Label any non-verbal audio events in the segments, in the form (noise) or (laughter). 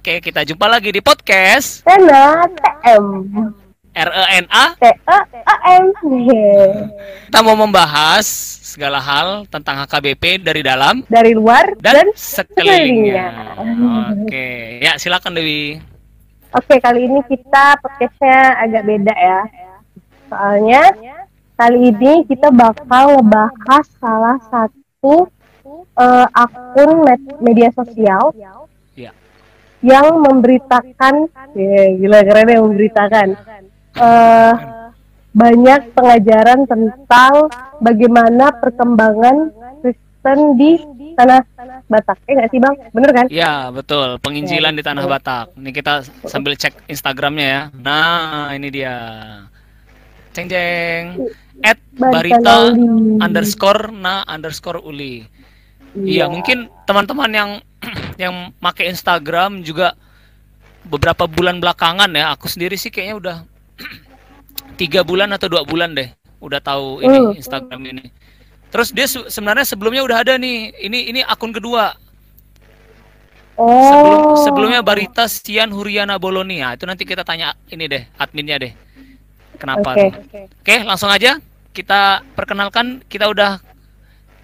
Oke, kita jumpa lagi di podcast Rena TM R E N A. T E A M. Kita mau membahas segala hal tentang HKBP dari dalam Dari luar dan, dan, sekelilingnya. Oke, ya silakan Dewi. Oke kali ini kita podcastnya agak beda ya. Soalnya kali ini kita bakal ngebahas salah satu eh, akun med- media sosial. Yang memberitakan, ya, gila keren ya memberitakan eh banyak pengajaran tentang bagaimana perkembangan Kristen di tanah Batak. Eh nggak sih bang? Bener kan? Ya, betul. Penginjilan di tanah Batak. Ini kita sambil cek Instagramnya ya. Nah, ini dia. Ceng ceng. At barita underscore na underscore uli. Iya, mungkin teman-teman yang yang make Instagram juga beberapa bulan belakangan ya. Aku sendiri sih kayaknya udah (clears throat) tiga bulan atau dua bulan deh, udah tahu ini Hmm. Instagram ini. Terus dia se- sebenarnya sebelumnya udah ada nih. Ini ini akun kedua. Sebelum Oh. sebelumnya Barita Sian Huriana Bolonia. Itu nanti kita tanya ini deh, adminnya deh. Kenapa? Oke. nih. Oke, langsung aja kita perkenalkan kita udah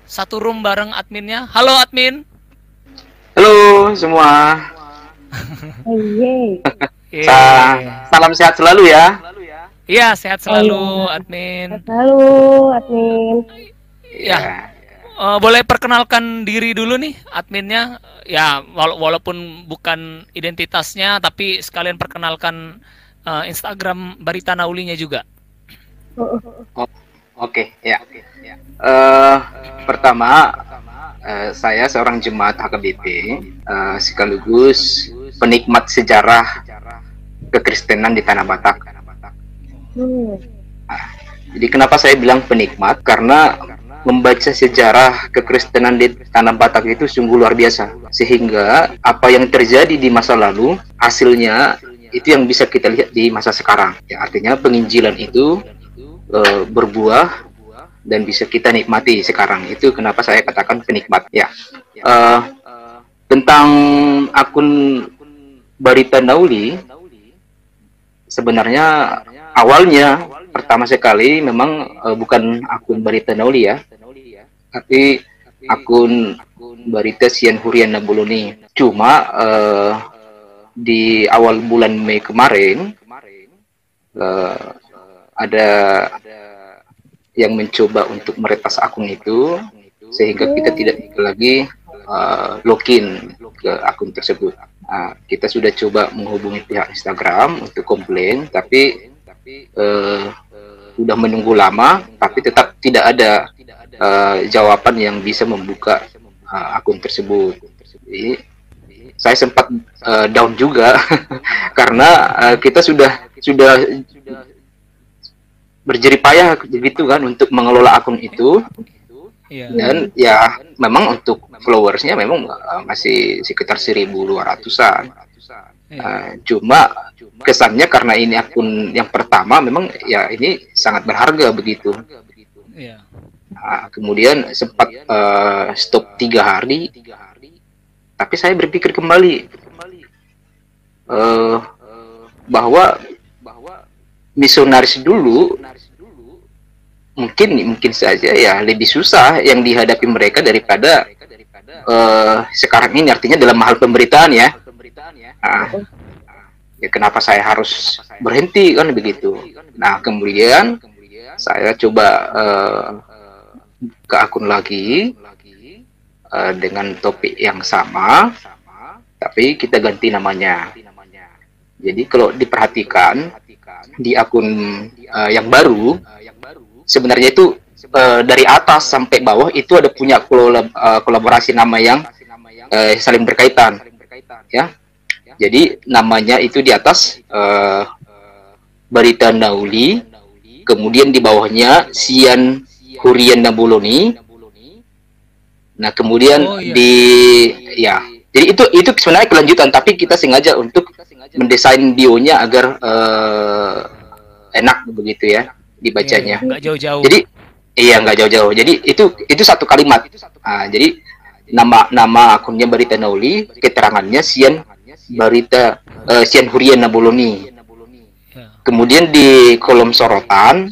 satu room bareng adminnya. Halo admin. Halo semua, Oh, yeay. Yeay. Sa- salam sehat selalu ya. Iya, sehat selalu Oh, iya. admin. Halo, admin. Ya. Eh, boleh perkenalkan diri dulu nih adminnya. Ya, wala- walaupun bukan identitasnya tapi sekalian perkenalkan eh, Instagram Barita Naulinya juga. Oke, ya. Eh, pertama, eh, saya seorang jemaat HKBP eh, sekaligus penikmat sejarah kekristenan di Tanah Batak. Hmm. Jadi kenapa saya bilang penikmat? Karena membaca sejarah kekristenan di Tanah Batak itu sungguh luar biasa. Sehingga apa yang terjadi di masa lalu, hasilnya itu yang bisa kita lihat di masa sekarang. Ya, artinya penginjilan itu eh, berbuah dan bisa kita nikmati sekarang. Itu kenapa saya katakan penikmat. Ya. Eh, tentang akun Barita Nauli, sebenarnya awalnya pertama sekali memang eh, bukan akun Barita Nauli ya, tapi akun Barita Sian Hurian Nabuluni. Cuma eh, di awal bulan Mei kemarin eh, ada yang mencoba untuk meretas akun itu sehingga kita tidak lagi eh, login ke akun tersebut. Nah, kita sudah coba menghubungi pihak Instagram untuk komplain, tapi eh, sudah menunggu lama, tapi tetap tidak ada eh, jawaban yang bisa membuka eh, akun tersebut. Jadi, saya sempat eh, down juga (laughs) karena eh, kita sudah sudah berjerih payah begitu kan untuk mengelola akun itu Iya. dan ya memang untuk followersnya memang eh, masih sekitar 1200-an. Iya. Eh, cuma kesannya karena ini akun yang pertama memang ya ini sangat berharga begitu. Iya. Nah, kemudian sempat eh, stop tiga hari, tapi saya berpikir kembali eh, bahwa misionaris dulu mungkin mungkin saja ya lebih susah yang dihadapi mereka daripada eh, sekarang ini artinya dalam hal pemberitaan ya. Nah, ya kenapa saya harus berhenti kan begitu. Nah kemudian saya coba eh, ke akun lagi eh, dengan topik yang sama, tapi kita ganti namanya. Jadi kalau diperhatikan di akun eh, yang baru, sebenarnya itu eh, dari atas sampai bawah itu ada punya kolab- eh, kolaborasi nama yang eh, saling berkaitan, ya. Jadi namanya itu di atas eh, Barita Nauli, kemudian di bawahnya Sian Hurian Nabuloni. Nah, kemudian Oh, iya. di ya. Jadi itu itu sebenarnya kelanjutan tapi kita sengaja untuk mendesain bionya agar eh, enak begitu ya dibacanya. Nggak jauh-jauh. Jadi iya nggak jauh-jauh. Jadi itu itu satu kalimat. Ah, jadi nama nama akunnya Barita Nauli, keterangannya Sian berita uh, Sian Hurien Naboloni. Ya. Kemudian di kolom sorotan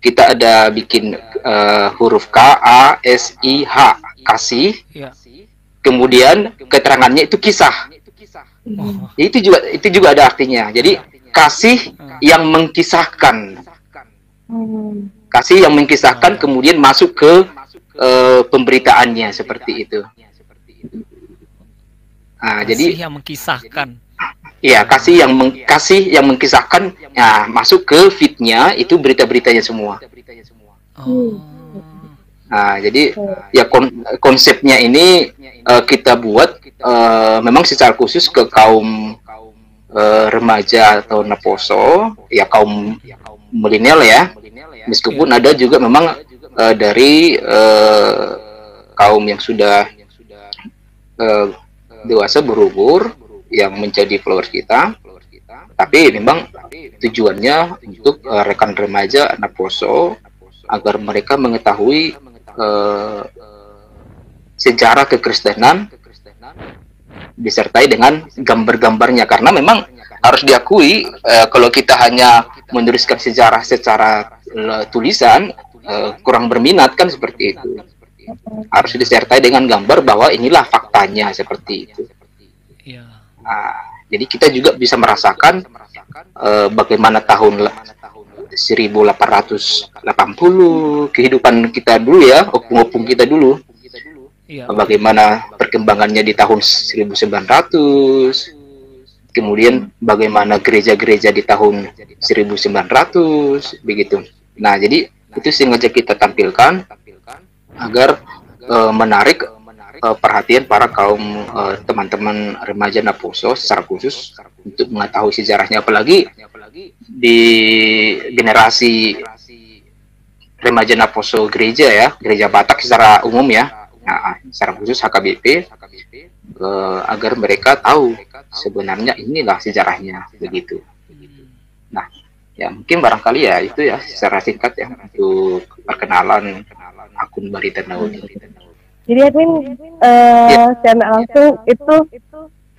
kita ada bikin uh, huruf K A S I H kasih. Ya. Kemudian keterangannya itu kisah. Oh. Itu juga itu juga ada artinya. Jadi kasih yang mengkisahkan. Kasih yang mengkisahkan kemudian masuk ke uh, pemberitaannya seperti itu. Nah, jadi Kasih yang mengkisahkan. Iya, kasih yang meng, kasih yang mengkisahkan ya masuk ke feednya itu berita-beritanya semua. Oh. Nah, jadi ya kon, konsepnya ini eh, kita buat eh, memang secara khusus ke kaum eh, remaja atau naposo, ya kaum milenial ya. Meskipun ada juga memang eh, dari eh, kaum yang sudah eh, dewasa berumur yang menjadi followers kita. Tapi memang tujuannya untuk eh, rekan remaja anak poso agar mereka mengetahui eh, sejarah kekristenan disertai dengan gambar-gambarnya. Karena memang harus diakui eh, kalau kita hanya menuliskan sejarah secara eh, tulisan eh, kurang berminat kan seperti itu. Harus disertai dengan gambar bahwa inilah faktanya seperti itu. Iya. Nah, jadi kita juga bisa merasakan eh, bagaimana tahun 1880 kehidupan kita dulu ya, opung-opung kita dulu. Iya. Bagaimana perkembangannya di tahun 1900. Kemudian bagaimana gereja-gereja di tahun 1900 begitu. Nah, jadi itu sengaja kita tampilkan agar eh, menarik eh, perhatian para kaum eh, teman-teman remaja Naposo secara khusus untuk mengetahui sejarahnya. Apalagi di generasi remaja Naposo gereja ya gereja Batak secara umum ya. Nah, secara khusus HKBP eh, agar mereka tahu sebenarnya inilah sejarahnya begitu. Nah ya mungkin barangkali ya itu ya secara singkat ya untuk perkenalan akun Barita Naudi Jadi admin eh secara langsung itu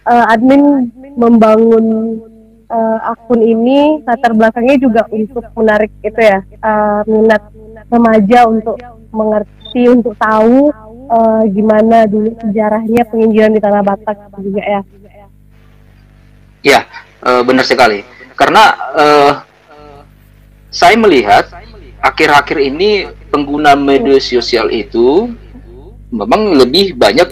eh, admin membangun eh, akun ini latar belakangnya juga untuk menarik itu ya eh, minat remaja untuk mengerti untuk tahu eh, gimana dulu sejarahnya penginjilan di tanah Batak juga ya. Ya, eh, benar sekali. Karena eh, saya melihat akhir-akhir ini pengguna media sosial itu memang lebih banyak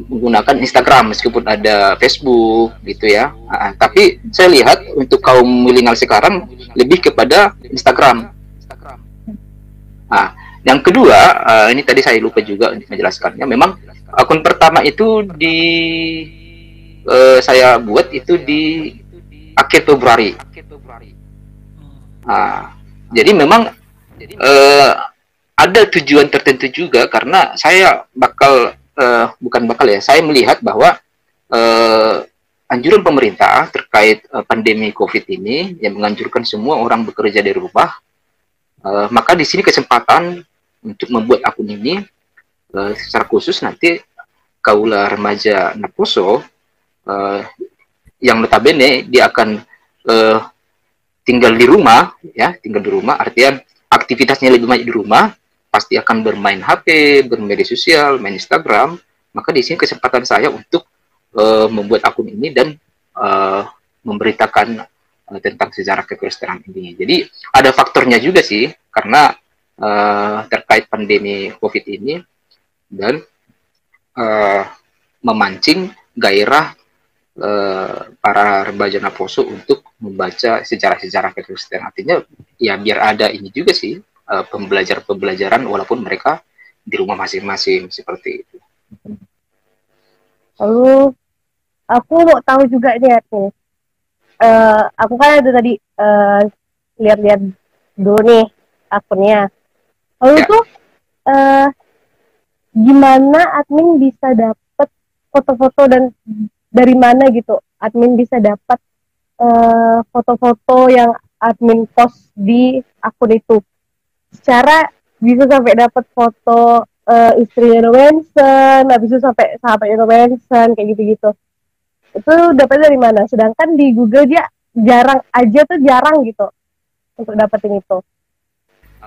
menggunakan Instagram meskipun ada Facebook gitu ya. Ah, tapi saya lihat untuk kaum milenial sekarang lebih kepada Instagram. Ah, yang kedua, ah, ini tadi saya lupa juga untuk menjelaskannya. Memang akun pertama itu di eh, saya buat itu di akhir Februari. Ah, jadi memang eh, ada tujuan tertentu juga karena saya bakal eh, bukan bakal ya, saya melihat bahwa eh, anjuran pemerintah terkait eh, pandemi COVID ini yang menganjurkan semua orang bekerja dari rumah, eh, maka di sini kesempatan untuk membuat akun ini eh, secara khusus nanti kaula remaja Naposo eh, yang notabene dia akan eh, tinggal di rumah ya tinggal di rumah artian aktivitasnya lebih banyak di rumah pasti akan bermain HP bermedia sosial main Instagram maka di sini kesempatan saya untuk eh, membuat akun ini dan eh, memberitakan eh, tentang sejarah kekristenan ini jadi ada faktornya juga sih karena eh, terkait pandemi COVID ini dan eh, memancing gairah eh, para remaja Naposo untuk membaca sejarah-sejarah kekristenan. Artinya ya biar ada ini juga sih eh, pembelajar-pembelajaran walaupun mereka di rumah masing-masing seperti itu. Lalu aku mau tahu juga nih Admin. Eh, aku kan ada tadi eh, lihat-lihat dulu nih akunnya. Lalu Ya. tuh eh, gimana admin bisa dapet foto-foto dan dari mana gitu admin bisa dapat eh, foto-foto yang admin post di akun itu. Secara bisa sampai dapat foto eh, istrinya Manson, habis itu sampai sahabatnya Manson kayak gitu-gitu. itu dapetnya dari mana sedangkan di Google dia jarang aja tuh jarang gitu untuk dapetin itu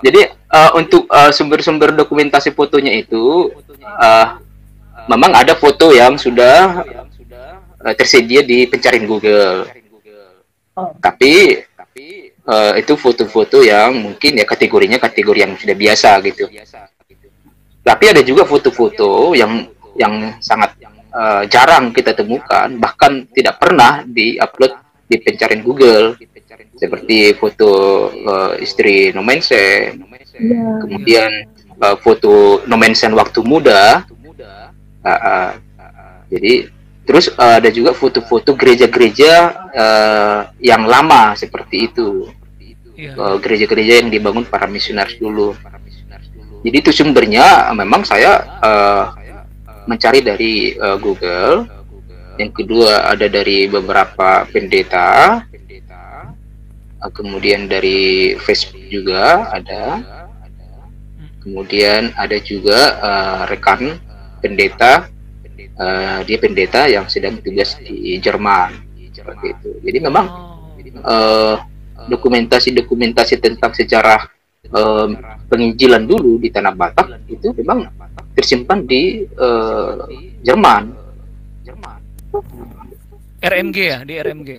jadi uh, untuk uh, sumber-sumber dokumentasi fotonya itu uh, memang ada foto yang sudah uh, tersedia di pencarian Google oh. tapi uh, itu foto-foto yang mungkin ya kategorinya kategori yang sudah biasa gitu. Tapi ada juga foto-foto yang yang sangat uh, jarang kita temukan bahkan tidak pernah diupload di pencarian Google. Seperti foto uh, istri Nomensen yeah. kemudian uh, foto Nomensen waktu muda. Uh, uh, jadi terus uh, ada juga foto-foto gereja-gereja uh, yang lama seperti itu gereja-gereja yang dibangun para misionaris dulu jadi itu sumbernya memang saya uh, mencari dari uh, Google. Yang kedua ada dari beberapa pendeta. Uh, kemudian dari Facebook juga ada. Kemudian ada juga uh, rekan pendeta. Uh, dia pendeta yang sedang bertugas di Jerman seperti itu. Jadi memang dokumentasi-dokumentasi uh, tentang sejarah um, penginjilan dulu di tanah Batak itu memang tersimpan di uh, Jerman. RMG ya di RMG.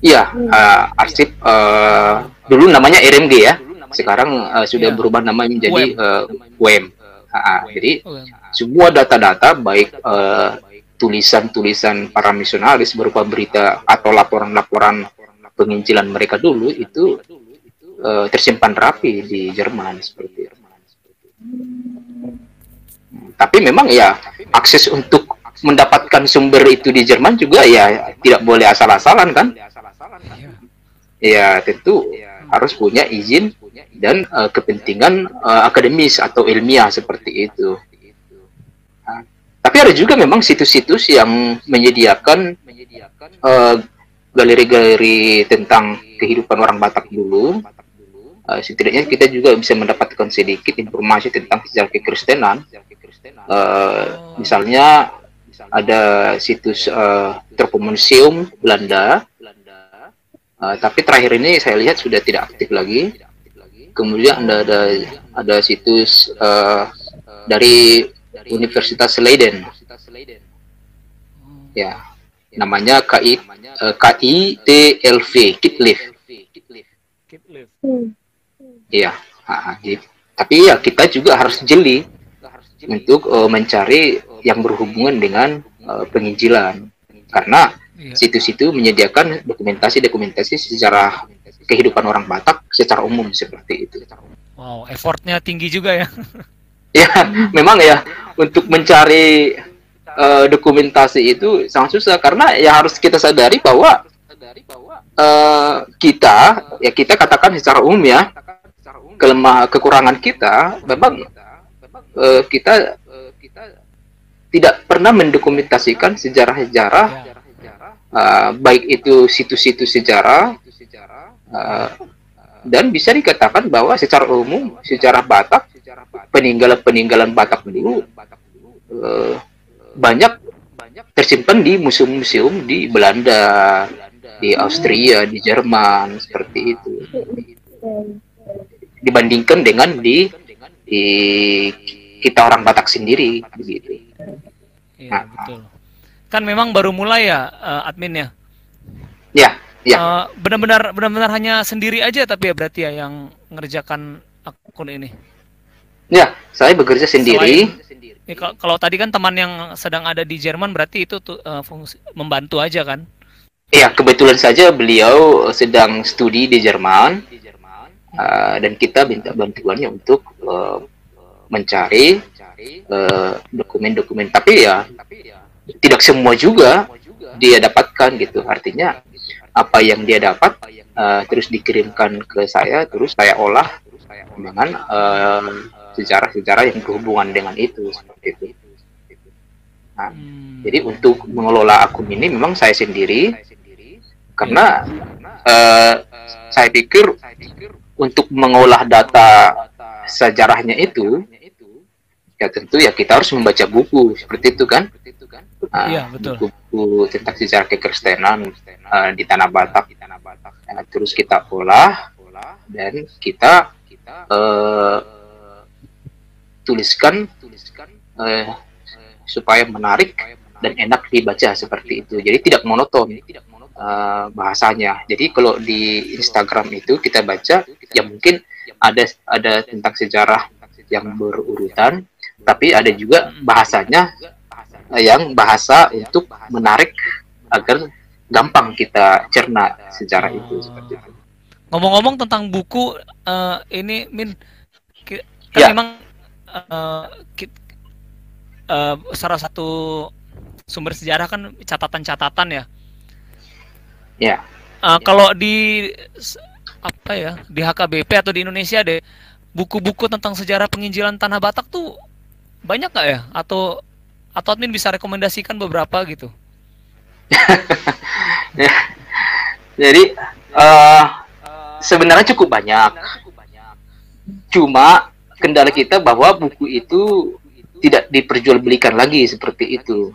Iya, uh, arsip uh, dulu namanya RMG ya. Sekarang uh, sudah ya. berubah nama menjadi uh, WEM. Uh, jadi semua data-data baik tulisan-tulisan para misionaris berupa berita atau laporan-laporan penginjilan mereka dulu itu uh, tersimpan rapi di Jerman seperti itu. Tapi memang ya akses untuk mendapatkan sumber itu di Jerman juga ya tidak boleh asal-asalan kan? Ya tentu harus punya izin dan uh, kepentingan uh, akademis atau ilmiah seperti itu. Tapi ada juga memang situs-situs yang menyediakan galeri-galeri uh, tentang kehidupan orang Batak dulu uh, setidaknya kita juga bisa mendapatkan sedikit informasi tentang sejarah kekristenan. Uh, misalnya ada situs uh, Belanda, uh, tapi terakhir ini saya lihat sudah tidak aktif lagi. Kemudian ada ada, ada situs uh, dari Universitas Leiden, ya namanya KI uh, KITLV Kitlif. Hmm. Iya. Tapi ya kita juga harus jeli untuk uh, mencari yang berhubungan dengan uh, penginjilan karena iya. situs itu menyediakan dokumentasi-dokumentasi secara kehidupan orang Batak secara umum seperti itu. Wow, effortnya tinggi juga ya. (laughs) ya, memang ya untuk mencari uh, dokumentasi itu sangat susah karena ya harus kita sadari bahwa uh, kita ya kita katakan secara umum ya kelemah kekurangan kita memang uh, kita tidak pernah mendokumentasikan sejarah-sejarah uh, baik itu situs-situs sejarah uh, dan bisa dikatakan bahwa secara umum sejarah Batak peninggalan-peninggalan Batak dulu uh, banyak tersimpan di museum-museum di Belanda, di Austria, di Jerman seperti itu dibandingkan dengan di, di kita orang Batak sendiri begitu. Iya, nah, betul. Kan memang baru mulai ya uh, admin ya. Ya, ya. Uh, benar-benar benar-benar hanya sendiri aja tapi ya berarti ya yang ngerjakan akun ini. Ya, saya bekerja sendiri. Selain, ya, kalau, tadi kan teman yang sedang ada di Jerman berarti itu tuh uh, fungsi membantu aja kan? Iya, kebetulan saja beliau sedang studi di Jerman uh, dan kita minta bantuannya untuk uh, mencari eh, dokumen-dokumen. Uh, tapi ya tidak semua juga dia dapatkan gitu. Artinya apa yang dia dapat uh, terus dikirimkan ke saya terus saya olah dengan sejarah-sejarah yang berhubungan dengan itu seperti itu. Nah, hmm. jadi untuk mengelola akun ini memang saya sendiri karena uh, saya pikir untuk mengolah data sejarahnya itu ya tentu ya kita harus membaca buku seperti itu kan? Uh, betul. buku-buku tentang sejarah kekristenan uh, di tanah Batak. Di tanah Batak uh, terus kita olah dan kita uh, tuliskan uh, supaya menarik dan enak dibaca seperti itu jadi tidak monoton uh, bahasanya jadi kalau di Instagram itu kita baca ya mungkin ada ada tentang sejarah yang berurutan tapi ada juga bahasanya yang bahasa untuk menarik agar gampang kita cerna sejarah itu seperti itu. Ngomong-ngomong tentang buku uh, ini Min kan ya. memang uh, uh, salah satu sumber sejarah kan catatan-catatan ya. Ya. Uh, kalau di apa ya di HKBP atau di Indonesia deh buku-buku tentang sejarah penginjilan tanah Batak tuh banyak nggak ya atau atau admin bisa rekomendasikan beberapa gitu (laughs) ya. jadi uh, sebenarnya cukup banyak cuma kendala kita bahwa buku itu tidak diperjualbelikan lagi seperti itu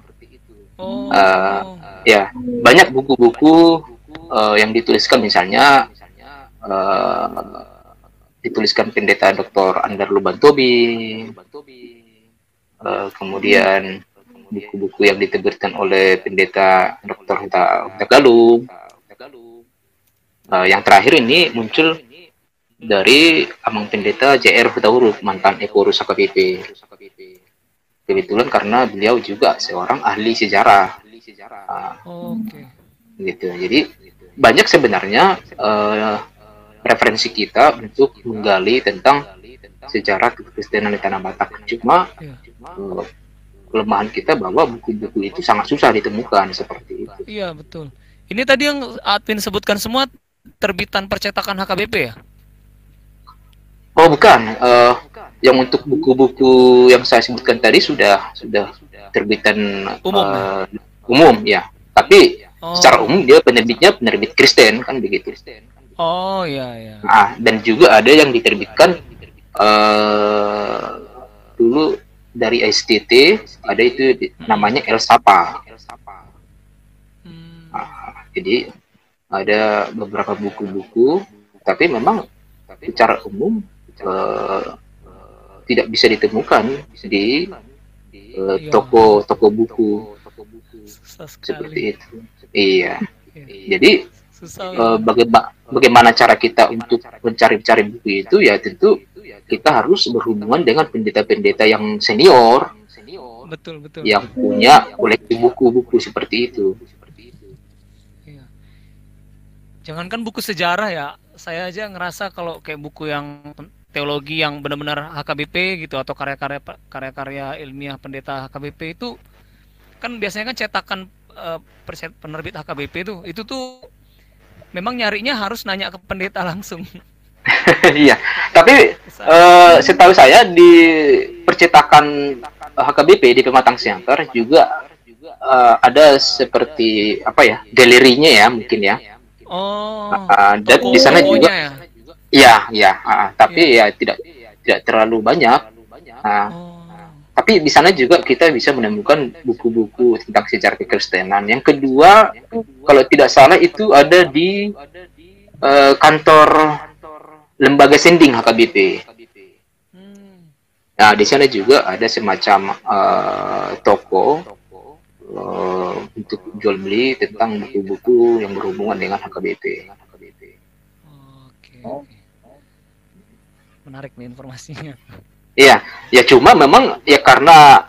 oh. uh, ya banyak buku-buku uh, yang dituliskan misalnya uh, dituliskan pendeta Dr. Andar Lubantobi uh, kemudian buku-buku yang diterbitkan oleh pendeta Dr. Huta Galung. Uh, yang terakhir ini muncul dari Amang Pendeta JR Hutauruk, mantan Ekorus HKBP. Kebetulan karena beliau juga seorang ahli sejarah. Uh, okay. gitu. Jadi banyak sebenarnya uh, referensi kita untuk menggali tentang sejarah kekristenan di tanah Batak. Cuma yeah. uh, kelemahan kita bahwa buku-buku itu sangat susah ditemukan seperti itu. Iya betul. Ini tadi yang admin sebutkan semua terbitan percetakan HKBP ya? Oh bukan, uh, yang untuk buku-buku yang saya sebutkan tadi sudah sudah terbitan umum, uh, umum ya. Tapi oh. secara umum dia penerbitnya penerbit Kristen kan begitu. Oh iya iya. Nah, dan juga ada yang diterbitkan uh, dulu dari STT ada itu namanya Elsapa. Hmm. Nah, jadi ada beberapa buku-buku, tapi memang secara umum uh, tidak bisa ditemukan di uh, toko toko buku. Seperti itu. Iya. Jadi uh, bagaimana bagaimana cara kita untuk mencari-cari buku itu ya tentu kita harus berhubungan dengan pendeta-pendeta yang senior. Betul betul. Yang punya koleksi buku-buku seperti itu. Iya. jangankan buku sejarah ya saya aja ngerasa kalau kayak buku yang teologi yang benar-benar HKBP gitu atau karya-karya karya-karya ilmiah pendeta HKBP itu kan biasanya kan cetakan uh, penerbit HKBP itu itu tuh memang nyarinya harus nanya ke pendeta (laughs) langsung. (laughs) Iya, tapi uh, setahu saya di percetakan HKBP di Pematang Siantar juga uh, ada seperti apa ya galerinya ya mungkin ya. Oh. Uh, dan di sana juga. Ya, iya, iya. Uh, tapi ya. ya tidak tidak terlalu banyak. Uh, oh tapi di sana juga kita bisa menemukan buku-buku tentang sejarah kekristenan. Yang kedua, kalau tidak salah itu ada di uh, kantor lembaga sending HKBP. Nah, di sana juga ada semacam uh, toko uh, untuk jual beli tentang buku-buku yang berhubungan dengan HKBP. Oke. Menarik nih informasinya. Iya, ya cuma memang ya karena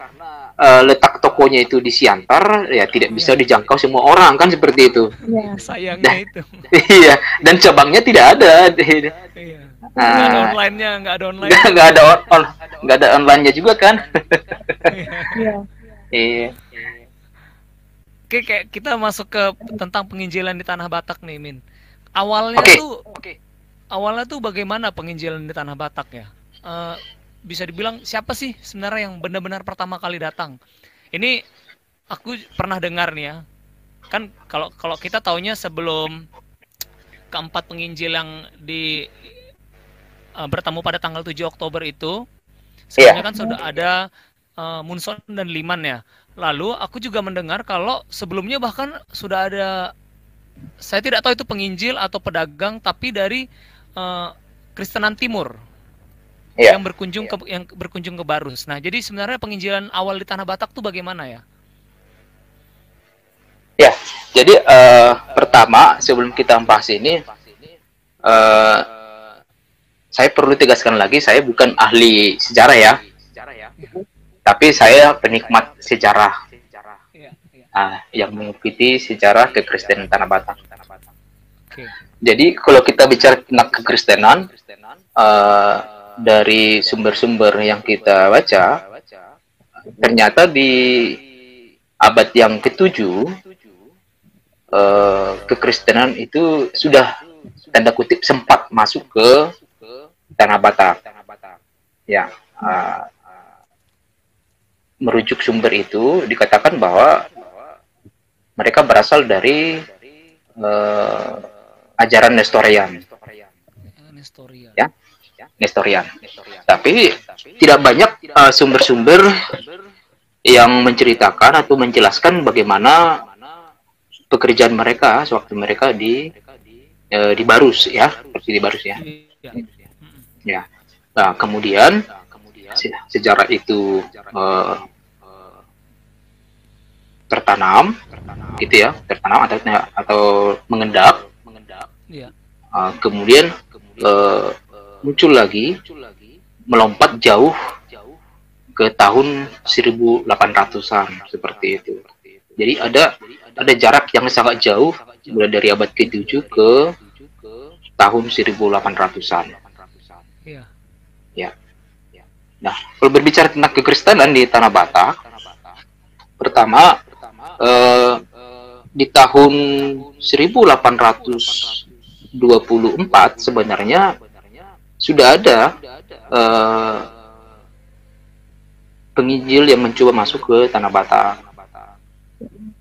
uh, letak tokonya itu di Siantar ya tidak bisa iya. dijangkau semua orang kan seperti itu. Iya, sayangnya dan, itu. (laughs) Iya, dan cabangnya tidak ada. Iya. Nah, nggak ada online-nya, nggak ada online. Nggak, nggak ada on, nggak ada online-nya juga kan. Iya. Iya. Oke, kayak kita masuk ke tentang penginjilan di tanah Batak nih, Min. Awalnya okay. tuh, okay. Awalnya tuh bagaimana penginjilan di tanah Batak ya? Uh, bisa dibilang siapa sih sebenarnya yang benar-benar pertama kali datang? Ini aku pernah dengar nih ya. Kan kalau kalau kita taunya sebelum keempat penginjil yang di uh, bertemu pada tanggal 7 Oktober itu sebenarnya yeah. kan sudah ada uh, Munson dan Liman ya. Lalu aku juga mendengar kalau sebelumnya bahkan sudah ada saya tidak tahu itu penginjil atau pedagang tapi dari uh, Kristenan Timur yeah. yang berkunjung yeah. ke yang berkunjung ke Barus. Nah, jadi sebenarnya penginjilan awal di Tanah Batak tuh bagaimana ya? Ya, jadi uh, pertama sebelum kita bahas ini, uh, saya perlu tegaskan lagi, saya bukan ahli sejarah ya, tapi saya penikmat sejarah, uh, yang mengikuti sejarah kekristenan Tanah Batak. Jadi kalau kita bicara tentang kekristenan, uh, dari sumber-sumber yang kita baca, ternyata di abad yang ketujuh uh, kekristenan itu sudah tanda kutip sempat masuk ke tanah Batak. Ya, uh, merujuk sumber itu dikatakan bahwa mereka berasal dari uh, ajaran Nestorian. Nestorian. Ya, Nestorian. Tapi tidak banyak sumber-sumber uh, yang menceritakan atau menjelaskan bagaimana pekerjaan mereka sewaktu mereka di uh, di Barus ya, seperti di Barus ya. Ya. Nah, kemudian se sejarah itu uh, tertanam, gitu ya, tertanam atau atau mengendap, Uh, kemudian uh, muncul lagi melompat jauh ke tahun 1800-an seperti itu. Jadi ada ada jarak yang sangat jauh mulai dari abad ke-7 ke tahun 1800-an. Iya. Ya. Nah, kalau berbicara tentang kekristenan di Tanah Batak, pertama eh, di tahun 1824 sebenarnya sudah ada uh, penginjil yang mencoba masuk ke tanah Batak.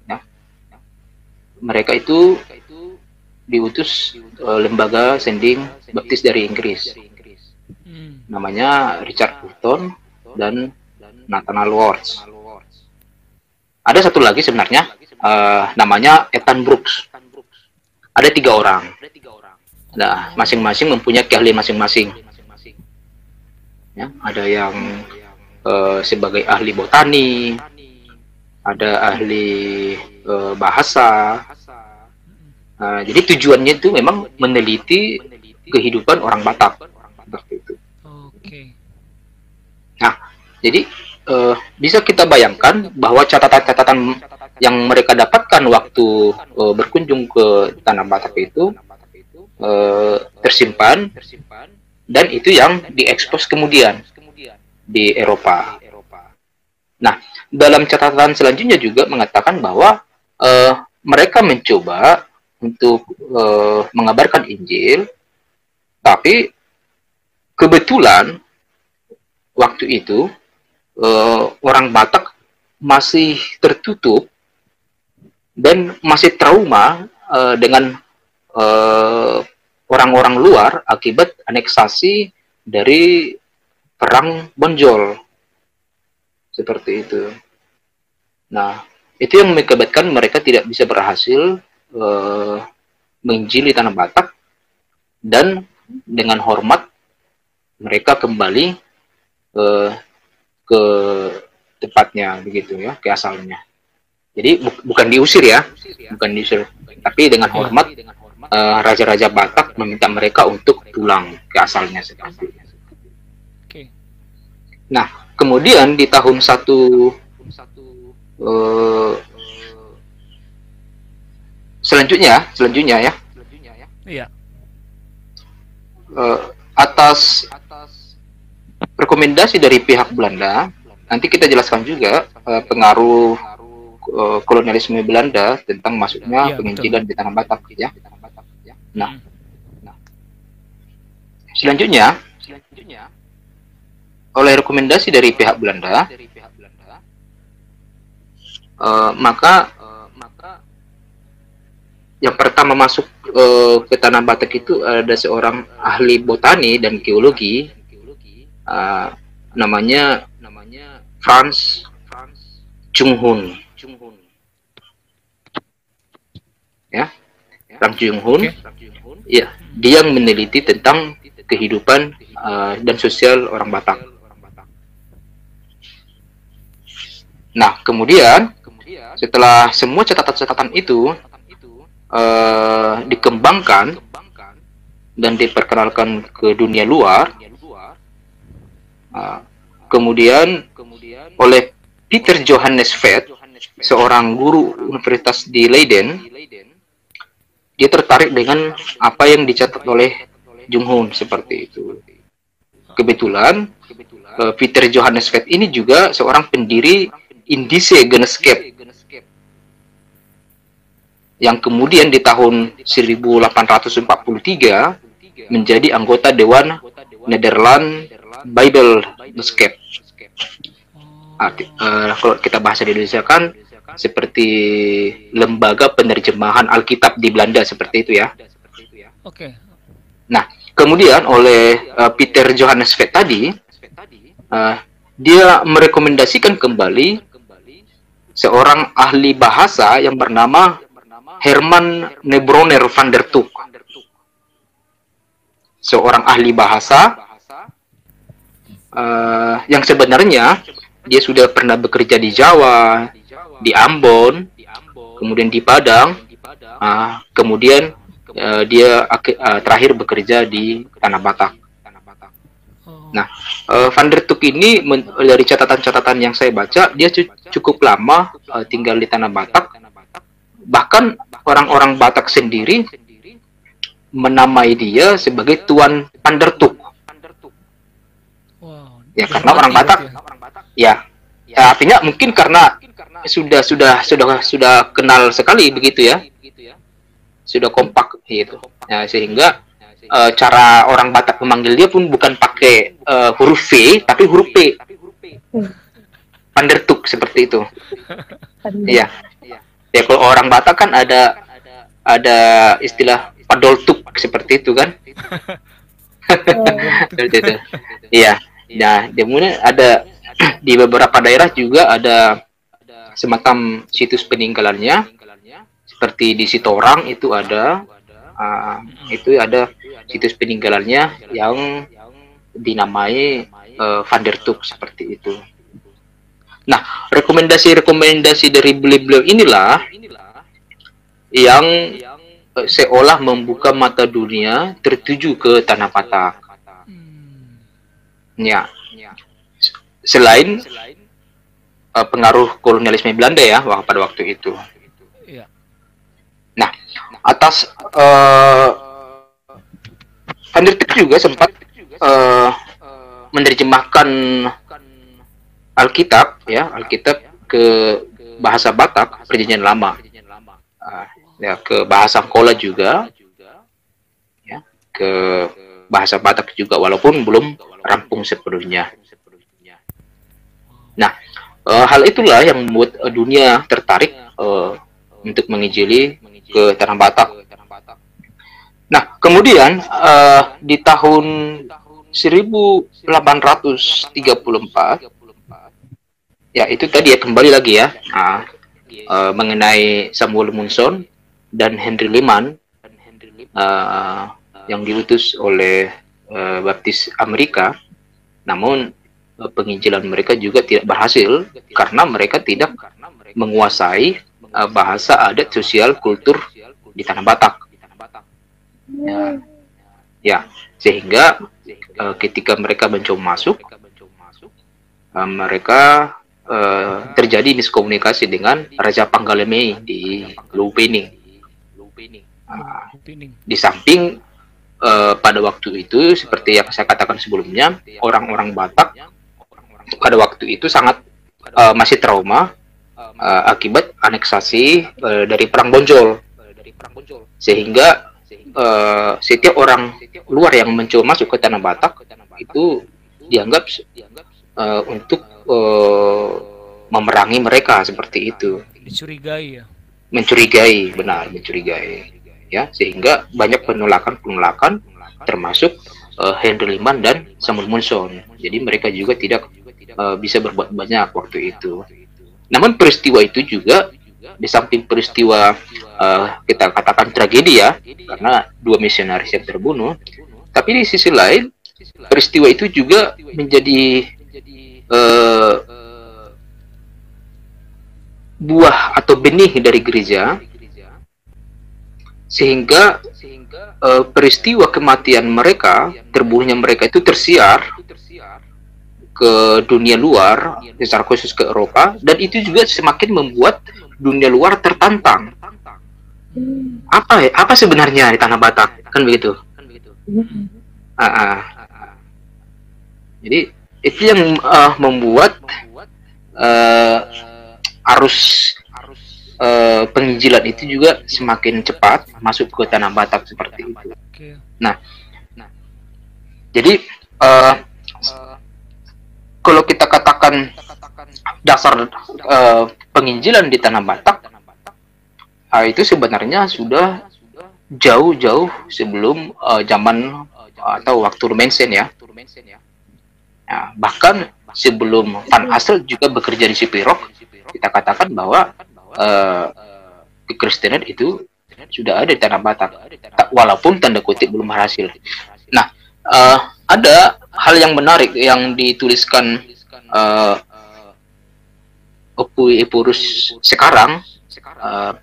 Ya. Mereka itu diutus uh, lembaga sending baptis dari Inggris. Namanya Richard Burton dan Nathaniel Wards. Ada satu lagi sebenarnya, uh, namanya Ethan Brooks. Ada tiga orang. Nah, masing-masing mempunyai keahlian masing-masing. Ya, ada yang uh, sebagai ahli botani, ada ahli uh, bahasa. Uh, jadi tujuannya itu memang meneliti kehidupan orang Batak seperti itu. Oke. Nah, jadi uh, bisa kita bayangkan bahwa catatan-catatan yang mereka dapatkan waktu uh, berkunjung ke tanah Batak itu uh, tersimpan dan itu yang diekspos kemudian di Eropa. Nah, dalam catatan selanjutnya juga mengatakan bahwa uh, mereka mencoba untuk uh, mengabarkan Injil, tapi kebetulan waktu itu uh, orang Batak masih tertutup dan masih trauma uh, dengan eh, orang-orang luar akibat aneksasi dari perang Bonjol seperti itu. Nah, itu yang mengakibatkan mereka tidak bisa berhasil uh, menjili tanah Batak dan dengan hormat mereka kembali uh, ke tempatnya begitu ya, ke asalnya. Jadi bu bukan diusir ya, bukan diusir, tapi dengan hormat Eh, raja-raja uh, Batak meminta mereka untuk pulang ke asalnya seperti itu. Oke. Nah, kemudian di tahun satu uh, selanjutnya, selanjutnya ya. Iya. Uh, atas rekomendasi dari pihak Belanda, nanti kita jelaskan juga uh, pengaruh uh, kolonialisme Belanda tentang masuknya ya, penginjilan di tanah Batak ya. Nah, nah. selanjutnya, selanjutnya oleh rekomendasi dari pihak Belanda, uh, maka uh, maka yang pertama masuk uh, ke tanah Batak itu ada seorang ahli botani dan geologi, uh, namanya namanya Franz Chung Hun. Ya, Chung Hun. Okay. Ya, dia meneliti tentang kehidupan uh, dan sosial orang Batak. Nah, kemudian setelah semua catatan-catatan itu uh, dikembangkan dan diperkenalkan ke dunia luar, uh, kemudian oleh Peter Johannes Vett, seorang guru universitas di Leiden, dia tertarik dengan apa yang dicatat oleh Jung Hoon seperti itu. Kebetulan uh, Peter Johannes Vett ini juga seorang pendiri Indice Genescape yang kemudian di tahun 1843 menjadi anggota Dewan Nederland Bible Genescape. Uh, kalau kita bahasa di Indonesia kan seperti lembaga penerjemahan Alkitab di Belanda seperti itu ya. Oke. Nah, kemudian oleh uh, Peter Johannes Vett tadi, uh, dia merekomendasikan kembali seorang ahli bahasa yang bernama Herman Nebroner van der Tuk. Seorang ahli bahasa uh, yang sebenarnya dia sudah pernah bekerja di Jawa, di Ambon, kemudian di Padang, uh, kemudian uh, dia uh, terakhir bekerja di Tanah Batak. Nah, uh, Van der Tuk ini dari catatan-catatan yang saya baca, dia cukup lama uh, tinggal di Tanah Batak. Bahkan orang-orang Batak sendiri menamai dia sebagai Tuan Van der Tuk. ya, karena orang Batak, ya. ya, ya artinya mungkin karena sudah sudah sudah sudah kenal sekali begitu ya, sudah kompak gitu. Ya, sehingga uh, cara orang Batak memanggil dia pun bukan pakai uh, huruf V tapi huruf P. Pandertuk seperti itu. Iya. Ya kalau orang Batak kan ada ada istilah padoltuk seperti itu kan. Iya. Nah, kemudian ada di beberapa daerah juga ada semacam situs peninggalannya seperti di Sitorang itu ada uh, itu ada situs peninggalannya yang dinamai uh, Van der Tuk seperti itu. Nah, rekomendasi-rekomendasi dari beliau-beliau inilah yang uh, seolah membuka mata dunia tertuju ke tanah Batak. Ya. Selain uh, pengaruh kolonialisme Belanda ya pada waktu itu. Nah, atas uh, Van der juga sempat uh, menerjemahkan Alkitab ya Alkitab ke bahasa Batak perjanjian lama. Uh, ya ke bahasa Kola juga ya ke bahasa Batak juga walaupun belum rampung sepenuhnya. Nah uh, hal itulah yang membuat uh, dunia tertarik uh, untuk menginjili ke tanah Batak. Nah, kemudian uh, di tahun 1834 ya itu tadi ya kembali lagi ya nah, uh, mengenai Samuel Munson dan Henry Lehman uh, yang diutus oleh uh, Baptis Amerika namun penginjilan mereka juga tidak berhasil karena mereka tidak menguasai uh, bahasa adat sosial kultur di tanah Batak. Ya, ya sehingga uh, ketika mereka mencoba masuk, uh, mereka uh, terjadi miskomunikasi dengan Raja Panggalemei di Lupening. Uh, di samping uh, pada waktu itu seperti yang saya katakan sebelumnya, orang-orang Batak pada waktu itu sangat uh, masih trauma uh, akibat aneksasi uh, dari perang Bonjol. Sehingga uh, setiap orang luar yang mencoba masuk ke tanah Batak itu dianggap uh, untuk uh, memerangi mereka seperti itu. Mencurigai ya? Mencurigai benar mencurigai. Ya sehingga banyak penolakan penolakan termasuk uh, Henry Liman dan Samuel Munson jadi mereka juga tidak uh, bisa berbuat banyak waktu itu. Namun peristiwa itu juga di samping peristiwa uh, kita katakan tragedi ya, karena dua misionaris yang terbunuh, tapi di sisi lain peristiwa itu juga menjadi uh, buah atau benih dari gereja sehingga uh, peristiwa kematian mereka terbunuhnya mereka itu tersiar ke dunia luar secara khusus ke Eropa dan itu juga semakin membuat dunia luar tertantang. Apa ya? Apa sebenarnya di tanah Batak? Kan begitu? Uh, uh. jadi itu yang uh, membuat uh, arus uh, penginjilan itu juga semakin cepat masuk ke tanah Batak seperti itu. Nah, nah, jadi uh, kalau kita katakan dasar uh, penginjilan di tanah Batak, uh, itu sebenarnya sudah jauh-jauh sebelum uh, zaman uh, atau waktu Rumensen ya. Nah, bahkan sebelum Van Asel juga bekerja di Sipirok, kita katakan bahwa uh, kekristenan itu sudah ada di tanah Batak, walaupun tanda kutip belum berhasil. Uh, ada hal yang menarik yang dituliskan uh, Opui Epurus sekarang, uh,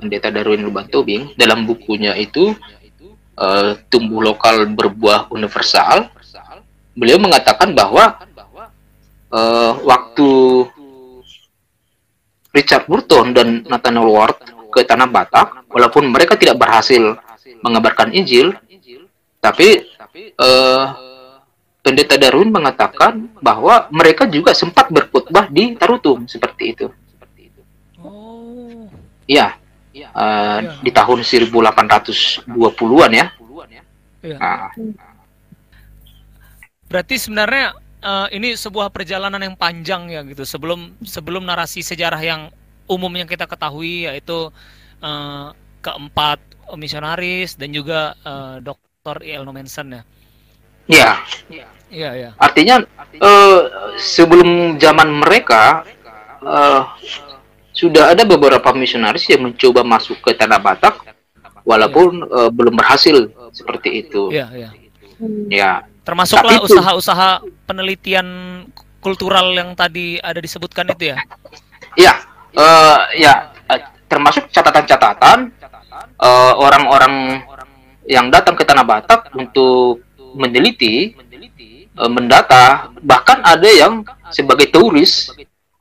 Pendeta Darwin Lubantobing, dalam bukunya itu uh, tumbuh lokal berbuah universal. Beliau mengatakan bahwa uh, waktu Richard Burton dan Nathaniel Ward ke tanah Batak, walaupun mereka tidak berhasil mengabarkan Injil, tapi uh, pendeta Darwin mengatakan bahwa mereka juga sempat berkhutbah di Tarutum seperti itu. Oh. Iya. Uh, di tahun 1820-an ya. Iya. Nah. Berarti sebenarnya uh, ini sebuah perjalanan yang panjang ya gitu sebelum sebelum narasi sejarah yang umum yang kita ketahui yaitu uh, keempat misionaris dan juga uh, Dr. E.L. Nomensen ya. Iya. Iya, ya. Artinya uh, sebelum zaman mereka uh, sudah ada beberapa misionaris yang mencoba masuk ke tanah Batak walaupun uh, belum berhasil seperti itu. Iya, iya. Ya. Termasuklah usaha-usaha penelitian kultural yang tadi ada disebutkan itu ya? Iya, uh, ya termasuk catatan-catatan uh, orang-orang yang datang ke Tanah Batak untuk meneliti, uh, mendata, bahkan ada yang sebagai turis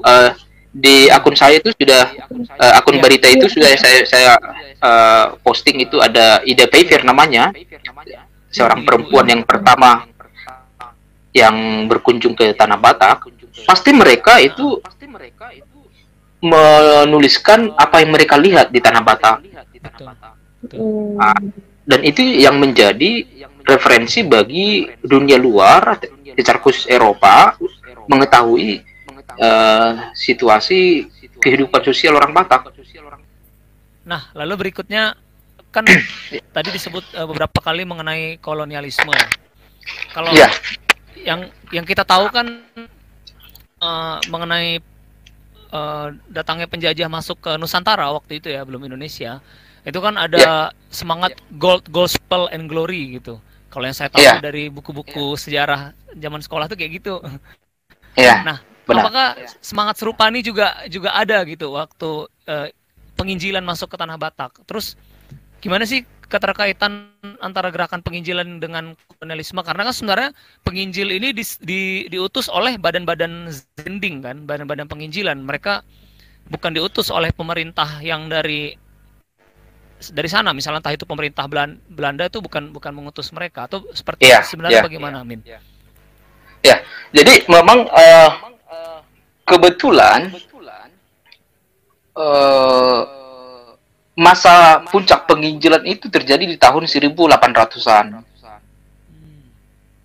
uh, di akun saya itu sudah uh, akun berita itu sudah saya saya uh, posting itu ada Ida Peifer namanya. Seorang perempuan yang pertama yang berkunjung ke tanah Batak, pasti mereka itu menuliskan apa yang mereka lihat di tanah Batak. Nah, dan itu yang menjadi referensi bagi dunia luar, secara khusus Eropa, mengetahui uh, situasi kehidupan sosial orang Batak. Nah, lalu berikutnya kan (coughs) tadi disebut uh, beberapa kali mengenai kolonialisme. Kalau ya yang yang kita tahu kan uh, mengenai uh, datangnya penjajah masuk ke Nusantara waktu itu ya belum Indonesia itu kan ada yeah. semangat gold gospel and glory gitu kalau yang saya tahu yeah. dari buku-buku yeah. sejarah zaman sekolah tuh kayak gitu yeah. (laughs) nah Benar. apakah semangat serupa ini juga juga ada gitu waktu uh, penginjilan masuk ke tanah Batak terus gimana sih keterkaitan antara gerakan penginjilan dengan kolonialisme karena kan sebenarnya penginjil ini di, di, diutus oleh badan-badan zending kan badan-badan penginjilan mereka bukan diutus oleh pemerintah yang dari dari sana misalnya entah itu pemerintah Belanda itu bukan bukan mengutus mereka atau seperti yeah, sebenarnya yeah, bagaimana yeah, Min? Ya, yeah. jadi memang uh, kebetulan uh, masa puncak penginjilan itu terjadi di tahun 1800-an.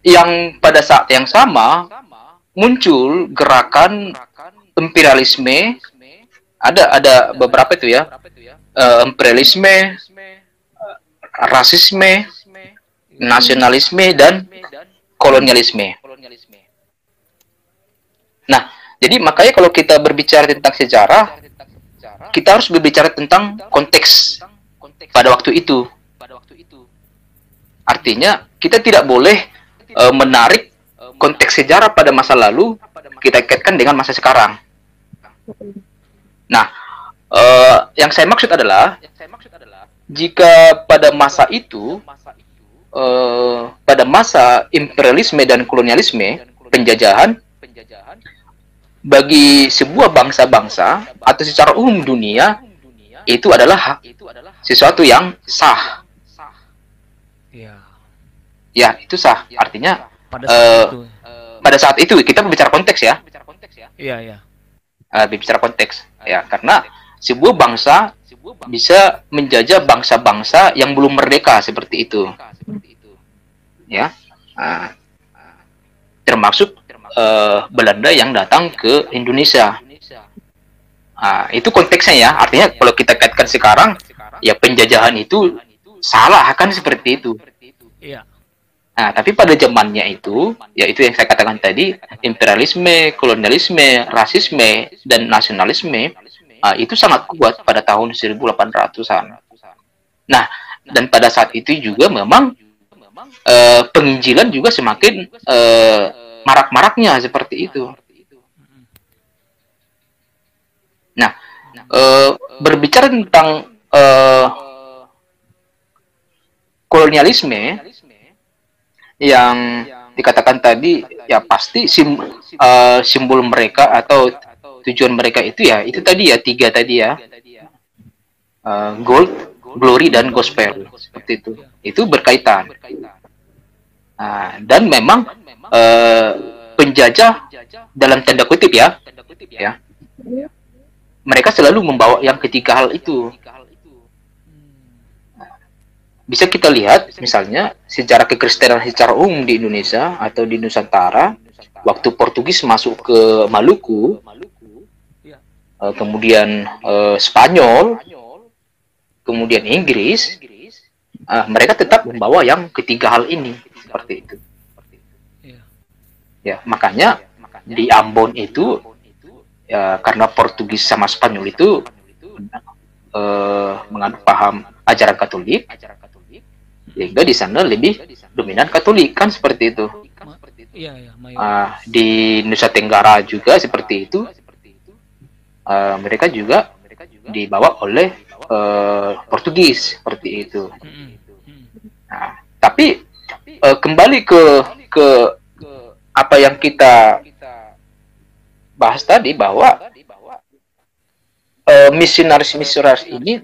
Yang pada saat yang sama muncul gerakan imperialisme. ada ada beberapa itu ya uh, imperialisme rasisme nasionalisme dan kolonialisme Nah, jadi makanya kalau kita berbicara tentang sejarah, kita harus berbicara tentang konteks pada waktu itu. Artinya kita tidak boleh uh, menarik konteks sejarah pada masa lalu kita kaitkan dengan masa sekarang. Nah, uh, yang saya maksud adalah jika pada masa itu uh, pada masa imperialisme dan kolonialisme penjajahan bagi sebuah bangsa-bangsa atau secara umum dunia itu adalah sesuatu yang sah. Ya. Ya, itu sah. Artinya pada saat, uh, itu. pada saat itu kita berbicara konteks ya. Iya, iya. Uh, berbicara konteks. Ya, karena sebuah bangsa bisa menjajah bangsa-bangsa yang belum merdeka seperti itu. Ya. Uh, termasuk uh, Belanda yang datang ke Indonesia. Nah, itu konteksnya ya. Artinya kalau kita kaitkan sekarang, ya penjajahan itu salah kan seperti itu. Iya. Nah, tapi pada zamannya itu, ya itu yang saya katakan tadi, imperialisme, kolonialisme, rasisme, dan nasionalisme, uh, itu sangat kuat pada tahun 1800-an. Nah, dan pada saat itu juga memang uh, penginjilan juga semakin uh, marak-maraknya seperti itu. Nah, uh, berbicara tentang uh, kolonialisme, yang dikatakan tadi ya pasti sim, uh, simbol mereka atau tujuan mereka itu ya itu tadi ya tiga tadi ya. Uh, gold, glory dan gospel. Seperti itu. Itu berkaitan. Nah, dan memang uh, penjajah dalam tanda kutip ya, ya. Mereka selalu membawa yang ketiga hal itu. Bisa kita lihat misalnya sejarah kekristenan secara umum di Indonesia atau di Nusantara waktu Portugis masuk ke Maluku uh, kemudian uh, Spanyol kemudian Inggris uh, mereka tetap membawa yang ketiga hal ini seperti itu. Ya makanya di Ambon itu ya karena Portugis sama Spanyol itu uh, menganut paham ajaran Katolik sehingga di sana lebih dominan Katolik kan seperti itu. Iya, iya, uh, di Nusa Tenggara juga seperti itu. Uh, mereka juga dibawa oleh uh, Portugis seperti itu. Nah, tapi uh, kembali ke ke apa yang kita bahas tadi bahwa uh, misionaris-misionaris ini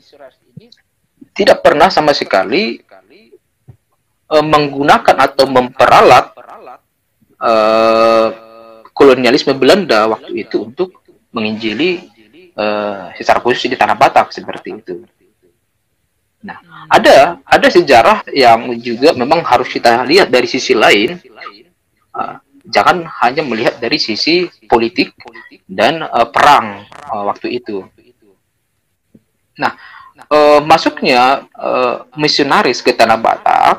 tidak pernah sama sekali uh, menggunakan atau memperalat uh, kolonialisme Belanda waktu itu untuk menginjili uh, secara khusus di tanah Batak seperti itu. Nah, ada ada sejarah yang juga memang harus kita lihat dari sisi lain. Uh, jangan hanya melihat dari sisi politik dan uh, perang uh, waktu itu. Nah, uh, masuknya uh, misionaris ke tanah Batak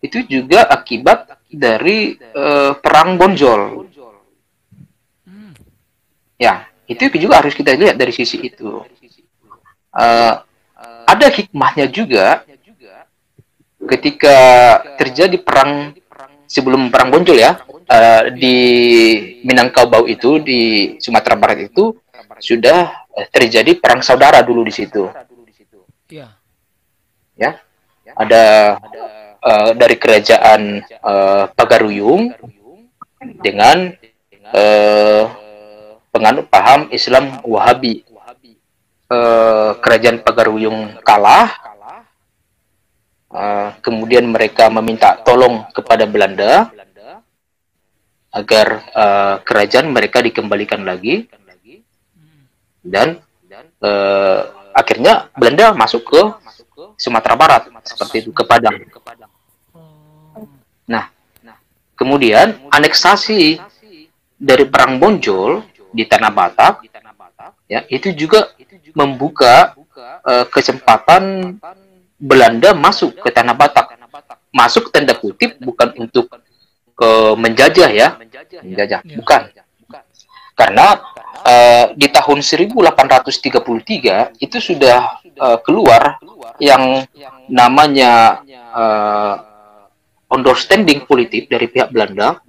itu juga akibat dari uh, perang Bonjol. Ya, itu juga harus kita lihat dari sisi itu. Uh, ada hikmahnya juga ketika terjadi perang sebelum perang Bonjol ya uh, di Minangkabau itu di Sumatera Barat itu sudah terjadi perang saudara dulu di situ. Ya, ada uh, dari kerajaan uh, Pagaruyung dengan uh, penganut paham Islam Wahabi. Uh, kerajaan Pagaruyung kalah, uh, kemudian mereka meminta tolong kepada Belanda agar uh, kerajaan mereka dikembalikan lagi, dan uh, akhirnya Belanda masuk ke Sumatera Barat seperti itu ke Padang. Nah, kemudian aneksasi dari perang Bonjol di tanah Batak, ya itu juga membuka uh, kesempatan Belanda masuk ke tanah Batak. Masuk tanda kutip bukan untuk ke menjajah ya, menjajah. Bukan. Karena uh, di tahun 1833 itu sudah uh, keluar yang namanya uh, understanding politik dari pihak Belanda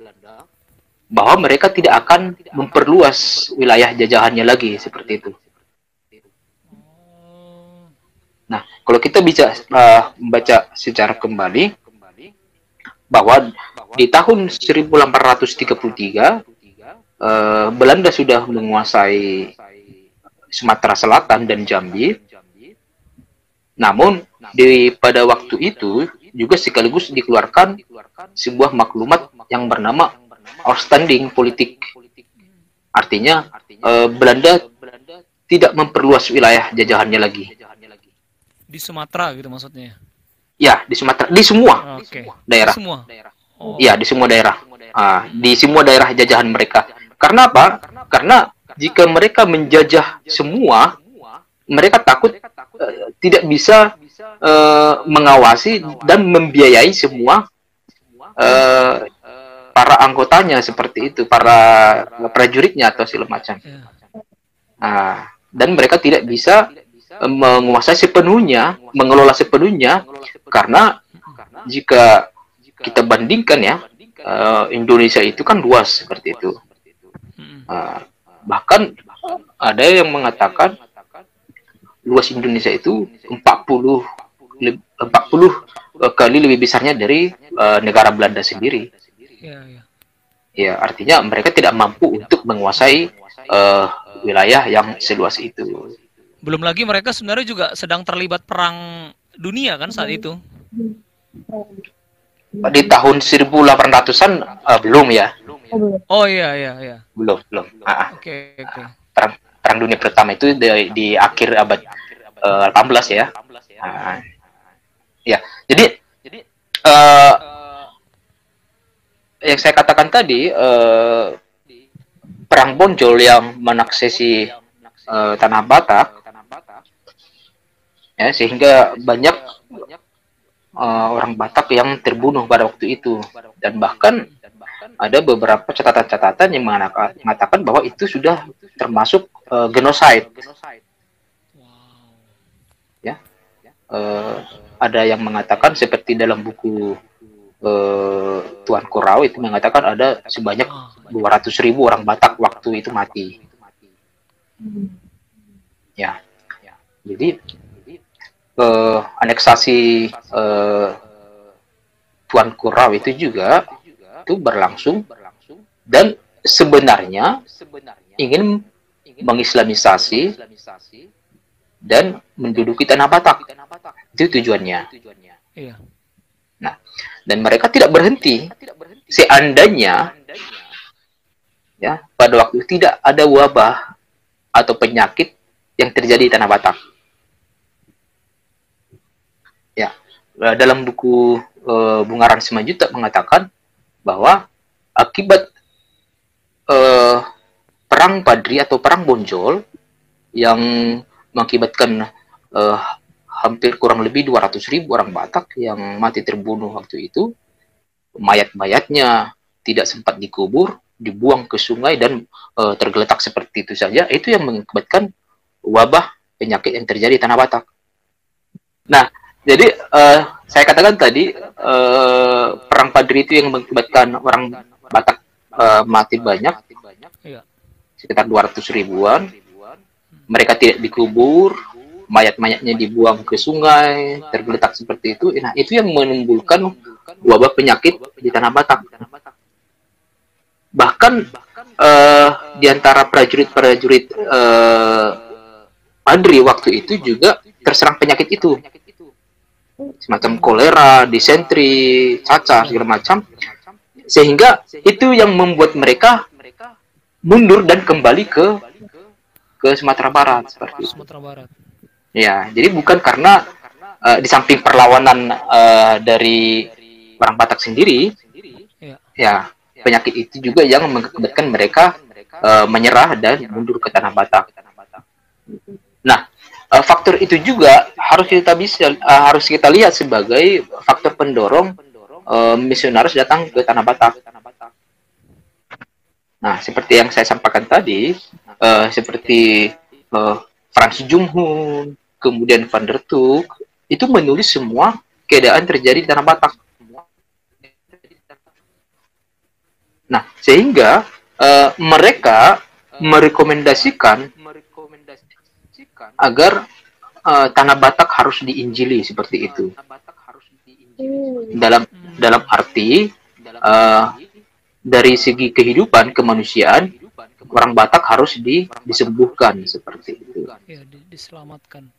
bahwa mereka tidak akan memperluas wilayah jajahannya lagi seperti itu. Nah, kalau kita bisa uh, membaca secara kembali bahwa di tahun 1833 uh, Belanda sudah menguasai Sumatera Selatan dan Jambi. Namun di pada waktu itu juga sekaligus dikeluarkan sebuah maklumat yang bernama outstanding politik. Artinya uh, Belanda tidak memperluas wilayah jajahannya lagi. Di Sumatera gitu maksudnya. Ya, di Sumatera, di semua okay. daerah. Di semua. Oh. Ya, di semua daerah. Ah, di semua daerah jajahan mereka. Karena apa? Karena jika mereka menjajah semua, mereka takut uh, tidak bisa uh, mengawasi dan membiayai semua uh, para anggotanya seperti itu, para prajuritnya atau segala macam. Nah, dan mereka tidak bisa menguasai sepenuhnya, mengelola sepenuhnya, karena jika kita bandingkan ya, Indonesia itu kan luas seperti itu. Uh, bahkan ada yang mengatakan luas Indonesia itu 40 40 uh, kali lebih besarnya dari negara Belanda sendiri. Ya, ya. ya, artinya mereka tidak mampu untuk menguasai uh, wilayah yang seluas itu. Belum lagi mereka sebenarnya juga sedang terlibat perang dunia kan saat itu. Di tahun 1800-an uh, belum ya. Oh iya iya iya. Belum belum. Ah, ah. Oke okay, oke. Okay. Perang Perang Dunia Pertama itu di, di akhir abad uh, eh, 18 ya. Ah. Ya jadi jadi uh, yang saya katakan tadi uh, perang Bonjol yang menaksesi uh, tanah Batak. Ya sehingga banyak uh, orang Batak yang terbunuh pada waktu itu. Dan bahkan ada beberapa catatan-catatan yang mengatakan bahwa itu sudah termasuk uh, genocide. Ya, uh, ada yang mengatakan seperti dalam buku uh, Tuan Kurau itu mengatakan ada sebanyak 200 ribu orang Batak waktu itu mati. Ya, jadi uh, aneksasi uh, Tuan Kurau itu juga itu berlangsung dan sebenarnya ingin mengislamisasi dan menduduki tanah Batak. Itu tujuannya. Iya. Nah, dan mereka tidak berhenti. Seandainya ya pada waktu tidak ada wabah atau penyakit yang terjadi di tanah Batak. Ya, dalam buku uh, Bungaran Semajuta mengatakan bahwa akibat uh, perang Padri atau perang Bonjol yang mengakibatkan uh, hampir kurang lebih 200 ribu orang Batak yang mati terbunuh waktu itu, mayat-mayatnya tidak sempat dikubur, dibuang ke sungai dan uh, tergeletak seperti itu saja, itu yang mengakibatkan wabah penyakit yang terjadi di tanah Batak. Nah, jadi uh, saya katakan tadi uh, perang Padri itu yang mengakibatkan orang Batak uh, mati banyak, iya. sekitar 200 ribuan. Mereka tidak dikubur, mayat-mayatnya dibuang ke sungai, tergeletak seperti itu. Nah, itu yang menimbulkan wabah penyakit di tanah Batak. Bahkan uh, di antara prajurit-prajurit uh, Padri waktu itu juga terserang penyakit itu semacam kolera, disentri, cacar segala macam sehingga itu yang membuat mereka mundur dan kembali ke ke Sumatera Barat seperti itu. Sumatera Barat. Ya, jadi bukan karena uh, di samping perlawanan uh, dari orang Batak sendiri, ya. ya penyakit itu juga yang mengakibatkan mereka uh, menyerah dan mundur ke tanah Batak. Nah, uh, faktor itu juga harus kita bisa uh, harus kita lihat sebagai faktor pendorong uh, misionaris datang ke tanah Batak. Nah, seperti yang saya sampaikan tadi, uh, seperti uh, Frans Jumhun, kemudian Van der Tuk, itu menulis semua keadaan terjadi di Tanah Batak. Nah, sehingga uh, mereka merekomendasikan agar uh, Tanah Batak harus diinjili seperti itu. Dalam dalam arti uh, dari segi kehidupan kemanusiaan orang Batak harus di, disembuhkan seperti itu. Ya, diselamatkan.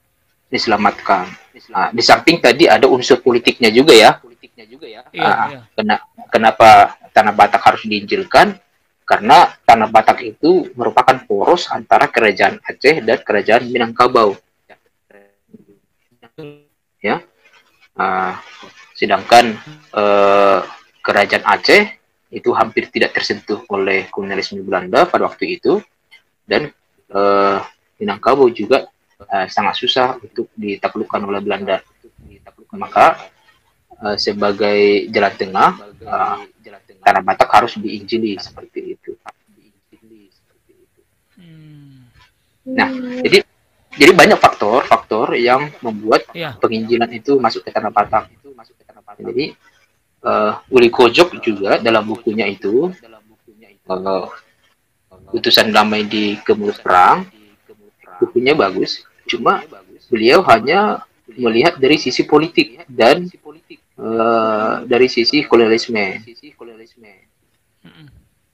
Diselamatkan. Nah, di samping tadi ada unsur politiknya juga ya. Politiknya juga ya. Iya, nah, iya. Kena, kenapa tanah Batak harus diinjilkan? Karena tanah Batak itu merupakan poros antara kerajaan Aceh dan kerajaan Minangkabau. Ya. Uh, sedangkan uh, kerajaan Aceh itu hampir tidak tersentuh oleh kolonialisme Belanda pada waktu itu dan uh, Minangkabau juga uh, sangat susah untuk ditaklukkan oleh Belanda. Maka uh, sebagai jalan tengah uh, tanah Batak harus diinjili seperti itu. Hmm. Nah, jadi jadi banyak faktor-faktor yang membuat ya. penginjilan itu masuk ke tanah Batak. Jadi uh, Uli Kojok juga dalam bukunya itu uh, utusan damai di kemulut perang bukunya bagus cuma beliau hanya melihat dari sisi politik dan uh, dari sisi kolonialisme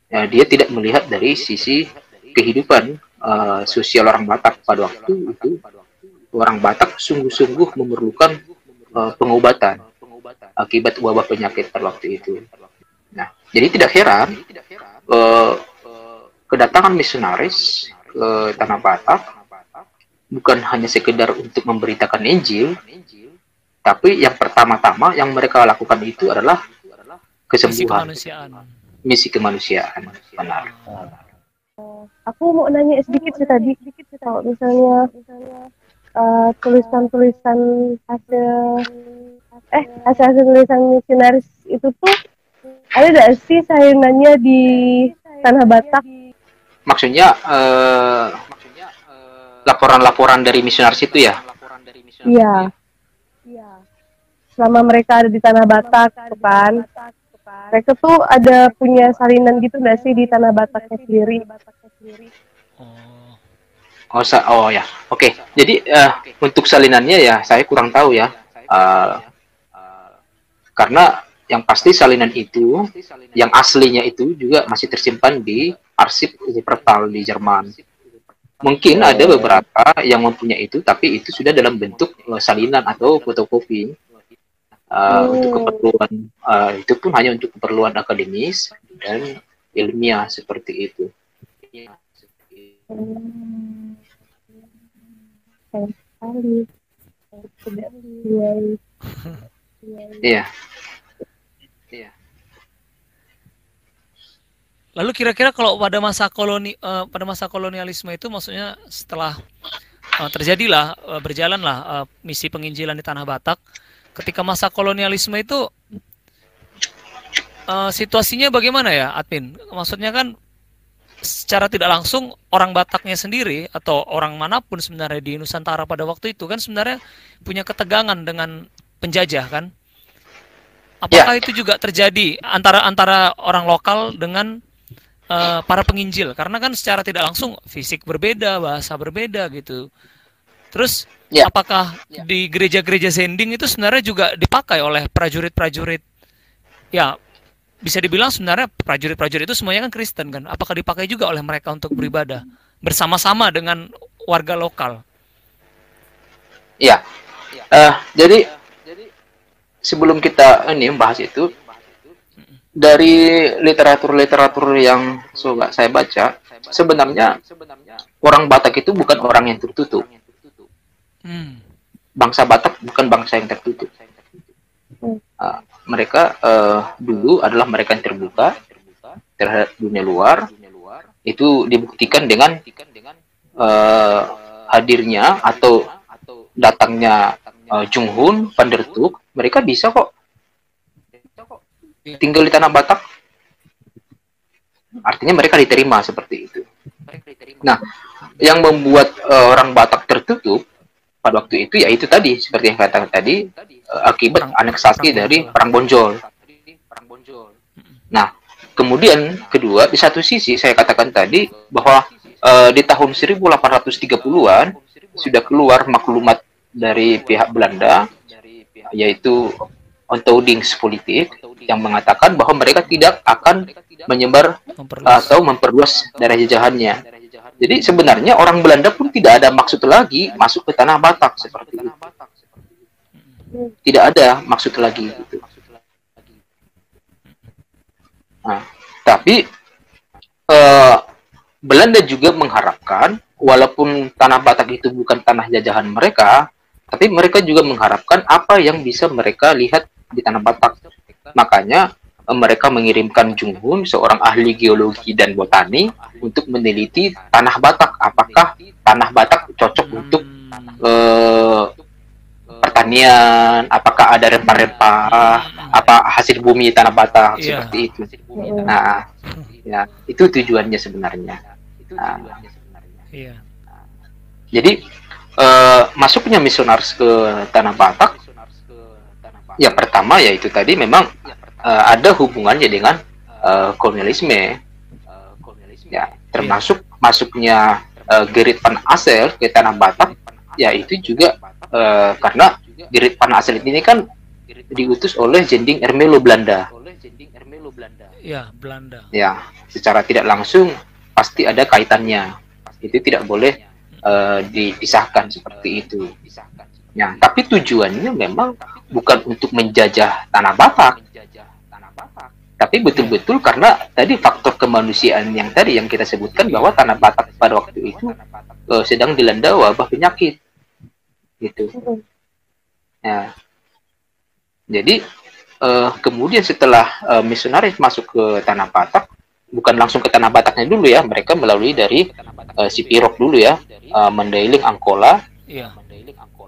ya, dia tidak melihat dari sisi kehidupan uh, sosial orang Batak pada waktu itu orang Batak sungguh-sungguh memerlukan uh, pengobatan akibat wabah penyakit pada waktu itu. Nah, jadi tidak heran uh, kedatangan misionaris ke Tanah Batak bukan hanya sekedar untuk memberitakan Injil, tapi yang pertama-tama yang mereka lakukan itu adalah kesembuhan. Misi kemanusiaan. Misi kemanusiaan, benar. Aku mau nanya sedikit sih tadi, kalau misalnya uh, tulisan-tulisan hasil eh hasil-hasil tulisan misionaris itu tuh ada nggak sih sainannya di tanah Batak? Maksudnya uh, laporan-laporan dari misionaris itu ya? Iya. Iya. Selama mereka ada di tanah Batak, kan? Mereka tuh ada punya salinan gitu nggak sih di tanah Bataknya sendiri? Oh. Oh, oh ya, oke. Okay. Jadi uh, untuk salinannya ya saya kurang tahu ya. Uh, karena yang pasti salinan itu, yang aslinya itu juga masih tersimpan di arsip Wuppertal di Jerman. Mungkin ada beberapa yang mempunyai itu, tapi itu sudah dalam bentuk uh, salinan atau fotokopi. Uh, oh. Untuk keperluan uh, itu pun hanya untuk keperluan akademis dan ilmiah seperti itu. Hmm. Iya. Iya. Lalu kira-kira kalau pada masa koloni uh, pada masa kolonialisme itu maksudnya setelah uh, terjadilah uh, berjalanlah uh, misi penginjilan di tanah Batak, ketika masa kolonialisme itu uh, situasinya bagaimana ya, Admin? Maksudnya kan secara tidak langsung orang Bataknya sendiri atau orang mana pun sebenarnya di Nusantara pada waktu itu kan sebenarnya punya ketegangan dengan penjajah kan. Apakah ya. itu juga terjadi antara antara orang lokal dengan uh, para penginjil? Karena kan secara tidak langsung fisik berbeda, bahasa berbeda gitu. Terus ya. apakah ya. di gereja-gereja sending itu sebenarnya juga dipakai oleh prajurit-prajurit? Ya, bisa dibilang sebenarnya prajurit-prajurit itu semuanya kan Kristen kan. Apakah dipakai juga oleh mereka untuk beribadah bersama-sama dengan warga lokal? Ya. Uh, jadi sebelum kita ini membahas itu dari literatur-literatur yang suka saya baca sebenarnya orang Batak itu bukan orang yang tertutup. Hmm. bangsa Batak bukan bangsa yang tertutup. Uh, mereka uh, dulu adalah mereka yang terbuka terhadap dunia luar. Itu dibuktikan dengan uh, hadirnya atau datangnya uh, Junghun, Van der Tuk, mereka bisa kok tinggal di tanah Batak. artinya mereka diterima seperti itu. Nah, yang membuat uh, orang Batak tertutup pada waktu itu yaitu tadi seperti yang katakan tadi uh, akibat perang, aneksasi perang dari perang Bonjol. Nah, kemudian kedua di satu sisi saya katakan tadi bahwa uh, di tahun 1830-an sudah keluar maklumat dari pihak Belanda yaitu ontodings politik yang mengatakan bahwa mereka tidak akan menyebar atau memperluas daerah jajahannya. Jadi sebenarnya orang Belanda pun tidak ada maksud lagi masuk ke tanah Batak seperti itu. Tidak ada maksud lagi gitu. Nah, tapi uh, Belanda juga mengharapkan walaupun tanah Batak itu bukan tanah jajahan mereka, tapi mereka juga mengharapkan apa yang bisa mereka lihat di tanah Batak. Makanya eh, mereka mengirimkan Junghun, seorang ahli geologi dan botani, untuk meneliti tanah Batak. Apakah tanah Batak cocok untuk uh, pertanian? Apakah ada rempah-rempah? Apa hasil bumi tanah Batak yeah. seperti itu? Nah, ya itu tujuannya sebenarnya. Nah, yeah. Jadi uh, masuknya misionaris ke tanah Batak Ya pertama yaitu tadi memang uh, ada hubungannya dengan uh, kolonialisme. Ya termasuk masuknya uh, Gerit Pan Asel ke tanah Batak, ya itu juga uh, karena Gerit Pan Asel ini kan diutus oleh Jending Ermelo Belanda. Ya Belanda. Ya secara tidak langsung pasti ada kaitannya. Itu tidak boleh uh, dipisahkan seperti itu. Ya, tapi tujuannya memang bukan untuk menjajah tanah Batak, tapi betul-betul karena tadi faktor kemanusiaan yang tadi yang kita sebutkan bahwa tanah Batak pada waktu itu uh, sedang dilanda wabah penyakit, gitu. Ya. Jadi uh, kemudian setelah uh, misionaris masuk ke tanah Batak, bukan langsung ke tanah Bataknya dulu ya, mereka melalui dari uh, Sipirok dulu ya, uh, Mandailing, Angkola, iya.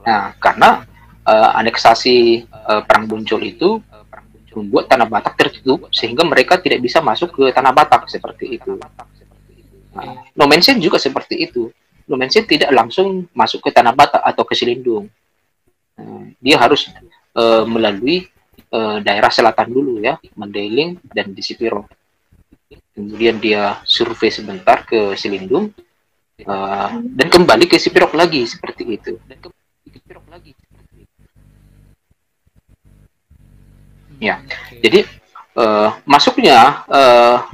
Nah, karena uh, aneksasi uh, perang Buncol itu membuat tanah Batak tertutup sehingga mereka tidak bisa masuk ke tanah Batak seperti itu. Nah, Nomensen juga seperti itu. Nomensen tidak langsung masuk ke tanah Batak atau ke Silindung. Nah, dia harus uh, melalui uh, daerah selatan dulu ya, Mandailing dan di Sipiro. Kemudian dia survei sebentar ke Silindung uh, dan kembali ke Sipirok lagi seperti itu. Ya, okay. jadi uh, masuknya uh,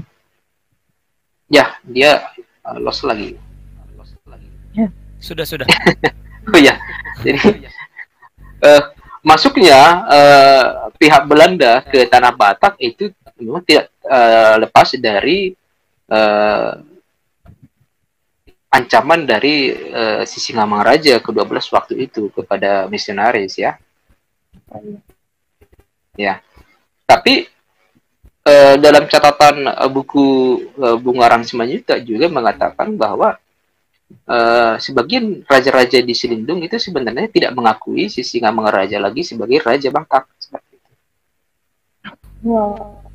ya dia uh, lost lagi. Ya. Sudah sudah. (laughs) oh ya, jadi uh, masuknya uh, pihak Belanda ke tanah Batak itu memang tidak uh, lepas dari uh, ancaman dari uh, sisi Ngamang Raja ke-12 waktu itu kepada misionaris ya. Ya. Tapi uh, dalam catatan uh, buku uh, Bungaran Simanjuta juga mengatakan bahwa uh, sebagian raja-raja di Selindung itu sebenarnya tidak mengakui si Singa Raja lagi sebagai raja Bangkak seperti itu. Wow.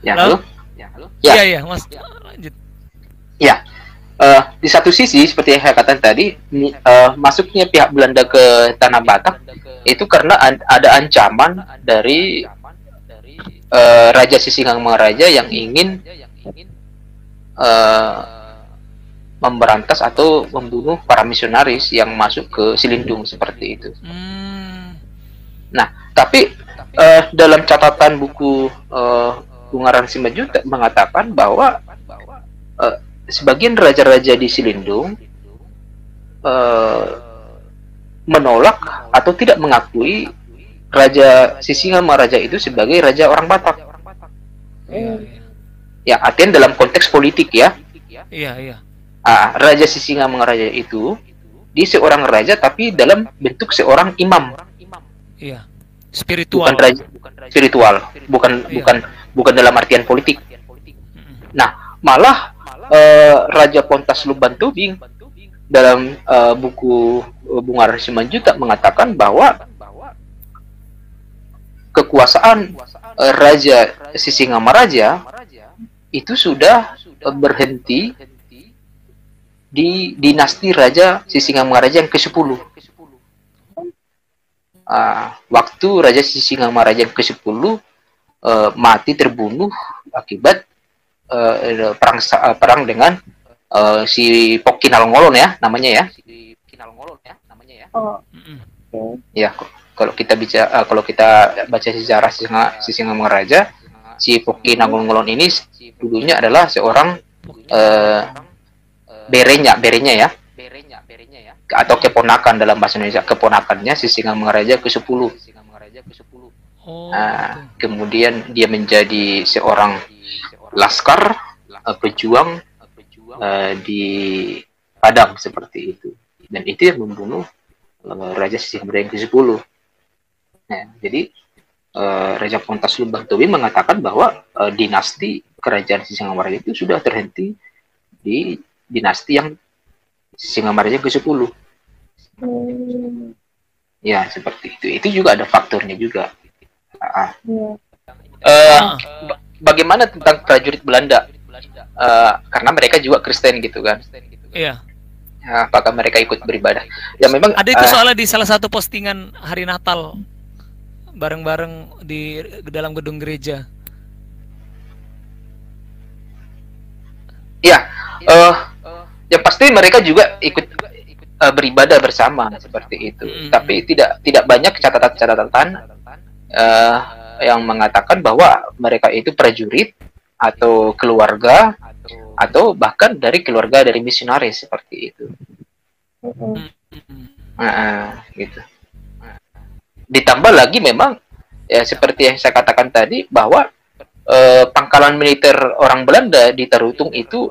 ya, halo? Ya, halo? Ya, iya, iya, Mas. Lanjut. Ya, uh, di satu sisi seperti yang saya katakan tadi uh, masuknya pihak Belanda ke tanah Batak itu karena ada ancaman dari uh, Raja Sisingang Mangaraja yang ingin uh, memberantas atau membunuh para misionaris yang masuk ke Silindung seperti itu. Hmm. Nah, tapi uh, dalam catatan buku uh, Bungaran Simajuta mengatakan bahwa uh, sebagian raja-raja di Silindung uh, menolak atau tidak mengakui Raja Sisinga Maharaja itu sebagai raja orang Batak. Hmm. Ya, artinya dalam konteks politik ya. Iya, iya. Ah, raja Sisinga Maharaja itu dia seorang raja tapi dalam bentuk seorang imam. Iya. Spiritual. Bukan raja spiritual, bukan iya. bukan bukan dalam artian politik. Nah, malah uh, Raja Pontas Luban Tubing dalam uh, buku uh, Bunga Simanjuta mengatakan bahwa kekuasaan uh, Raja Sisingamaraja itu sudah berhenti di dinasti Raja Sisingamaraja yang ke-10. Uh, waktu Raja Sisingamaraja yang ke-10 uh, mati terbunuh akibat uh, perang uh, perang dengan uh, si Pokinalngolon ya namanya ya. ya namanya ya. Oh. Ya, kalau kita bicara uh, kalau kita baca sejarah Sisingamaraja, si Pokinalngolon ini dulunya adalah seorang uh, berenya berenya ya. Berenya berenya ya. Atau keponakan dalam bahasa Indonesia. Keponakannya si singa mengaraja ke sepuluh oh, nah, kemudian dia menjadi seorang laskar uh, pejuang uh, di Padang seperti itu dan itu yang membunuh uh, Raja Sisingamaraja yang ke sepuluh nah, jadi uh, Raja Pontas Lubang Tobi mengatakan bahwa uh, dinasti kerajaan Sisingamaraja itu sudah terhenti di dinasti yang Singamaraja ke-10. Hmm. Ya, seperti itu. Itu juga ada faktornya juga. Uh, uh, bagaimana tentang prajurit Belanda? Uh, karena mereka juga Kristen gitu kan. Iya. Ya, apakah mereka ikut beribadah? Ya memang ada itu uh, soalnya di salah satu postingan hari Natal bareng-bareng di dalam gedung gereja. Iya, uh, ya pasti mereka juga ikut uh, beribadah bersama seperti itu. Mm -hmm. Tapi tidak tidak banyak catatan-catatan uh, yang mengatakan bahwa mereka itu prajurit atau keluarga atau bahkan dari keluarga dari misionaris seperti itu. Uh, gitu. Ditambah lagi memang ya seperti yang saya katakan tadi bahwa uh, pangkalan militer orang Belanda di Tarutung itu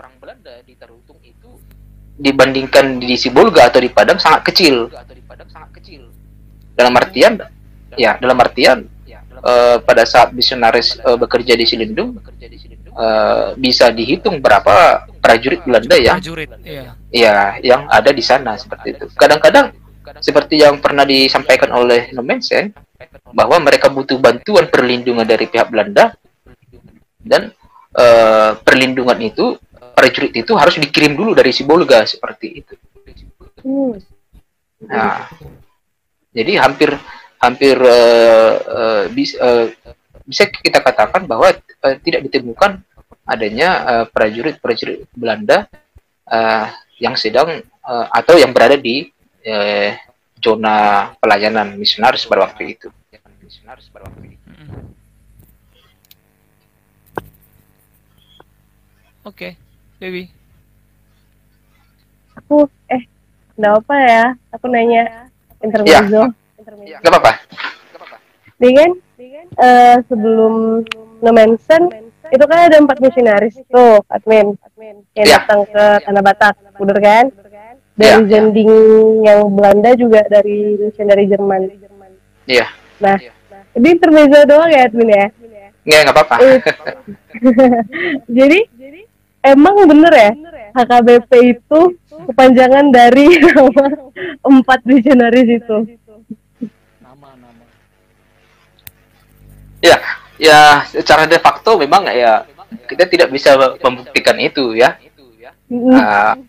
dibandingkan di Sibolga atau di Padang sangat kecil. Dalam artian, ya dalam artian uh, pada saat misionaris uh, bekerja di Silindung uh, bisa dihitung berapa prajurit Belanda yang prajurit, iya. ya yang ada di sana seperti itu. Kadang-kadang seperti yang pernah disampaikan oleh Nomensen bahwa mereka butuh bantuan perlindungan dari pihak Belanda dan uh, perlindungan itu prajurit itu harus dikirim dulu dari Sibolga seperti itu. Hmm. Nah, jadi hampir hampir uh, uh, bis, uh, bisa kita katakan bahwa uh, tidak ditemukan adanya prajurit-prajurit uh, Belanda uh, yang sedang uh, atau yang berada di uh, zona pelayanan misionaris pada waktu itu. Misionaris pada waktu itu. Oke. Okay. Dewi? Aku eh enggak apa ya? Aku nanya intermezzo. Ya. Gak apa-apa. Dengan uh, sebelum nge-mention itu kan ada empat misionaris tuh admin yang ya. datang ke Tanah Batak, bener kan? Dari ya. Zending yang Belanda juga dari mission dari Jerman. Iya. Nah, ini intermezzo doang ya admin ya? Nggak, nggak apa-apa. (laughs) jadi, emang bener ya HKBP itu kepanjangan dari (laughs) nama empat visionaris itu. Nama-nama. Ya, ya secara de facto memang ya kita tidak bisa membuktikan itu ya. Uh,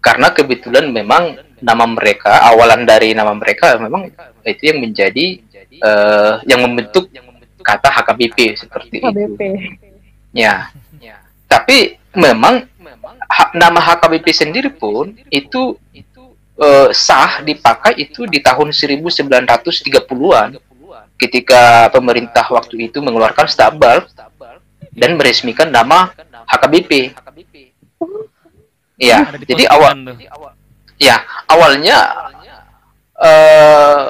karena kebetulan memang nama mereka awalan dari nama mereka memang itu yang menjadi uh, yang membentuk kata HKBP seperti itu. Ya. Tapi memang hak, nama HKBP sendiri pun itu uh, sah dipakai itu di tahun 1930-an ketika pemerintah waktu itu mengeluarkan stabal dan meresmikan nama HKBP. Ya, jadi awal ya awalnya uh,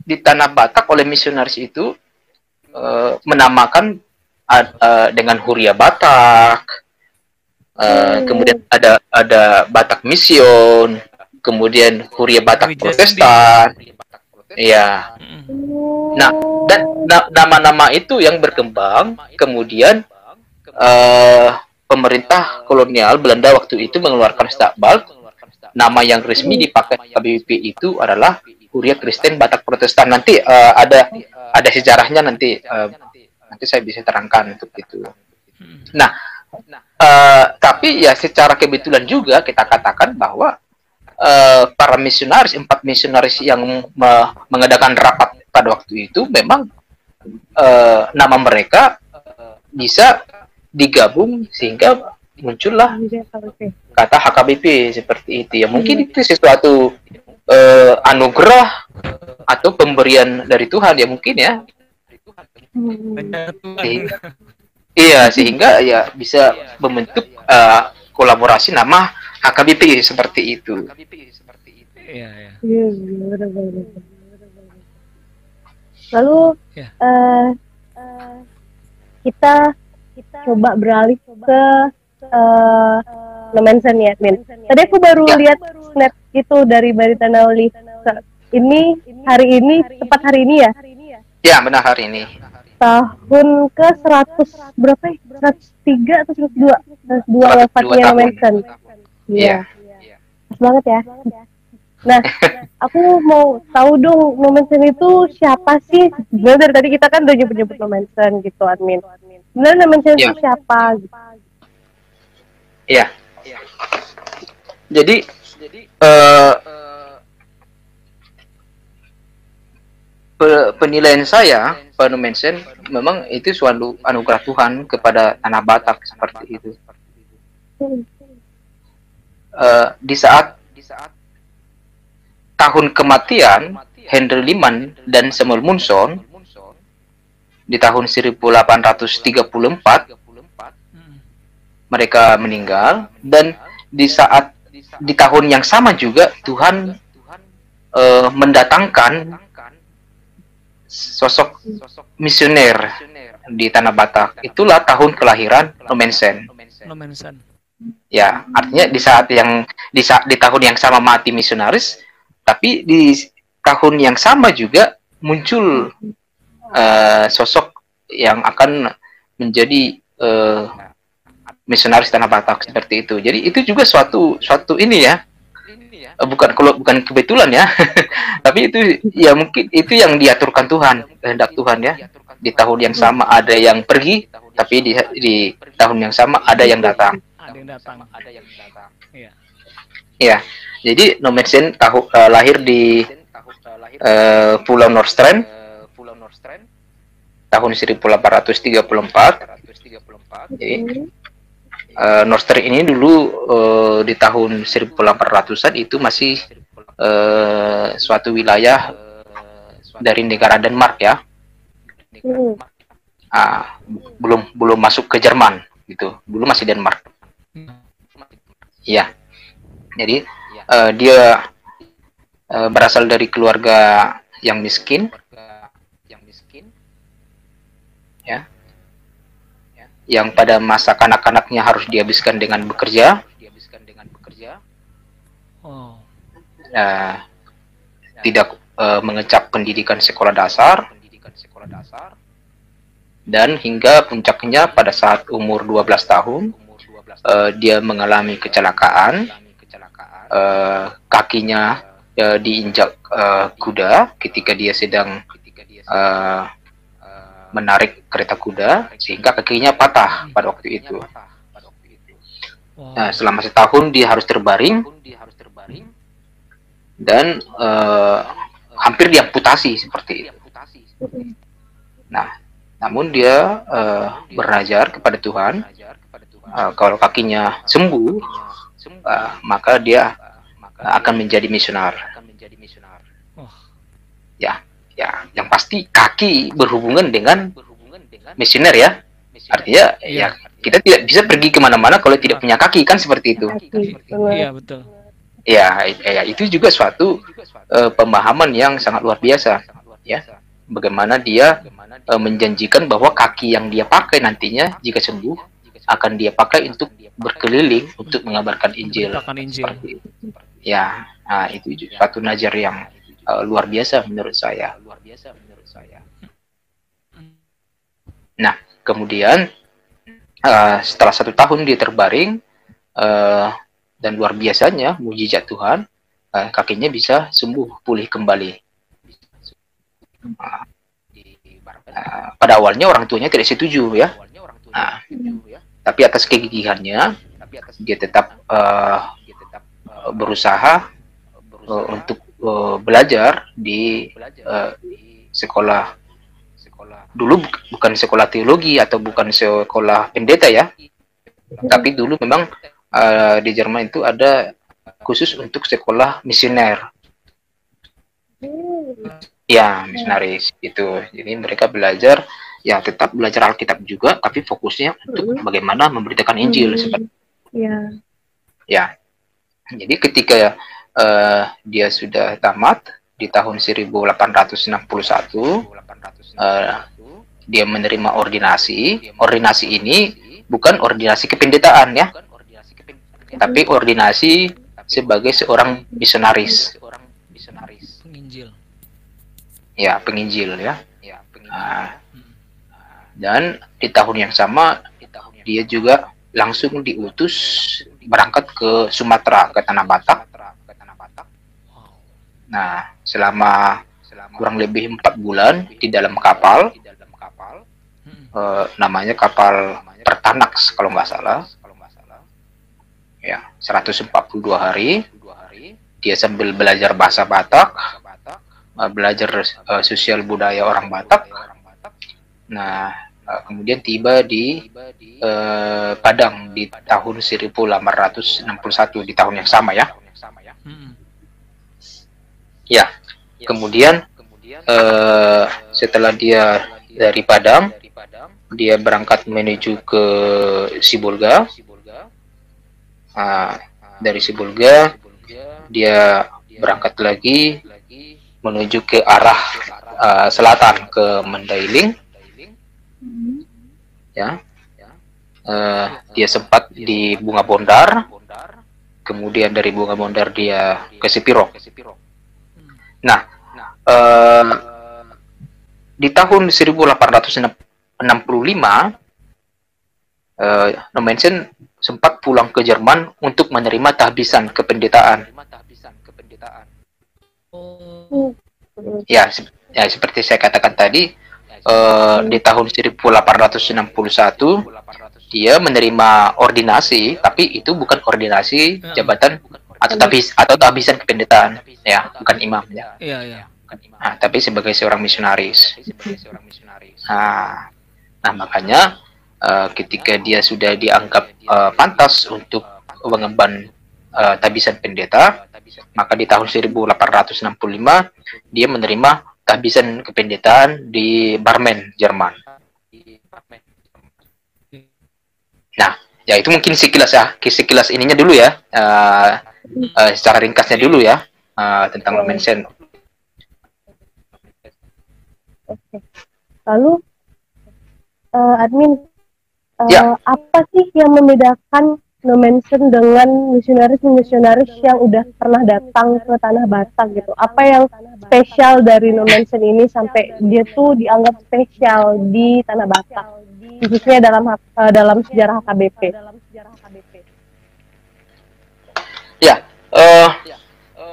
di tanah Batak oleh misionaris itu uh, menamakan uh, dengan Huria Batak, Uh, kemudian ada ada Batak Mission, kemudian Huria Batak Protestan. Iya. Nah, dan nama-nama itu yang berkembang, kemudian uh, pemerintah kolonial Belanda waktu itu mengeluarkan stakbal. Nama yang resmi dipakai KBBP itu adalah Huria Kristen Batak Protestan. Nanti uh, ada ada sejarahnya nanti uh, nanti saya bisa terangkan untuk itu. Nah, uh, tapi ya secara kebetulan juga kita katakan bahwa uh, para misionaris, empat misionaris yang me mengadakan rapat pada waktu itu memang uh, nama mereka bisa digabung sehingga muncullah kata HKBP seperti itu. Ya mungkin itu sesuatu uh, anugerah atau pemberian dari Tuhan ya mungkin ya. Iya sehingga ya bisa membentuk uh, kolaborasi nama HKBP seperti itu. Iya, iya. iya Lalu ya. uh, uh, kita kita coba beralih ke uh, Nomensen ya, Min. Tadi aku baru ya. lihat snap itu dari Barita Nauli. Ini hari ini tepat hari ini ya? Ya, benar hari ini tahun ke 100 berapa ya? 103 atau 102? 102 wafatnya Manson. Iya. Yeah. Pas banget ya. Nah, aku mau tahu dong Nomensen itu siapa sih? Sebenarnya dari tadi kita kan udah nyebut-nyebut Nomensen gitu, admin. Sebenarnya Nomensen yeah. itu iya. siapa? Iya. Yeah. Jadi, jadi uh, penilaian saya, Pak Numensen, memang itu suatu anugerah Tuhan kepada tanah Batak seperti itu. Uh, di saat di saat tahun kematian Henry Liman dan Samuel Munson di tahun 1834 mereka meninggal dan di saat di tahun yang sama juga Tuhan uh, mendatangkan sosok misioner di Tanah Batak. Itulah tahun kelahiran Nomensen. Ya, artinya di saat yang di saat di tahun yang sama mati misionaris, tapi di tahun yang sama juga muncul uh, sosok yang akan menjadi uh, misionaris Tanah Batak seperti itu. Jadi itu juga suatu suatu ini ya. Uh, bukan kalau bukan kebetulan ya. (laughs) Tapi itu ya mungkin itu yang diaturkan Tuhan kehendak Tuhan ya. Di tahun yang sama ada yang pergi tapi di di tahun yang sama ada yang datang ada yang datang. Ada yang datang. Ya ya jadi Nomensen tahu uh, lahir di uh, Pulau Norstrand tahun 1834 jadi uh, Noster ini dulu uh, di tahun 1800-an itu masih uh, suatu wilayah dari negara Denmark ya. Ah, belum belum masuk ke Jerman gitu. Dulu masih Denmark. Iya. Jadi uh, dia uh, berasal dari keluarga yang miskin. Ya yang pada masa kanak-kanaknya harus dihabiskan dengan bekerja. Dihabiskan dengan bekerja. Oh. Nah, tidak uh, mengecap pendidikan sekolah dasar. Pendidikan sekolah dasar. Dan hingga puncaknya pada saat umur 12 tahun, uh, dia mengalami kecelakaan. Uh, kakinya uh, diinjak uh, kuda ketika dia sedang uh, menarik kereta kuda sehingga kakinya patah pada waktu itu. Nah, selama setahun dia harus terbaring dan uh, hampir diamputasi seperti itu. Nah, namun dia uh, berajar kepada Tuhan uh, kalau kakinya sembuh, uh, maka dia akan menjadi misionar. Ya, ya. Yang pasti kaki berhubungan dengan misioner ya. Artinya ya. ya kita tidak bisa pergi ke mana-mana kalau tidak punya kaki kan seperti itu. Iya betul. Ya, ya itu juga suatu uh, pemahaman yang sangat luar biasa ya. Bagaimana dia uh, menjanjikan bahwa kaki yang dia pakai nantinya jika sembuh akan dia pakai untuk berkeliling untuk mengabarkan Injil. Injil. Ya, nah, itu suatu najar yang uh, luar biasa menurut saya. Luar biasa menurut saya. Nah, kemudian uh, setelah satu tahun dia terbaring uh, dan luar biasanya mujizat Tuhan, uh, kakinya bisa sembuh pulih kembali. Uh, pada awalnya orang tuanya tidak setuju ya. Nah, tapi atas kegigihannya dia tetap uh, berusaha uh, untuk uh, belajar di uh, sekolah. Dulu bukan sekolah teologi atau bukan sekolah pendeta ya. Tapi dulu memang uh, di Jerman itu ada khusus untuk sekolah misioner. Ya misionaris itu jadi mereka belajar ya tetap belajar Alkitab juga tapi fokusnya untuk bagaimana memberitakan Injil seperti ya ya jadi ketika uh, dia sudah tamat di tahun 1861 uh, dia menerima ordinasi. Ordinasi ini bukan ordinasi kependetaan ya, tapi ordinasi sebagai seorang misionaris. Penginjil. Ya, penginjil ya. Nah, dan di tahun yang sama dia juga langsung diutus berangkat ke Sumatera ke Tanah Batak. Nah, selama kurang lebih empat bulan di dalam kapal uh, namanya kapal Tertanax kalau nggak salah. Ya, 142 hari. Dia sambil belajar bahasa Batak, uh, belajar uh, sosial budaya orang Batak. Nah, uh, kemudian tiba di uh, Padang di tahun 1861 di tahun yang sama ya. Ya, kemudian uh, setelah dia dari Padang, dia berangkat menuju ke Sibulga. Nah, dari Sibulga dia berangkat lagi menuju ke arah uh, selatan ke Mandailing. Ya, uh, dia sempat di Bunga Bondar. Kemudian dari Bunga Bondar dia ke Sipiro. Nah, uh, di tahun 1865 uh, Nomensen sempat pulang ke Jerman untuk menerima tahbisan kependetaan. Oh. Ya, se ya seperti saya katakan tadi, uh, di tahun 1861 dia menerima ordinasi, tapi itu bukan ordinasi jabatan atau tabis atau tahbisan kependetaan, ya, bukan imam ya. Iya, iya. Nah, tapi sebagai seorang misionaris. Nah, Nah, makanya uh, ketika dia sudah dianggap uh, pantas untuk mengemban uh, tabisan pendeta, maka di tahun 1865 dia menerima tabisan kependetaan di Barmen, Jerman. Nah, ya itu mungkin sekilas ya, sekilas ininya dulu ya, uh, uh, secara ringkasnya dulu ya uh, tentang Lomensen. Lalu uh, admin uh, ya. apa sih yang membedakan no mention dengan misionaris-misionaris yang udah pernah datang ke tanah Batak gitu. Apa yang spesial dari no mention ini sampai dia tuh dianggap spesial di tanah Batak? Khususnya dalam uh, dalam sejarah HKBP ya uh,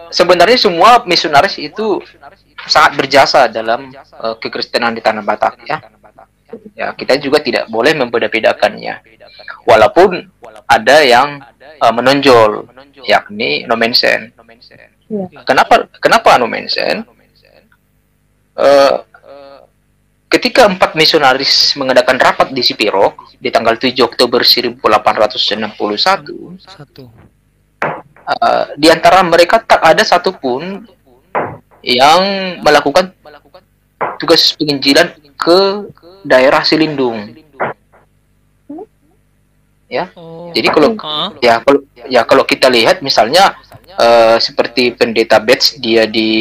sebenarnya semua misionaris itu sangat berjasa dalam uh, kekristenan di tanah Batak ya ya kita juga tidak boleh membeda-bedakannya walaupun ada yang uh, menonjol yakni nomensen ya. kenapa kenapa nomensen uh, ketika empat misionaris mengadakan rapat di Sipiro di tanggal 7 Oktober 1861 Satu. Uh, di antara mereka tak ada satupun yang melakukan tugas penginjilan ke daerah Silindung. Ya. Oh. Jadi kalau ya kalau ya kalau kita lihat misalnya uh, seperti pendeta Betts dia di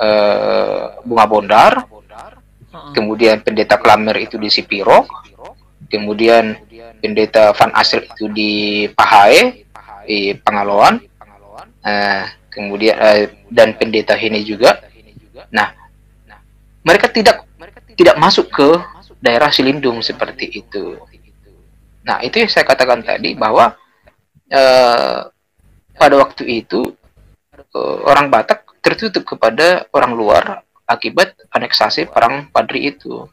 uh, Bunga Bondar, kemudian pendeta Klamer itu di Sipiro, kemudian pendeta Van Asel itu di Pahae di Pangaloan, uh, kemudian uh, dan pendeta ini juga. Nah, mereka tidak tidak masuk ke daerah Silindung seperti itu. Nah, itu yang saya katakan tadi bahwa uh, pada waktu itu uh, orang Batak tertutup kepada orang luar akibat aneksasi perang Padri itu.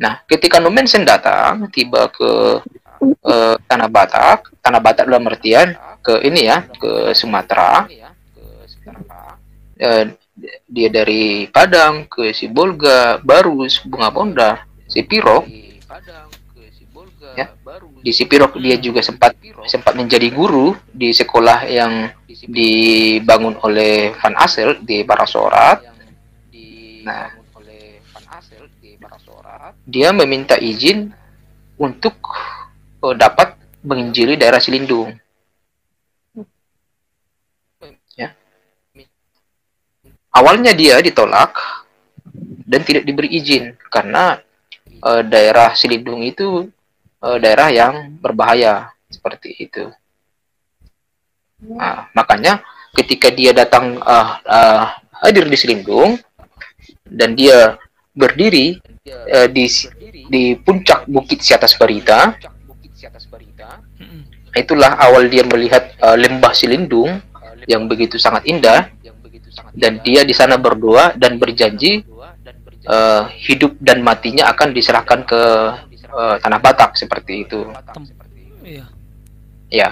Nah, ketika Numensen datang tiba ke uh, tanah Batak, tanah Batak dalam artian ke ini ya, ke Sumatera. Uh, dia dari Padang ke Sibolga, Barus, Bunga Ponda, Sipirok. Ya, di Sipirok dia juga sempat sempat menjadi guru di sekolah yang dibangun oleh Van Asel di Barasorat. Nah, dia meminta izin untuk uh, dapat menginjili daerah Silindung. Ya. Awalnya dia ditolak dan tidak diberi izin karena uh, daerah Silindung itu uh, daerah yang berbahaya seperti itu. Nah, makanya ketika dia datang uh, uh, hadir di Silindung dan dia berdiri uh, di di puncak bukit Siatas Barita. Itulah awal dia melihat uh, lembah Silindung yang begitu sangat indah dan dia di sana berdoa dan berjanji uh, hidup dan matinya akan diserahkan ke uh, tanah Batak seperti itu. Iya. Ya.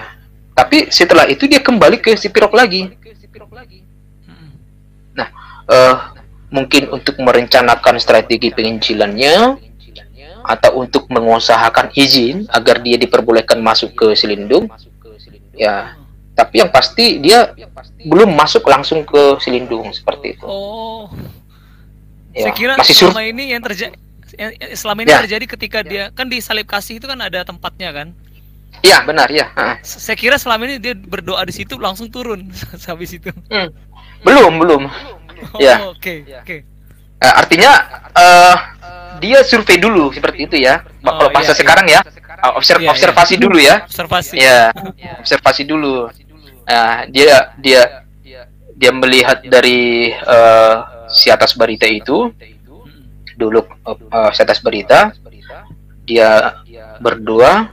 Tapi setelah itu dia kembali ke Sipirok lagi. Nah, uh, mungkin untuk merencanakan strategi penginjilannya atau untuk mengusahakan izin agar dia diperbolehkan masuk ke Silindung ya tapi yang pasti dia belum masuk langsung ke Silindung seperti itu oh ya, saya kira masih selama ini yang terjadi selama ini ya. terjadi ketika ya. dia kan di salib kasih itu kan ada tempatnya kan Iya benar ya. Saya kira selama ini dia berdoa di situ langsung turun (laughs) habis itu. Hmm. Belum belum. Oh, ya. Oke, okay, oke. Okay. Uh, artinya uh, dia survei dulu seperti itu ya. Oh, Kalau pas iya, sekarang iya. ya, observ iya, observasi iya. dulu ya. Observasi. Ya, observasi dulu. Nah, dia dia dia melihat dari uh, si atas berita itu dulu uh, si atas berita dia berdoa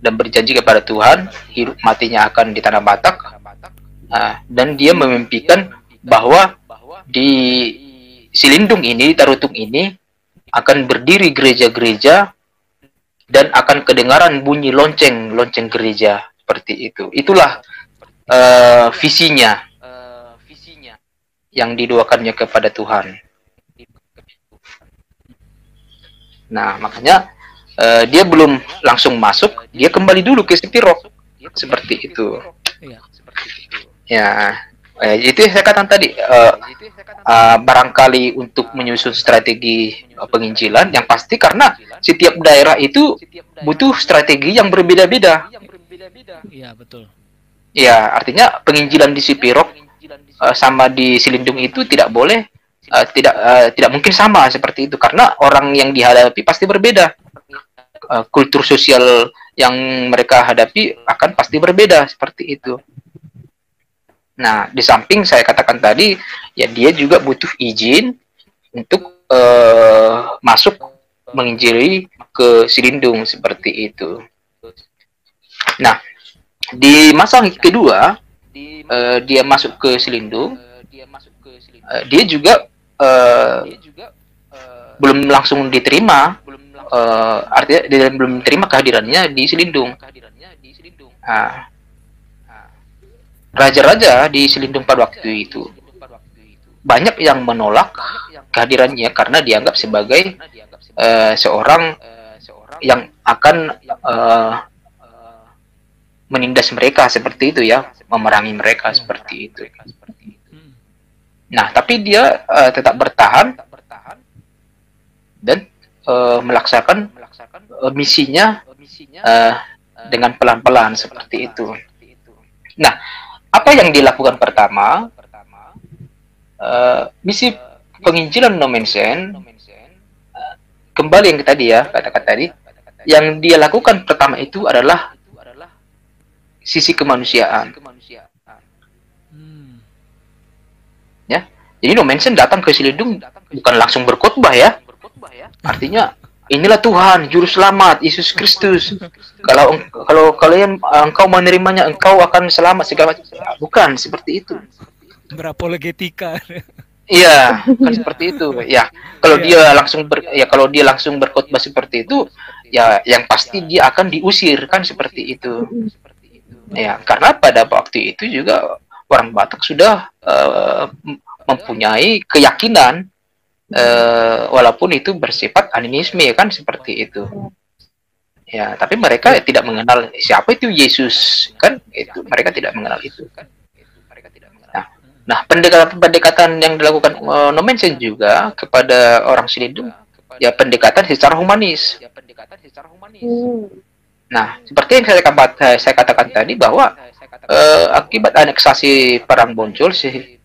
dan berjanji kepada Tuhan hidup matinya akan di tanah Batak uh, dan dia memimpikan bahwa di Silindung ini, Tarutung ini akan berdiri gereja-gereja dan akan kedengaran bunyi lonceng, lonceng gereja seperti itu. Itulah uh, visinya, uh, visinya yang didoakannya kepada Tuhan. Nah, makanya uh, dia belum langsung masuk, dia kembali dulu ke Sipirok seperti itu. Ya, Eh, itu saya katakan tadi uh, uh, barangkali untuk menyusun strategi penginjilan yang pasti karena setiap daerah itu butuh strategi yang berbeda-beda. Iya betul. Iya artinya penginjilan di Sipirok uh, sama di Silindung itu tidak boleh uh, tidak uh, tidak mungkin sama seperti itu karena orang yang dihadapi pasti berbeda. Uh, kultur sosial yang mereka hadapi akan pasti berbeda seperti itu. Nah, di samping saya katakan tadi, ya dia juga butuh izin untuk uh, masuk menginjili ke Silindung seperti itu. Nah, di masa kedua, uh, dia masuk ke Silindung, uh, dia juga uh, belum langsung diterima, uh, artinya dia belum diterima kehadirannya di Silindung. Nah, raja-raja di Selindung pada waktu itu. Banyak yang menolak kehadirannya karena dianggap sebagai uh, seorang yang akan uh, menindas mereka seperti itu ya, memerangi mereka seperti itu. Nah, tapi dia uh, tetap bertahan dan uh, melaksanakan uh, misinya uh, dengan pelan-pelan seperti itu. Nah, apa yang dilakukan pertama uh, misi penginjilan nomensen kembali yang tadi ya kata-kata tadi yang dia lakukan pertama itu adalah sisi kemanusiaan. Ya jadi nomensen datang ke Silidung bukan langsung berkhotbah ya. Artinya inilah Tuhan juru selamat Yesus Kristus. Kalau kalau kalian engkau menerimanya engkau akan selamat segala macam. Bukan seperti itu. Berapologetika. Iya, (laughs) kan seperti itu. Ya, kalau dia langsung ber, ya kalau dia langsung berkhotbah seperti itu, ya yang pasti dia akan diusir kan seperti itu. Ya, karena pada waktu itu juga orang Batak sudah uh, mempunyai keyakinan uh, walaupun itu bersifat animisme ya kan seperti itu. Ya, tapi mereka tidak mengenal siapa itu Yesus kan itu mereka tidak mengenal itu kan. Nah, pendekatan-pendekatan yang dilakukan uh, Nomensen juga kepada orang Silindung ya pendekatan secara humanis. Ya pendekatan secara humanis. Hmm. Nah, seperti yang saya, kata, saya katakan tadi bahwa uh, akibat aneksasi perang Boncol sih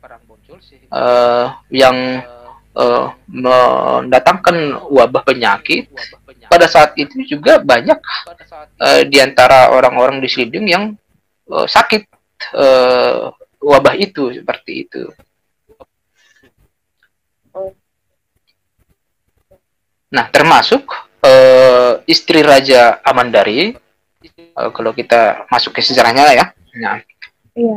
uh, yang uh, mendatangkan wabah penyakit pada saat itu juga banyak uh, di antara orang-orang di Silindung yang uh, sakit uh, wabah itu seperti itu. Nah, termasuk uh, istri Raja Amandari, uh, kalau kita masuk ke sejarahnya ya. Nah, iya.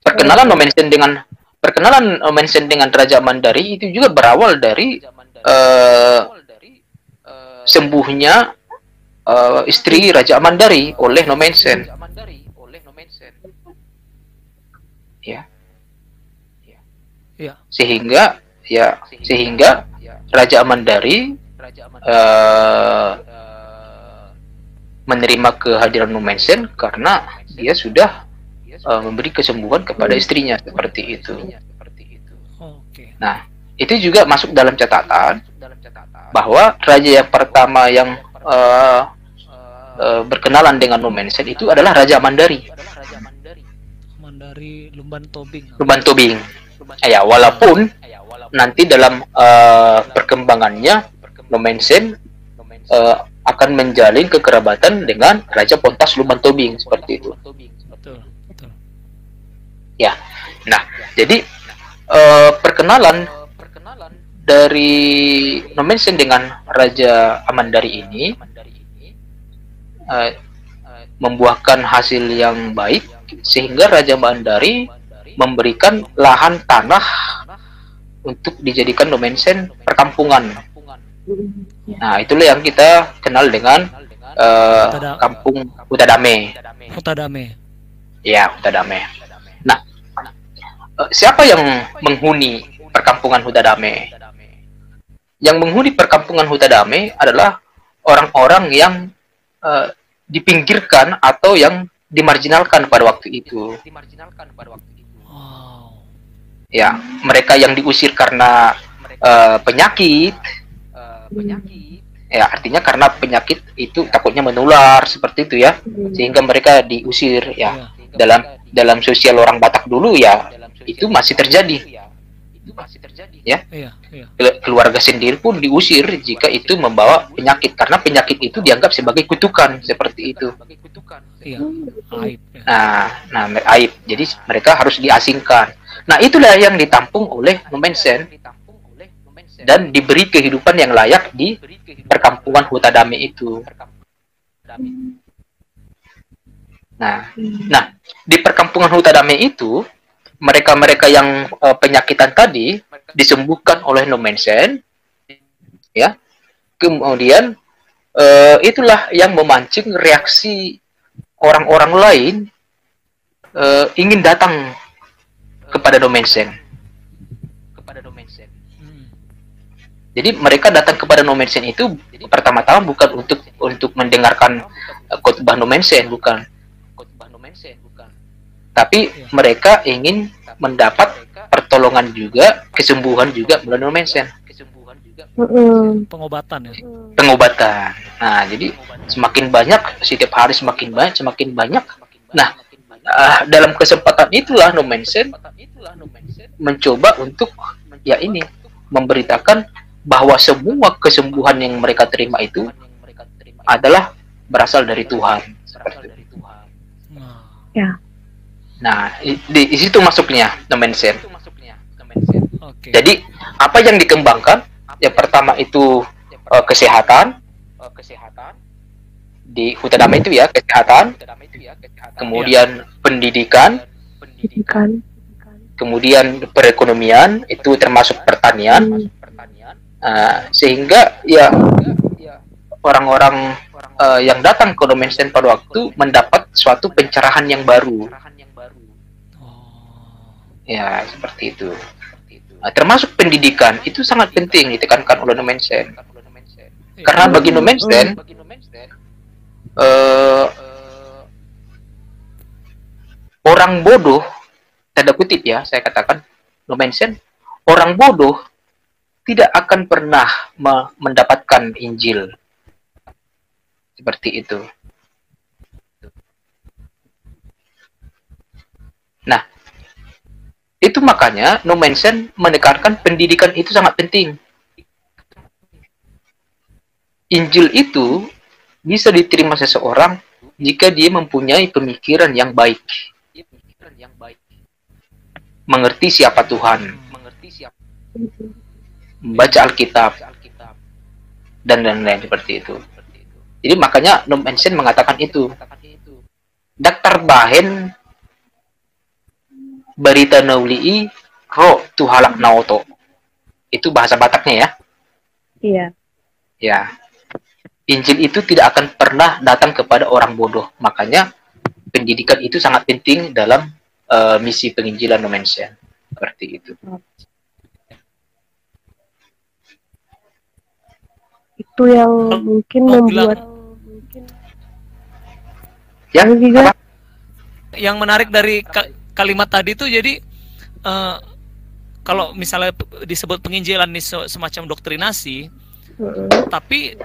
Perkenalan Nomensen dengan perkenalan Nomensen dengan Raja Amandari itu juga berawal dari uh, sembuhnya uh, istri Raja Amandari oleh Nomensen. ya. sehingga ya sehingga Raja Amandari uh, menerima kehadiran Numensen karena dia sudah uh, memberi kesembuhan kepada istrinya seperti itu. Nah, itu juga masuk dalam catatan bahwa raja yang pertama yang uh, uh, berkenalan dengan Numensen itu adalah Raja Mandari. Mandari. Lumban Tobing. Lumban Tobing. Ya walaupun nanti dalam uh, perkembangannya Nomensen uh, akan menjalin kekerabatan dengan Raja Pontas Luman Tobing seperti itu. Ya, nah jadi uh, perkenalan dari Nomensen dengan Raja Amandari ini uh, membuahkan hasil yang baik sehingga Raja Amandari memberikan lahan tanah untuk dijadikan domensen perkampungan. Nah, itulah yang kita kenal dengan uh, kampung Utadame. Utadame. Ya, Utadame. Nah, uh, siapa yang menghuni perkampungan Hutadame? Yang menghuni perkampungan Hutadame adalah orang-orang yang uh, dipinggirkan atau yang dimarginalkan pada waktu itu. Dimarginalkan pada waktu ya mereka yang diusir karena uh, penyakit penyakit. Ya artinya karena penyakit itu takutnya menular seperti itu ya. Sehingga mereka diusir ya. Dalam dalam sosial orang Batak dulu ya itu masih terjadi. itu masih terjadi. Ya. Iya, iya. keluarga sendiri pun diusir jika itu membawa penyakit. Karena penyakit itu dianggap sebagai kutukan seperti itu. Iya. aib ya. nah nah aib. Jadi mereka harus diasingkan. Nah, itulah yang ditampung oleh Numensen dan diberi kehidupan yang layak di perkampungan Hutadame itu. Nah, nah di perkampungan Hutadame itu mereka-mereka yang uh, penyakitan tadi disembuhkan oleh Nomensen, ya. Kemudian uh, itulah yang memancing reaksi orang-orang lain uh, ingin datang kepada domain Jadi mereka datang kepada domain sen itu pertama-tama bukan untuk untuk mendengarkan uh, khotbah domain sen, bukan. Tapi ya. mereka ingin mendapat pertolongan juga, kesembuhan juga melalui domain sen. Kesembuhan juga. Mm Pengobatan ya. Pengobatan. Nah, jadi semakin banyak setiap hari semakin banyak, semakin banyak. Nah, uh, dalam kesempatan itulah No Mention mencoba untuk ya ini memberitakan bahwa semua kesembuhan yang mereka terima itu adalah berasal dari Tuhan. Ya. Nah, di, di situ masuknya Mention. Okay. Jadi apa yang dikembangkan? Yang pertama itu uh, kesehatan, kesehatan di Hutadama itu ya kesehatan, kemudian pendidikan, pendidikan, kemudian perekonomian itu termasuk pertanian, uh, sehingga ya orang-orang uh, yang datang ke Nomensen pada waktu mendapat suatu pencerahan yang baru. Ya seperti itu. Nah, termasuk pendidikan itu sangat penting ditekankan oleh Nomensen. Karena bagi Nomensen, uh, orang bodoh tanda kutip ya saya katakan no mention orang bodoh tidak akan pernah me mendapatkan Injil seperti itu. Nah, itu makanya no mention menekankan pendidikan itu sangat penting. Injil itu bisa diterima seseorang jika dia mempunyai pemikiran yang baik mengerti siapa Tuhan, mengerti siapa, membaca Alkitab, dan dan lain seperti itu. Jadi makanya Nom Ensen mengatakan itu. Daftar bahen berita nauli ro tuhalak naoto. Itu bahasa Bataknya ya. Iya. Ya. Injil itu tidak akan pernah datang kepada orang bodoh. Makanya pendidikan itu sangat penting dalam uh, misi penginjilan Nomensian seperti itu. Itu yang mungkin oh, membuat ya apa? yang menarik dari ka kalimat tadi itu jadi uh, kalau misalnya disebut penginjilan ini semacam doktrinasi, tapi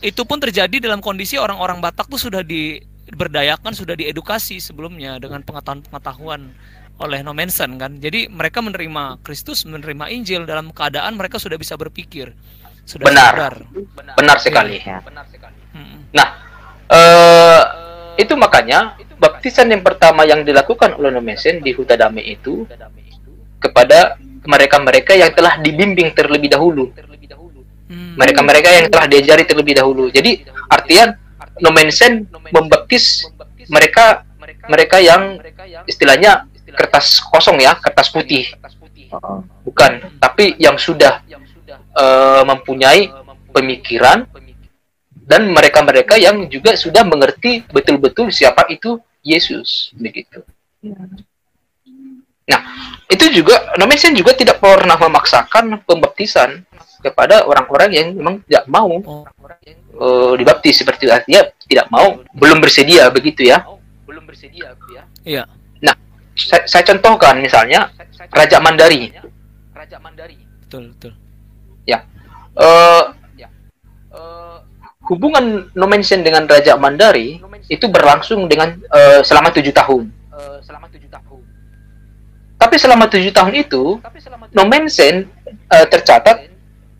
itu pun terjadi dalam kondisi orang-orang Batak tuh sudah di berdayakan sudah diedukasi sebelumnya dengan pengetahuan-pengetahuan oleh Nomensen kan. Jadi mereka menerima Kristus, menerima Injil dalam keadaan mereka sudah bisa berpikir, sudah benar, sadar. Benar sekali. Ya. Benar sekali. Hmm. Nah, uh, itu makanya baptisan yang pertama yang dilakukan oleh Nomensen di Hutadame itu kepada mereka-mereka yang telah dibimbing terlebih dahulu. Hmm. Mereka-mereka yang telah diajari terlebih dahulu. Jadi artian Nomensen membaptis mereka mereka yang istilahnya kertas kosong ya, kertas putih. Bukan, tapi yang sudah uh, mempunyai pemikiran dan mereka-mereka yang juga sudah mengerti betul-betul siapa itu Yesus begitu. Nah, itu juga Nomensen juga tidak pernah memaksakan pembaptisan kepada orang-orang yang memang tidak mau uh, dibaptis. Seperti itu artinya tidak mau belum bersedia begitu ya. Belum bersedia ya iya. Nah saya, saya contohkan misalnya Raja Mandari Raja Mandari. Betul betul uh, ya uh, hubungan Nomensen dengan Raja Mandari itu berlangsung dengan uh, selama tujuh tahun uh, selama tujuh tahun tapi selama tujuh tahun itu Nomensen uh, tercatat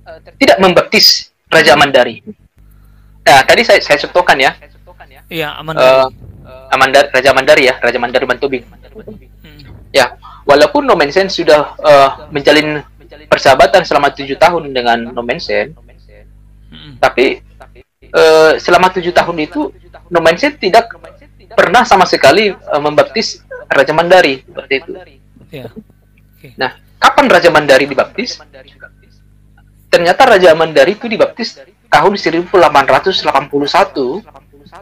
uh, tidak membaptis Raja Mandari Nah, tadi saya saya contohkan ya. Iya, Amandari. Uh, Amandari, Raja Mandari ya, Raja Mandari Bantubing. Hmm. Ya, walaupun Nomensen sudah uh, menjalin persahabatan selama tujuh tahun dengan Nomensen, hmm. tapi uh, selama tujuh tahun itu Nomensen tidak pernah sama sekali uh, membaptis Raja Mandari seperti itu. Okay. Nah, kapan Raja Mandari dibaptis? Ternyata Raja Mandari itu dibaptis tahun 1881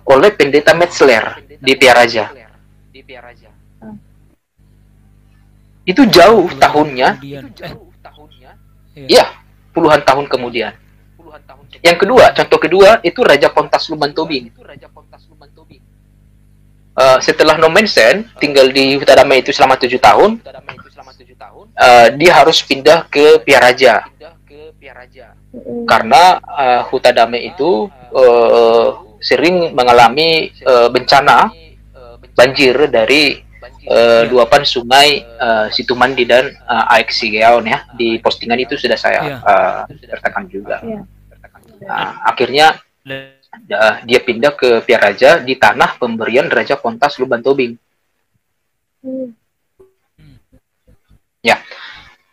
oleh pendeta Metzler di Piaraja. Itu jauh tahunnya. Iya, puluhan tahun kemudian. Yang kedua, contoh kedua itu Raja Pontas Luman Tobing. Uh, setelah Nomensen tinggal di Hutadame itu selama tujuh tahun, uh, dia harus pindah ke Piaraja karena uh, huta damai itu uh, sering mengalami uh, bencana. banjir dari uh, luapan sungai uh, Situmandi dan uh, Aek Sigeaon ya di postingan itu sudah saya uh, sertakan juga. Nah, akhirnya uh, dia pindah ke Piaraja di tanah pemberian Raja Pontas Lubantobing. Hmm. Ya,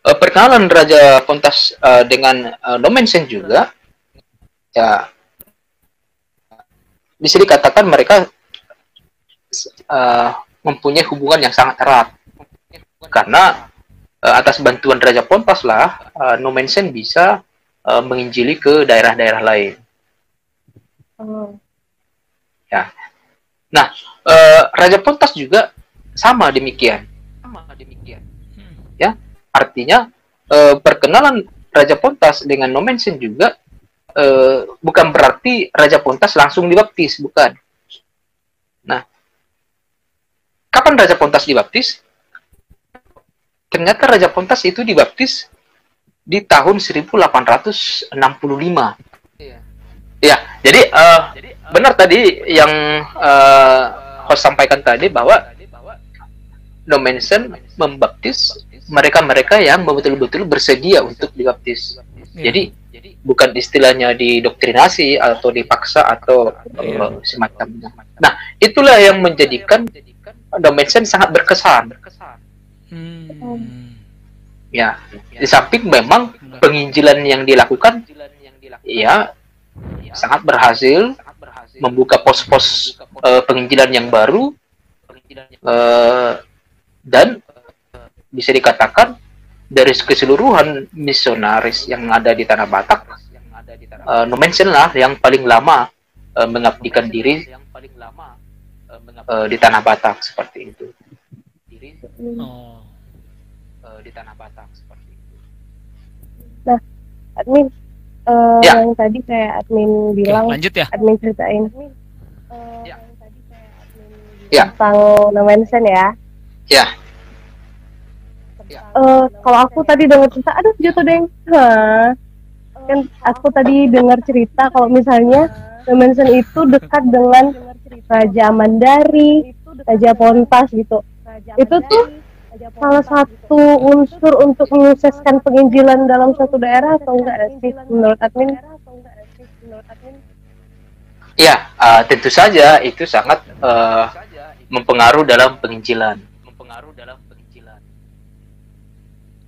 uh, perkenalan Raja Pontas uh, dengan uh, Nomensen juga ya bisa dikatakan mereka uh, mempunyai hubungan yang sangat erat karena uh, atas bantuan Raja Pontas lah uh, Nomensen bisa uh, menginjili ke daerah-daerah lain. Oh. Ya. Nah, uh, Raja Pontas juga sama demikian. Sama demikian. Ya, artinya uh, perkenalan Raja Pontas dengan Nomensen juga uh, bukan berarti Raja Pontas langsung dibaptis, bukan. Nah, kapan Raja Pontas dibaptis? ternyata Raja Pontas itu dibaptis di tahun 1865. Iya. Ya, jadi, uh, jadi uh, benar tadi yang uh, host sampaikan tadi bahwa Nomensen membaptis mereka-mereka yang betul-betul bersedia untuk dibaptis. Iya. Jadi bukan istilahnya didoktrinasi atau dipaksa atau iya. semacamnya. Nah, itulah yang menjadikan Nomensen sangat berkesan. Hmm. Ya, di samping memang penginjilan yang dilakukan, ya sangat berhasil membuka pos-pos uh, penginjilan yang baru uh, dan bisa dikatakan dari keseluruhan misionaris yang ada di tanah Batak, uh, no mention lah yang paling lama uh, mengabdikan diri uh, di tanah Batak seperti itu. Oh uh, di tanah Batak seperti itu. Nah, admin uh, ya. yang tadi kayak admin bilang, Oke, lanjut ya. Admin ceritain. Uh, ya. Yang tadi kayak admin ya. tentang Nomensen ya. Ya. Uh, kalau aku tadi dengar cerita, aduh jatuh deng. Hah. Kan aku tadi dengar cerita kalau misalnya Nomensen itu dekat dengan Raja Mandari, Raja Pontas gitu. Itu tuh salah satu unsur untuk menyukseskan penginjilan dalam suatu daerah atau enggak sih menurut admin? Ya, uh, tentu saja itu sangat uh, mempengaruhi dalam penginjilan. Mempengaruhi dalam penginjilan.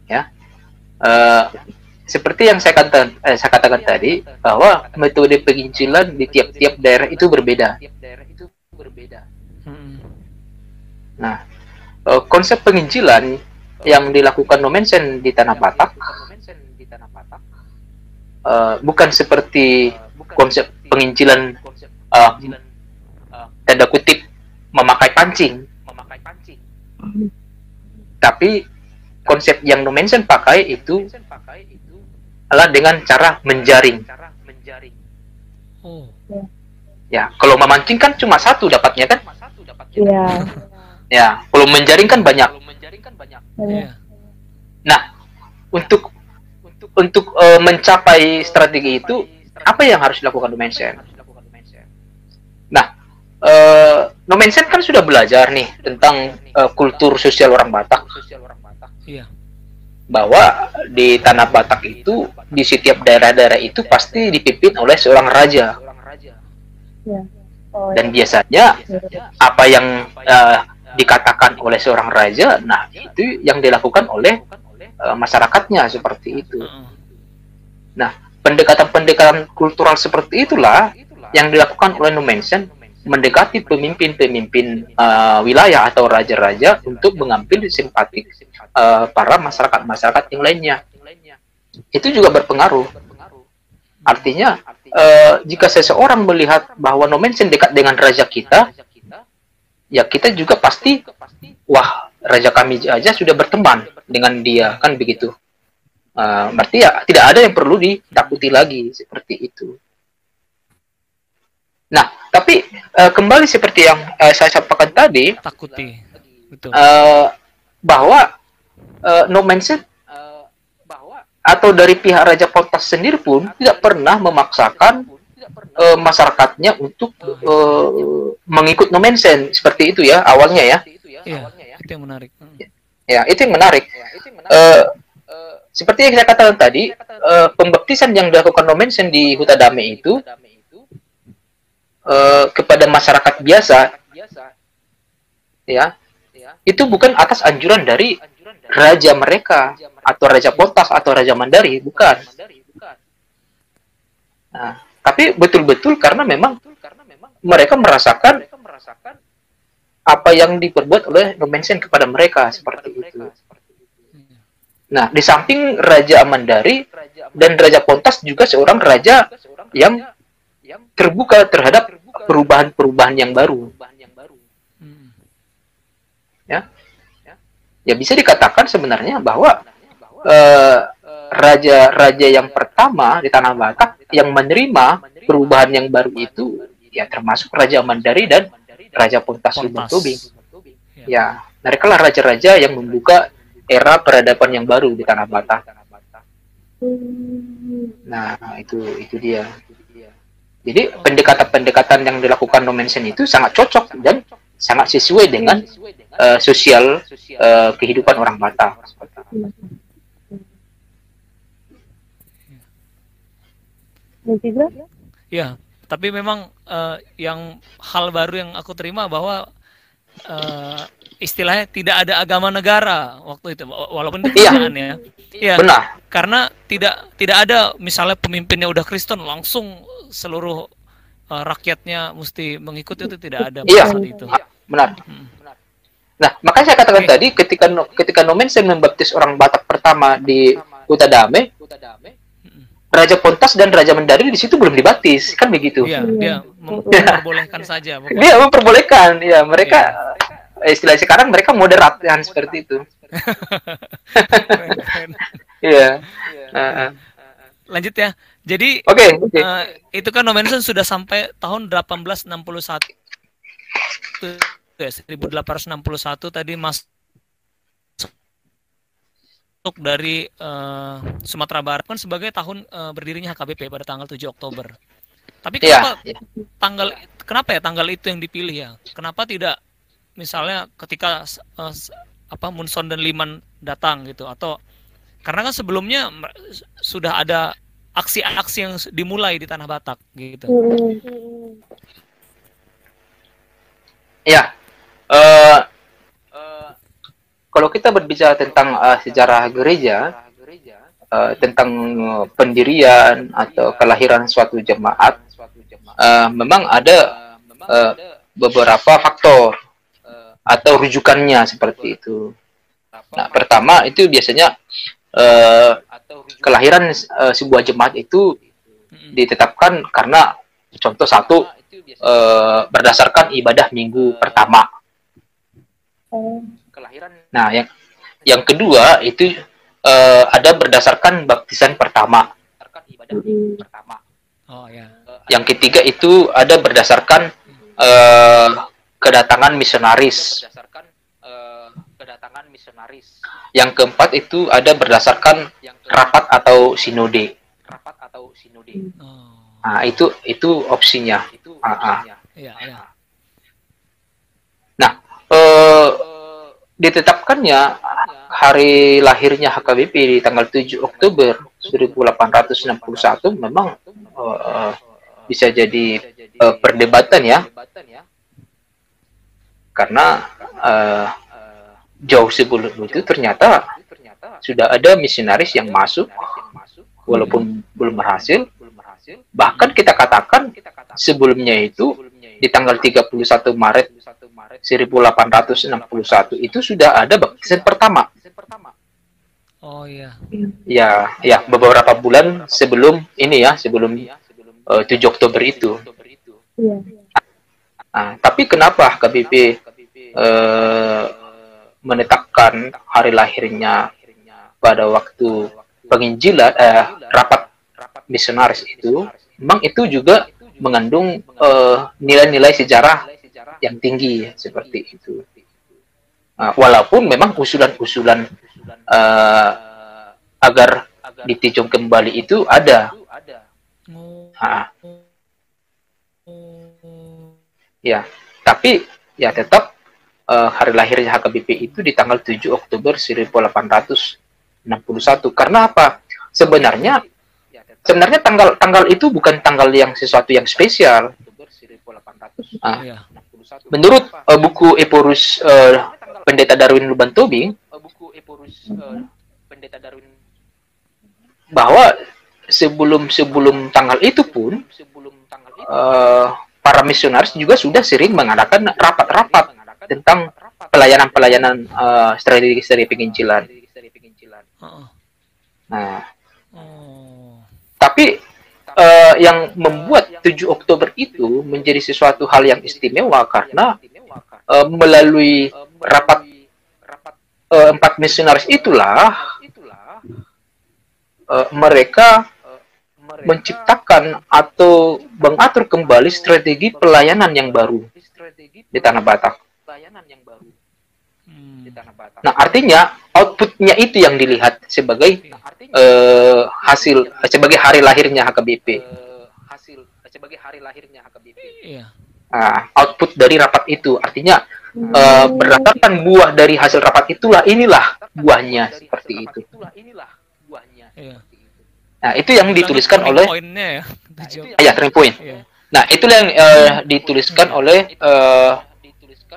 Ya, uh, seperti yang saya katakan, eh, saya katakan tadi bahwa metode penginjilan di tiap-tiap daerah itu berbeda. Hmm. Nah, uh, konsep penginjilan yang dilakukan Nomensen di tanah Batak uh, bukan seperti konsep penginjilan uh, tanda kutip memakai pancing, tapi konsep yang Nomensen pakai itu adalah dengan cara menjaring. Oh. Ya, kalau memancing kan cuma satu dapatnya kan? Iya. (laughs) Ya, kalau menjaring kan banyak. Ya. Nah, untuk untuk untuk uh, mencapai strategi itu apa yang harus dilakukan Nomensen? Nah, uh, Nomensen kan sudah belajar nih tentang uh, kultur sosial orang Batak. Iya. Bahwa di tanah Batak itu di setiap daerah-daerah itu pasti dipimpin oleh seorang raja. Ya. Oh, Dan biasanya apa yang uh, dikatakan oleh seorang raja, nah itu yang dilakukan oleh uh, masyarakatnya seperti itu. Nah, pendekatan-pendekatan kultural seperti itulah yang dilakukan oleh Numensen mendekati pemimpin-pemimpin uh, wilayah atau raja-raja untuk mengambil simpati uh, para masyarakat-masyarakat yang lainnya. Itu juga berpengaruh. Artinya, uh, jika seseorang melihat bahwa Nomensen dekat dengan raja kita, ya kita juga pasti wah raja kami aja sudah berteman dengan dia kan begitu uh, berarti ya tidak ada yang perlu ditakuti lagi seperti itu nah tapi uh, kembali seperti yang uh, saya sampaikan tadi takuti betul uh, bahwa uh, no mindset atau dari pihak Raja Pontas sendiri pun tidak pernah memaksakan uh, masyarakatnya untuk uh, mengikut nomensen seperti itu ya awalnya ya. Iya, itu yang menarik. Hmm. Ya, itu yang menarik. Uh, seperti yang saya katakan tadi, uh, pembaptisan yang dilakukan nomensen di Huta Dame itu uh, kepada masyarakat biasa, ya, itu bukan atas anjuran dari raja mereka atau raja Potas atau raja Mandari, bukan. Nah, tapi betul-betul karena memang mereka merasakan apa yang diperbuat oleh Nomensen kepada mereka seperti itu. Nah, di samping Raja Amandari dan Raja Pontas juga seorang raja yang terbuka terhadap perubahan-perubahan yang baru. Hmm. Ya, ya bisa dikatakan sebenarnya bahwa eh, raja-raja yang pertama di tanah Batak yang menerima perubahan yang baru itu ya termasuk Raja Mandari dan Raja Pontas Pontas. Tubing. Ya. Ya, mereka lah raja-raja yang membuka era peradaban yang baru di tanah Batak. Nah, itu itu dia. Jadi pendekatan-pendekatan yang dilakukan Nomensen itu sangat cocok dan sangat sesuai dengan eh, sosial eh, kehidupan orang Batak. Ya, tapi memang eh, yang hal baru yang aku terima bahwa eh, istilahnya tidak ada agama negara waktu itu, wa- walaupun Iya. ya. Iya, Benar. karena tidak tidak ada misalnya pemimpinnya udah Kristen langsung seluruh eh, rakyatnya mesti mengikuti itu tidak ada Iya. saat itu. Benar. Hmm. Nah, makanya saya katakan Oke. tadi ketika ketika Nomensen membaptis orang Batak pertama di Kota Dame, Mm. Raja Pontas dan Raja Mendari di situ belum dibaptis, kan begitu. Iya, Iya. dia mem- memperbolehkan saja. pokoknya. Dia memperbolehkan, ya mereka eh, istilah sekarang mereka moderat kan seperti itu. (laughs) Iya. Heeh. Lanjut ya. Jadi Oke, oke. Eh, itu kan Nomensen sudah sampai tahun 1861 ya, 1861 tadi masuk dari eh, Sumatera Barat kan sebagai tahun eh, berdirinya HKBP pada tanggal 7 Oktober. Tapi kenapa Iya. iya. tanggal kenapa ya tanggal itu yang dipilih ya? Kenapa tidak misalnya ketika s- apa Munson dan Liman datang gitu atau karena kan sebelumnya sudah ada aksi-aksi yang dimulai di tanah Batak gitu. Hmm. Ya. Eh, kalau kita berbicara tentang eh, sejarah gereja, eh, tentang pendirian atau kelahiran suatu jemaat, eh, memang ada eh, beberapa faktor atau rujukannya seperti itu. Nah, pertama itu biasanya eh, kelahiran eh, sebuah jemaat itu ditetapkan karena contoh satu eh, berdasarkan ibadah minggu pertama. Oh. Nah, yang yang kedua itu eh, ada berdasarkan baptisan pertama. Oh ya. Yang ketiga itu ada berdasarkan eh, kedatangan misionaris. Yang keempat itu ada berdasarkan rapat atau sinode. Oh. Nah, itu itu opsinya. Ah, ah. Iya, iya. Nah, eh, ditetapkannya hari lahirnya HKBP di tanggal 7 Oktober 1861 memang eh, bisa jadi eh, perdebatan ya karena eh, jauh sebelum itu ternyata sudah ada misionaris yang masuk walaupun belum berhasil bahkan kita katakan sebelumnya itu di tanggal 31 Maret 1861 itu sudah ada baptisan pertama Oh iya. ya ya beberapa bulan sebelum ini ya sebelum eh, 7 Oktober itu Iya. Nah, tapi kenapa KBP eh, menetapkan hari lahirnya pada waktu penginjilan eh, rapat misionaris itu. Memang itu juga mengandung eh, nilai-nilai sejarah yang tinggi seperti itu. Nah, walaupun memang usulan-usulan eh, agar ditinjau kembali itu ada. Nah, Ya, tapi ya tetap eh, hari lahirnya HKBP itu di tanggal 7 Oktober 1861. Karena apa? Sebenarnya sebenarnya tanggal tanggal itu bukan tanggal yang sesuatu yang spesial. Ah, Iya. menurut eh, buku Eporus eh, Pendeta Darwin Luban Tobing bahwa sebelum sebelum tanggal itu pun para misionaris juga sudah sering mengadakan rapat-rapat tentang pelayanan-pelayanan eh, strategi strategi penginjilan. Heeh. Nah, Oh. tapi eh, yang membuat 7 Oktober itu menjadi sesuatu hal yang istimewa karena eh, melalui rapat eh, empat misionaris itulah eh, mereka menciptakan atau mengatur kembali strategi pelayanan yang baru di tanah Batak. Hmm. Nah, artinya outputnya itu yang dilihat sebagai eh, hasil sebagai hari lahirnya HKBP. Iya. Nah, output dari rapat itu artinya eh, berdasarkan buah dari hasil rapat itulah inilah buahnya seperti itu. Iya. Nah, itu yang dituliskan oleh poinnya ya. Tujuh. ya point. Iya. Nah, itulah yang eh, dituliskan oleh eh,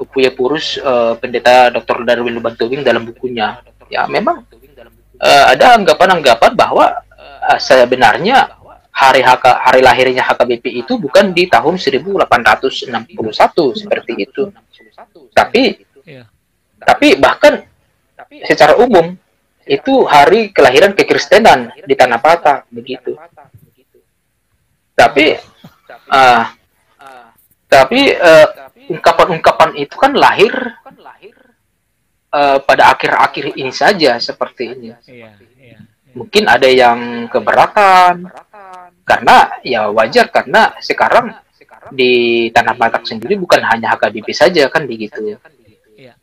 Upuya Purus eh, pendeta Dr. Darwin Lubantubing dalam bukunya. Ya, memang eh, ada anggapan-anggapan bahwa eh, sebenarnya hari HK, hari lahirnya HKBP itu bukan di tahun 1861 seperti itu. Tapi Iya. tapi bahkan secara umum itu hari kelahiran kekristenan di tanah Batak begitu. Tapi ah, tapi eh, ungkapan-ungkapan itu kan lahir eh, pada akhir-akhir ini saja seperti ini. Iya. Iya. iya. Mungkin ada yang keberatan karena ya wajar karena sekarang di tanah Batak sendiri bukan hanya HKBP saja kan begitu. Iya.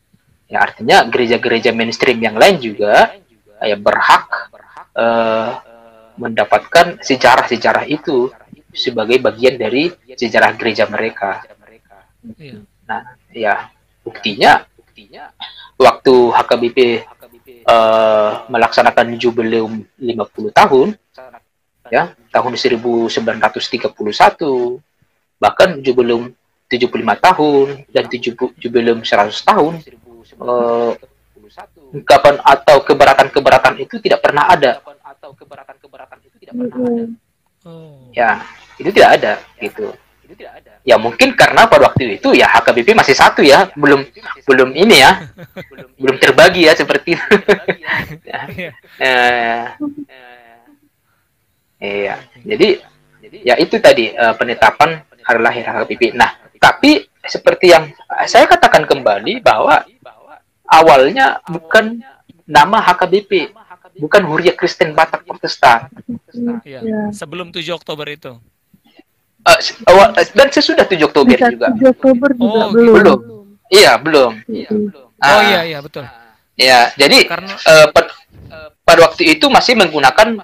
Ya artinya gereja-gereja mainstream yang lain juga ya berhak eh, mendapatkan sejarah-sejarah itu sebagai bagian dari sejarah gereja mereka. Iya. Nah, ya buktinya waktu HKBP eh, melaksanakan jubileum 50 tahun ya tahun 1931 bahkan jubileum 75 tahun dan jubileum 100 tahun eh, ungkapan atau keberatan-keberatan itu tidak pernah ada Mm-mm. Oh. ya itu tidak ada gitu ya mungkin karena pada waktu itu ya HKBP masih satu ya belum belum ini ya (laughs) belum terbagi ya seperti itu Ya. Iya. (laughs) Eh, iya jadi ya itu tadi eh, penetapan hari lahir HKBP nah tapi seperti yang saya katakan kembali bahwa awalnya bukan nama HKBP bukan Huria Kristen Batak Protestan. Ya. Sebelum 7 Oktober itu. Eh, se- awal- eh, dan sesudah 7 Oktober Bisa juga 7 Oktober juga Oh, belum. belum iya belum Mm-mm. Oh Ah, iya iya betul. ya jadi Karena eh, pad- pada waktu itu masih menggunakan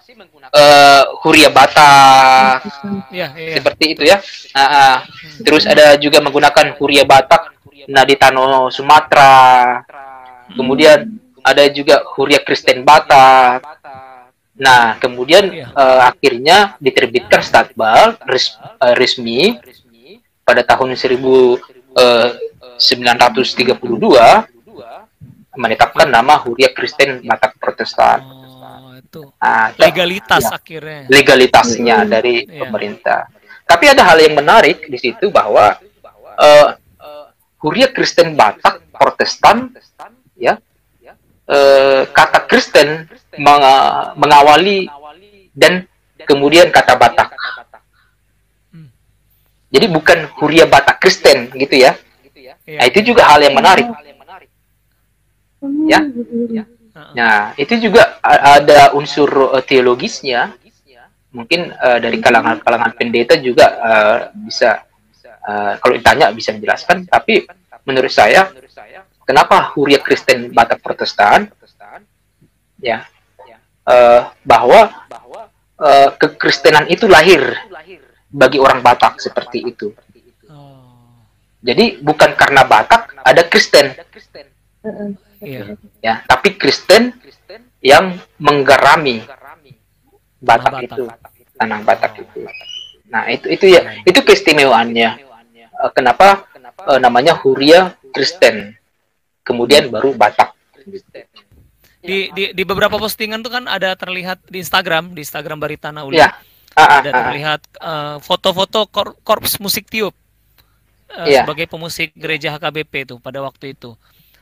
eh, Huria Batak iya iya. seperti itu ya. Ah, ah. Terus ada juga menggunakan Huria Batak Naditano Sumatera. Kemudian ada juga Huria Kristen Batak. Nah, kemudian Iya. eh, akhirnya diterbitkan statbal res- eh, resmi pada tahun 1932 menetapkan nama Huria Kristen Batak Protestan. Oh, itu Nah, legalitas Ya. akhirnya. legalitasnya dari Iya. pemerintah. Tapi ada hal yang menarik di situ bahwa eh, Huria Kristen Batak Protestan ya eh, kata Kristen mengawali dan kemudian kata Batak. Jadi bukan Huria Batak Kristen gitu ya. Nah, itu juga hal yang menarik. Ya. Nah, itu juga ada unsur eh, teologisnya. Mungkin eh, dari kalangan-kalangan pendeta juga eh, bisa eh, kalau ditanya bisa menjelaskan, tapi menurut saya kenapa Huria Kristen Batak Protestan ya eh, bahwa eh, kekristenan itu lahir bagi orang Batak seperti itu. Oh, Jadi bukan karena Batak ada Kristen iya. ya, tapi Kristen yang menggarami Batak itu, tanah Batak itu. Nah, itu itu ya, itu keistimewaannya. Eh, Kenapa namanya Huria Kristen? Kemudian baru Batak. Di, di di beberapa postingan tuh kan ada terlihat di Instagram, di Instagram Baritana Uli. Ya. Ah, ah, Ada ah. terlihat eh, foto-foto kor- korps musik tiup eh, Iya. sebagai pemusik gereja HKBP itu pada waktu itu.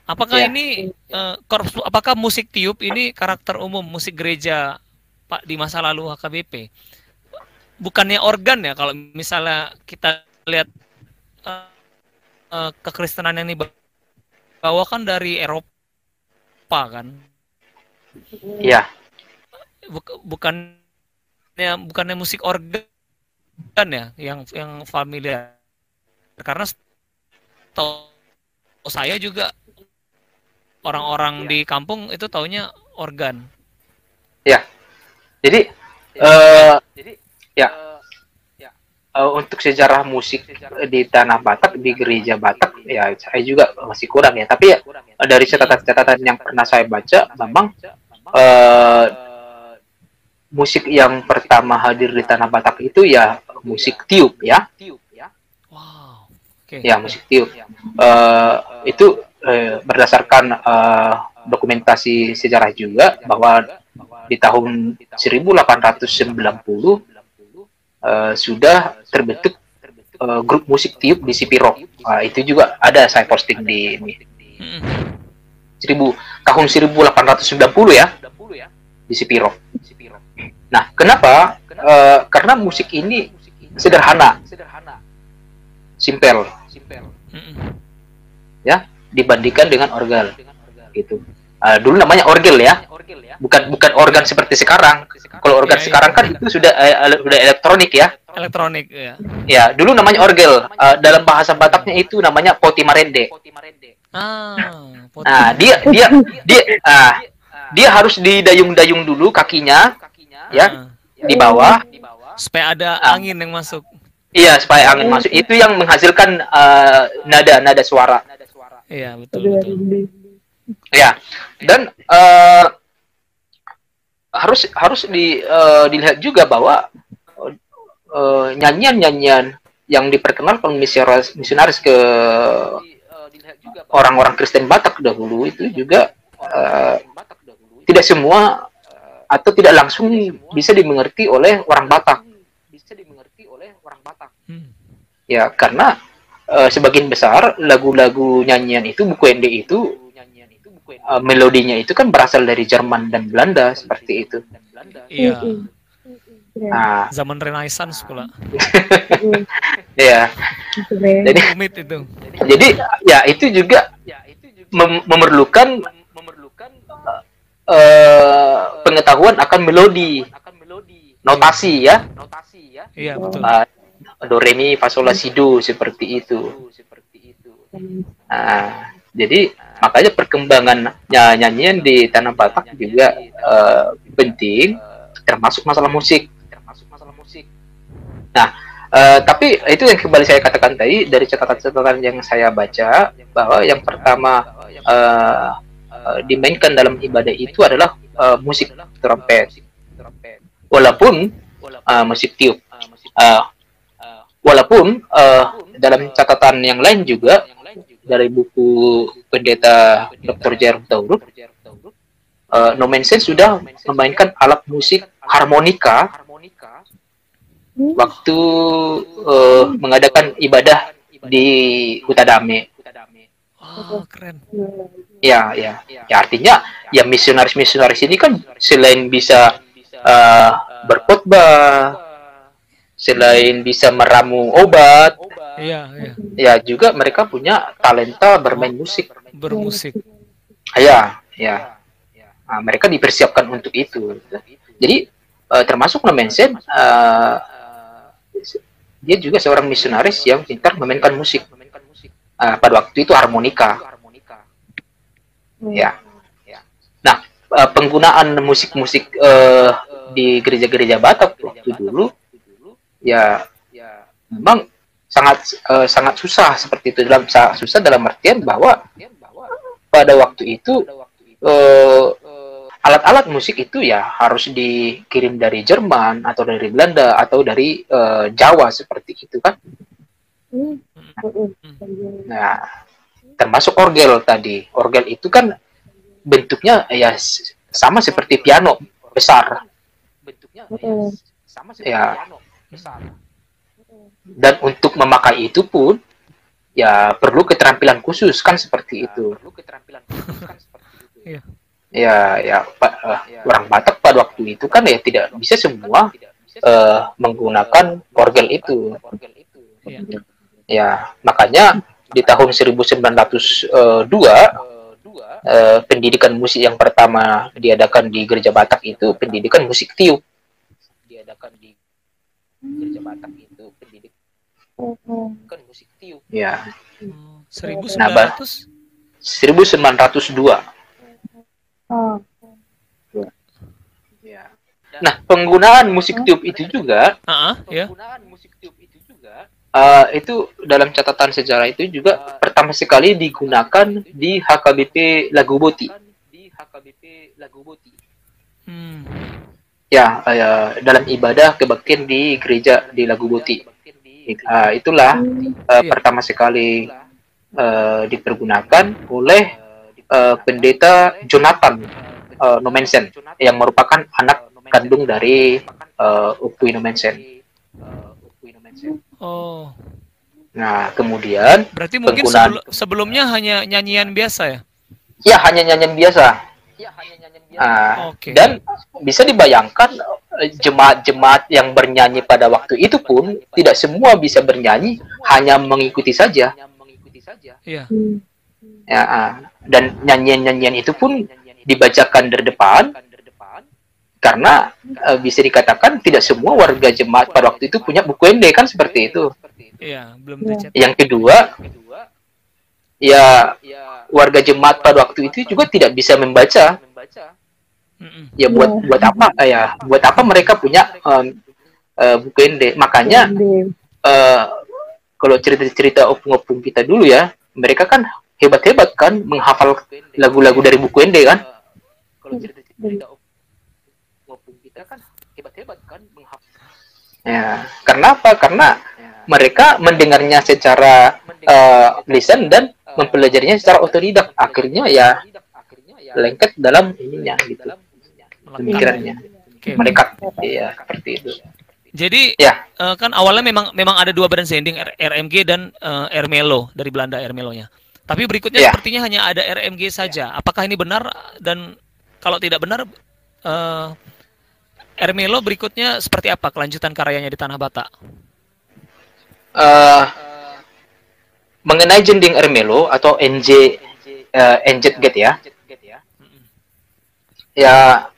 Apakah Ya. ini eh, korps apakah musik tiup ini karakter umum musik gereja Pak di masa lalu HKBP? Bukannya organ ya kalau misalnya kita lihat eh, eh, kekristenan yang dibawakan dari Eropa kan? Iya. Buk- bukannya bukannya musik organ ya yang yang familiar? Karena tahu saya juga orang-orang di kampung itu taunya organ. Jadi eh ya. eh, untuk sejarah musik di tanah Batak di gereja Batak ya saya juga masih kurang ya. Tapi ya eh, dari catatan-catatan yang pernah saya baca memang eh, musik yang pertama hadir di tanah Batak itu ya musik tiup ya. wow oke Ya musik tiup. Eh, itu eh, berdasarkan eh, dokumentasi sejarah juga bahwa di tahun 1890 eh, sudah terbentuk eh, grup musik tiup di Sipiro. Ah, itu juga ada saya posting di ini. 1000 tahun 1890 ya di Sipiro. Nah, kenapa? Eh, karena musik ini sederhana, simpel Mm-mm. dibandingkan dengan orgel gitu. Ah, dulu namanya orgel ya, bukan bukan organ seperti sekarang. Kalau organ iya. sekarang kan itu sudah ele- sudah elektronik ya. elektronik ya Ya, dulu namanya orgel. Eh, dalam bahasa Bataknya itu namanya poti marende. Ah Nah, dia dia dia ah, dia harus didayung-dayung dulu kakinya ya Ah. di bawah. supaya ada Ah. angin yang masuk Iya, supaya angin masuk. Itu yang menghasilkan eh, nada nada suara. iya betul betul Ya. Dan eh, harus harus di eh, dilihat juga bahwa nyanyian-nyanyian yang diperkenalkan misionaris misionaris ke orang-orang Kristen Batak dahulu itu juga eh, tidak semua atau tidak langsung bisa dimengerti oleh orang Batak. Hmm. Ya, karena eh, sebagian besar lagu-lagu nyanyian itu buku ende itu eh, melodinya itu kan berasal dari Jerman dan Belanda seperti itu. iya Nah, zaman renaissance pula (laughs) ya. Jadi rumit itu jadi ya itu juga mem- memerlukan eh, pengetahuan akan melodi, notasi ya. iya betul Ah, do re mi fa sol la si do seperti itu. Nah, jadi makanya perkembangan ny- nyanyian di tanah Batak juga eh, penting termasuk masalah musik. Nah, eh, tapi itu yang kembali saya katakan tadi dari catatan-catatan yang saya baca bahwa yang pertama eh, eh, dimainkan dalam ibadah itu adalah musik trompet. Walaupun musik tiup. Walaupun eh, dalam catatan yang lain juga dari buku pendeta Dr. Jarum Tauruk, eh, Nomensen sudah memainkan alat musik harmonika waktu eh, mengadakan ibadah di Utadame. oh keren Ya, ya, ya artinya ya misionaris-misionaris ini kan selain bisa eh, berkhotbah, selain bisa meramu obat, iya iya ya juga mereka punya talenta bermain musik. bermusik Ya, ya. Nah, mereka dipersiapkan untuk itu. Jadi eh, termasuk Nomensen, eh, dia juga seorang misionaris yang pintar memainkan musik. Eh, pada waktu itu harmonika. Ya. Nah, eh, penggunaan musik-musik eh, di gereja-gereja Batak waktu dulu, ya memang sangat eh, sangat susah seperti itu dalam sa- susah dalam artian bahwa pada waktu itu eh, alat-alat musik itu ya harus dikirim dari Jerman atau dari Belanda atau dari eh, Jawa seperti itu kan. Nah, termasuk orgel tadi. Orgel itu kan bentuknya ya s- sama seperti piano besar. Ya. Dan untuk memakai itu pun ya perlu keterampilan khusus kan seperti itu. Perlu keterampilan khusus kan seperti itu. Ya, ya, Pak, uh, orang Batak pada waktu itu kan ya tidak bisa semua uh, menggunakan orgel itu. Ya. ya, makanya di tahun 1902 uh, pendidikan musik yang pertama diadakan di gereja Batak itu pendidikan musik tiup. Diadakan di gereja Batak itu pendidikan kan musik tiup. Ya. Hmm, 1900 nah, 1902. Oh. Ya. Nah, penggunaan musik tiup itu juga, uh -huh, ya. penggunaan musik tiup itu juga, uh, itu dalam catatan sejarah itu juga uh, pertama sekali digunakan di HKBP Lagu Boti. Di HKBP Lagu Boti. Hmm. Ya, uh, dalam ibadah kebaktian di gereja di Lagu Boti. Uh, itulah uh, pertama sekali uh, dipergunakan oleh uh, pendeta Jonathan uh, Nomensen yang merupakan anak kandung dari uh, Ukui Nomensen. Oh. Nah, kemudian berarti mungkin penggunaan... sebelum, sebelumnya hanya nyanyian biasa ya? Ya, hanya nyanyian biasa. Ya, hanya nyanyian biasa. Nah, okay. Dan bisa dibayangkan jemaat-jemaat yang bernyanyi pada waktu itu pun tidak semua bisa bernyanyi, hanya mengikuti saja. Iya. Ya, ah. dan nyanyian-nyanyian itu pun dibacakan dari depan karena uh, bisa dikatakan tidak semua warga jemaat pada waktu itu punya buku ende kan seperti itu. Iya, belum tercetak. Yang kedua, ya warga jemaat pada waktu itu juga tidak bisa membaca ya buat yeah. buat apa ya buat apa mereka punya um, uh, buku ende makanya uh, kalau cerita-cerita opung-opung kita dulu ya mereka kan hebat-hebat kan menghafal lagu-lagu dari buku ende kan? Kalau cerita-cerita opung kita kan hebat-hebat kan menghafal. Ya karena apa? Karena mereka mendengarnya secara uh, listen dan mempelajarinya secara otodidak. akhirnya ya lengket dalam ininya gitu. pemikirannya. okay. mereka. Iya seperti itu. Jadi ya. uh, kan awalnya memang memang ada dua badan sending RMG dan uh, Ermelo dari Belanda Ermelonya. Tapi berikutnya ya. sepertinya hanya ada RMG saja. Apakah ini benar dan kalau tidak benar uh, Ermelo berikutnya seperti apa kelanjutan karyanya di tanah Batak? Uh, mengenai jending Ermelo atau NJ uh, NJ Gate ya ya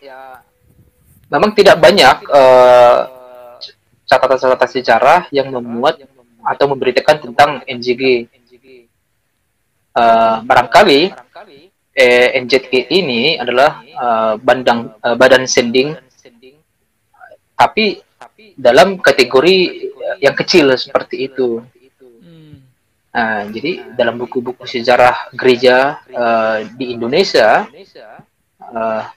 memang tidak banyak uh, catatan-catatan sejarah yang memuat atau memberitakan tentang NJG. Uh, eh, barangkali eh, NJG ini adalah uh, bandang uh, badan sending, tapi dalam kategori yang kecil seperti itu. Nah, jadi dalam buku-buku sejarah gereja uh, di Indonesia uh,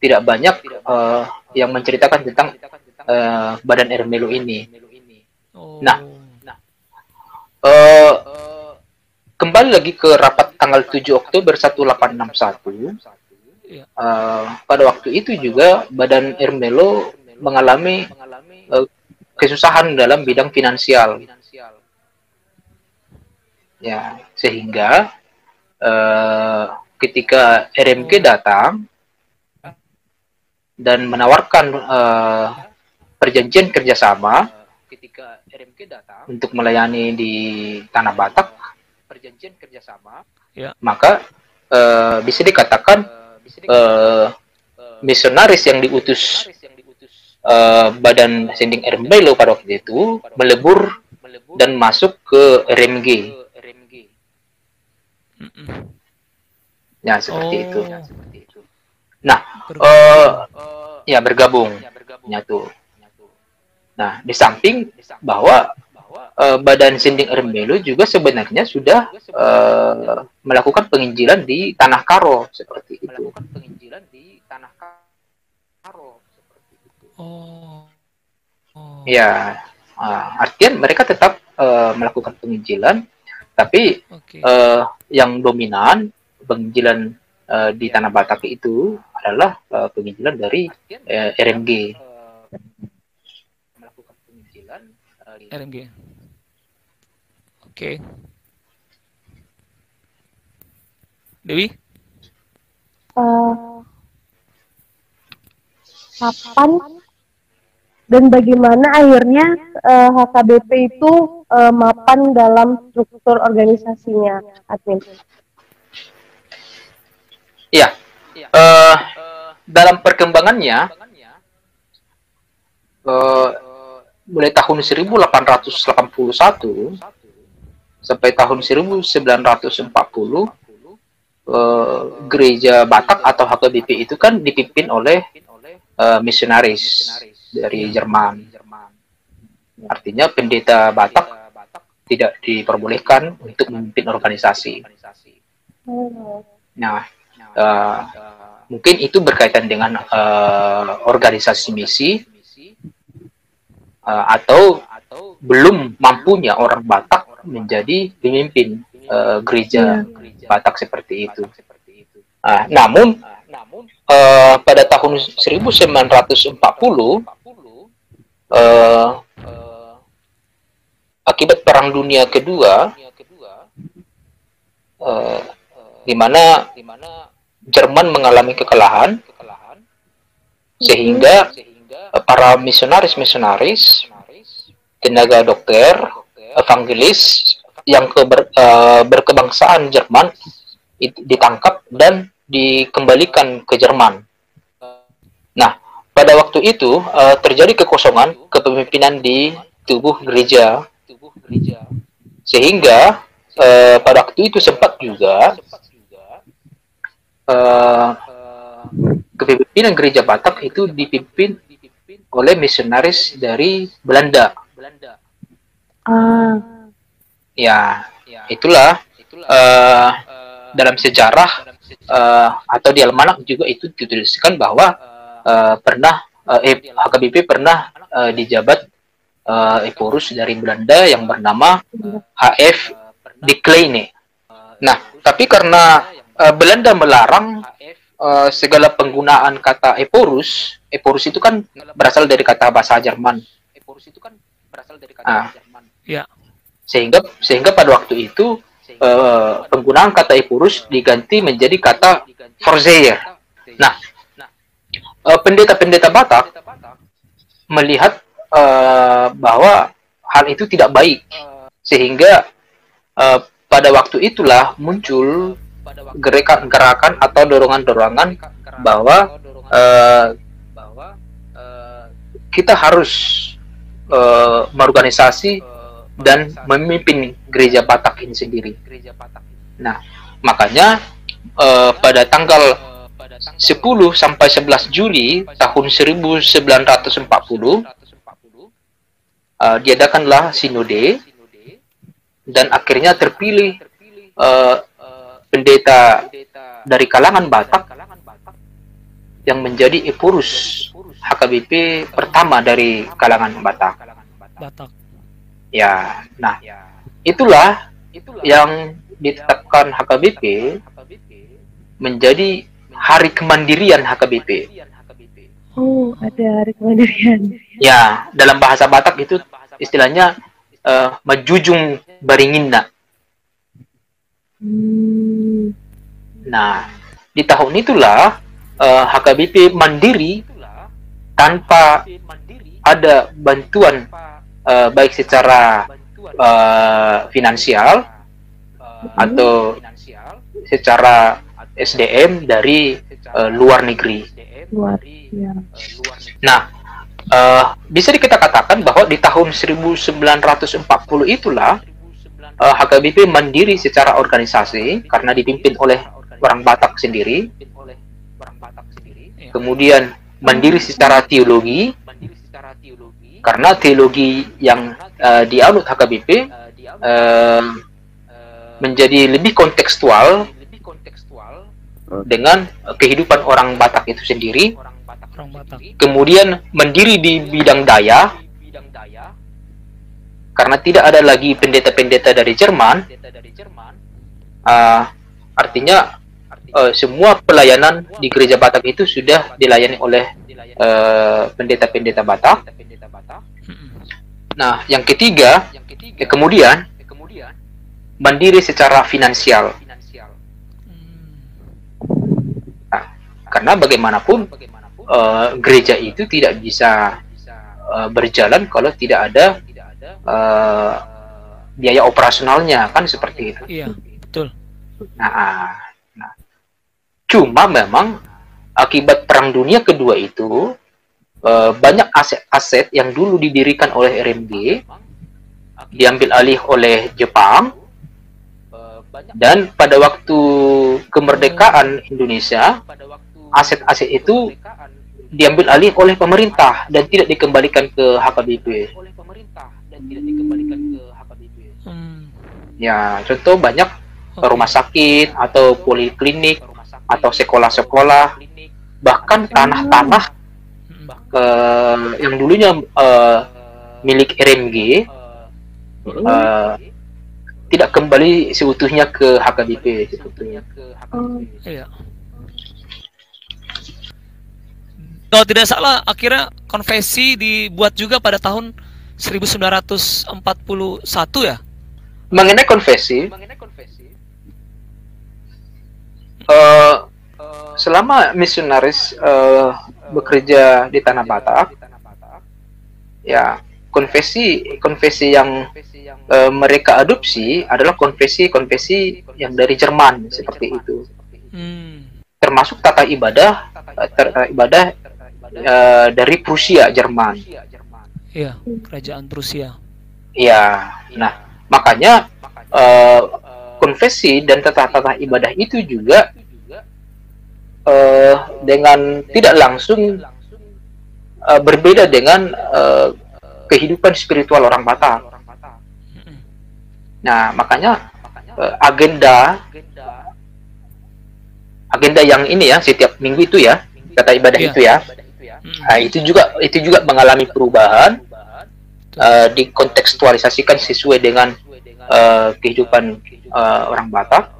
tidak banyak uh, yang menceritakan tentang uh, badan Ermelo ini. Oh. Nah, uh, kembali lagi ke rapat tanggal 7 Oktober 1861. Uh, pada waktu itu juga badan Ermelo mengalami uh, kesusahan dalam bidang finansial. Ya, sehingga uh, ketika RMG datang dan menawarkan uh, perjanjian kerjasama ketika RMK datang untuk melayani di tanah Batak perjanjian kerjasama ya. maka uh, bisa dikatakan uh, misionaris yang diutus uh, badan sending RMB pada waktu itu melebur dan masuk ke RMG ya seperti oh. itu. Nah, uh, ya bergabung, nyatu. Nah, di samping. bahwa uh, Badan Sinding Ermelo juga sebenarnya sudah uh, melakukan penginjilan di Tanah Karo seperti itu. Melakukan penginjilan di Tanah Karo seperti itu. Oh. oh. Ya, uh, artian mereka tetap uh, melakukan penginjilan, tapi okay. uh, yang dominan penginjilan uh, di Tanah Batak itu adalah uh, penginjilan dari uh, RMG. Melakukan penginjilan RMG. Oke. Okay. Dewi? Uh, kapan dan bagaimana akhirnya uh, eh, HKBP itu uh, mapan dalam struktur organisasinya, admin? Iya. Uh, dalam perkembangannya uh, mulai tahun 1881 sampai tahun 1940 uh, gereja Batak atau HKBP itu kan dipimpin oleh uh, misionaris dari Jerman. Artinya pendeta Batak tidak diperbolehkan untuk memimpin organisasi. Nah, uh, mungkin itu berkaitan dengan uh, organisasi misi uh, atau belum mampunya orang Batak menjadi pemimpin uh, gereja yeah. Batak seperti itu. Uh, namun uh, pada tahun 1940 uh, akibat Perang Dunia Kedua, uh, di mana Jerman mengalami kekalahan, sehingga para misionaris-misionaris, tenaga dokter, evangelis yang ke, ber, uh, berkebangsaan Jerman ditangkap dan dikembalikan ke Jerman. Nah, pada waktu itu uh, terjadi kekosongan kepemimpinan di tubuh gereja, sehingga uh, pada waktu itu sempat juga uh, kepemimpinan gereja Batak itu dipimpin oleh misionaris dari Belanda. Uh. Ya, itulah uh, dalam sejarah uh, atau di almanak juga itu dituliskan bahwa uh, pernah uh, eh, HKBP pernah uh, dijabat uh, Eporus dari Belanda yang bernama HF de Kleine. Nah, tapi karena uh, Belanda melarang uh, segala penggunaan kata Eporus, Eporus itu kan berasal dari kata bahasa Jerman. Eporus itu kan berasal dari kata ah. Jerman. Ya. Sehingga sehingga pada waktu itu uh, penggunaan kata Epurus diganti menjadi kata Forzeyer. Nah, uh, pendeta-pendeta Batak melihat uh, bahwa hal itu tidak baik, sehingga uh, pada waktu itulah muncul gerakan-gerakan atau dorongan-dorongan bahwa uh, kita harus uh, merorganisasi dan memimpin gereja Batak ini sendiri. Nah, makanya uh, pada tanggal 10 sampai 11 Juli tahun 1940 uh, diadakanlah sinode dan akhirnya terpilih uh, pendeta dari kalangan Batak yang menjadi Epurus HKBP pertama dari kalangan Batak. Batak. Ya, nah itulah yang ditetapkan HKBP menjadi hari kemandirian HKBP. Oh, ada hari kemandirian. Ya, dalam bahasa Batak itu istilahnya uh, majujung baringinna. Hmm. Nah, di tahun itulah uh, eh, HKBP mandiri tanpa ada bantuan uh, baik secara uh, finansial atau secara SDM dari uh, luar negeri. Luar, ya. Nah, uh, bisa kita katakan bahwa di tahun 1940 itulah uh, HKBP mandiri secara organisasi karena dipimpin oleh orang Batak sendiri. Kemudian mandiri secara teologi karena teologi yang uh, dianut HKBP uh, menjadi lebih kontekstual dengan kehidupan orang Batak itu sendiri. Kemudian mendiri di bidang daya karena tidak ada lagi pendeta-pendeta dari Jerman. Uh, artinya uh, semua pelayanan di gereja Batak itu sudah dilayani oleh pendeta-pendeta uh, Batak. Nah, yang ketiga, ya kemudian mandiri secara finansial. karena bagaimanapun uh, gereja itu tidak bisa uh, berjalan kalau tidak ada uh, biaya operasionalnya kan seperti itu. Iya, betul. Nah, nah, cuma memang akibat perang dunia kedua itu uh, banyak aset-aset yang dulu didirikan oleh RMG diambil alih oleh Jepang dan pada waktu kemerdekaan Indonesia aset-aset itu diambil alih oleh pemerintah dan tidak dikembalikan ke HKBP. Hmm. Ya, contoh banyak rumah sakit atau poliklinik atau sekolah-sekolah bahkan tanah-tanah uh, yang dulunya uh, milik RMG uh, tidak kembali seutuhnya ke HKBP sebetulnya. Iya. Kalau tidak salah, akhirnya konfesi dibuat juga pada tahun 1941 ya. Mengenai konfesi, uh, selama misionaris uh, bekerja di tanah Batak, ya konfesi konfesi yang uh, mereka adopsi adalah konfesi-konfesi yang dari Jerman seperti itu. Hmm. Termasuk tata ibadah tata ibadah uh, dari Prusia Jerman. Iya, kerajaan Prusia. Iya. Nah, makanya uh, konfesi dan tata-tata ibadah itu juga uh, dengan tidak langsung uh, berbeda dengan uh, kehidupan spiritual orang Batak. Nah, makanya uh, agenda agenda yang ini ya setiap minggu itu ya kata ibadah yeah. itu ya. Nah, itu juga itu juga mengalami perubahan uh, dikontekstualisasikan sesuai dengan uh, kehidupan uh, orang Batak.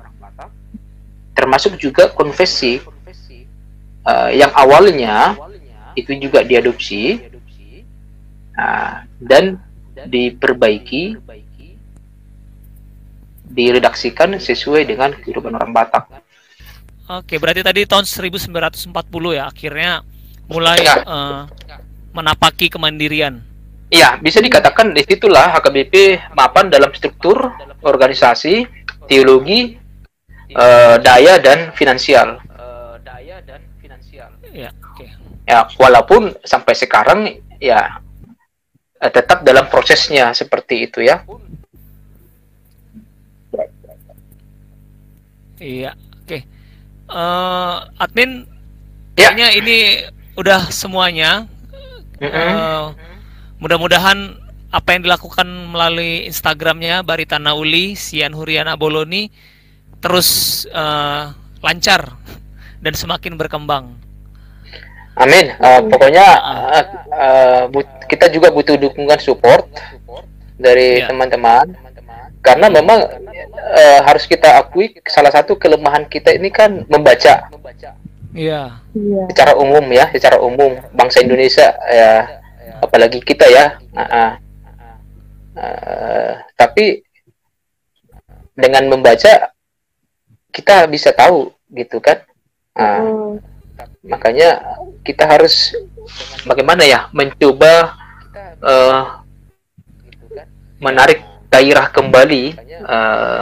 Termasuk juga konfesi uh, yang awalnya itu juga diadopsi Nah, dan diperbaiki, diredaksikan sesuai dengan kehidupan orang Batak. Oke, berarti tadi tahun 1940 ya akhirnya mulai ya. uh, menapaki kemandirian. Iya, bisa dikatakan di situlah HKBP mapan dalam struktur organisasi, teologi, uh, daya dan finansial. Ya, oke. Okay. Ya, walaupun sampai sekarang ya uh, tetap dalam prosesnya seperti itu ya. Iya, oke. Okay. Uh, eh, admin, ya. kayaknya ini udah semuanya. Mm -hmm. uh, mudah-mudahan apa yang dilakukan melalui Instagramnya Barita Nauli, Sian Huriana Boloni terus uh, lancar dan semakin berkembang. Amin. Uh, pokoknya uh, uh, kita juga butuh dukungan support dari iya. teman-teman. Ya. Karena memang uh, harus kita akui salah satu kelemahan kita ini kan membaca. Iya. Secara umum ya, secara umum bangsa Indonesia ya, apalagi kita ya. Uh, uh, uh, tapi dengan membaca kita bisa tahu gitu kan. Uh, makanya kita harus bagaimana ya? Mencoba uh, menarik gairah kembali uh,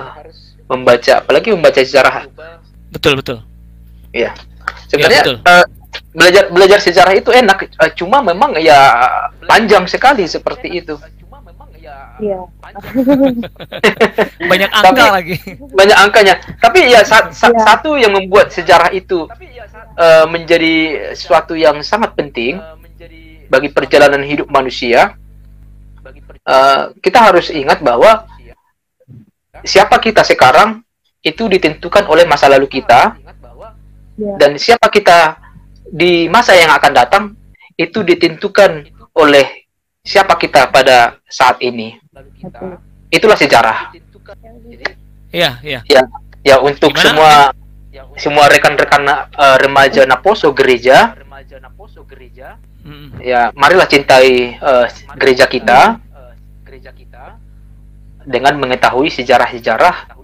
membaca. Apalagi membaca sejarah. betul betul. Iya. Sebenarnya ya, betul. Uh, belajar belajar sejarah itu enak uh, cuma memang ya panjang sekali seperti itu Iya. (laughs) banyak angka tapi, lagi. Banyak angkanya. Tapi ya, sa sa ya. satu yang membuat sejarah itu uh, menjadi sesuatu yang sangat penting bagi perjalanan hidup manusia. Uh, kita harus ingat bahwa siapa kita sekarang itu ditentukan oleh masa lalu kita ya. dan siapa kita di masa yang akan datang itu ditentukan oleh siapa kita pada saat ini. Itulah sejarah. Iya, iya. Ya, ya untuk Gimana? semua semua rekan-rekan uh, remaja Naposo gereja. Ya, marilah cintai uh, gereja kita. Dengan mengetahui sejarah-sejarah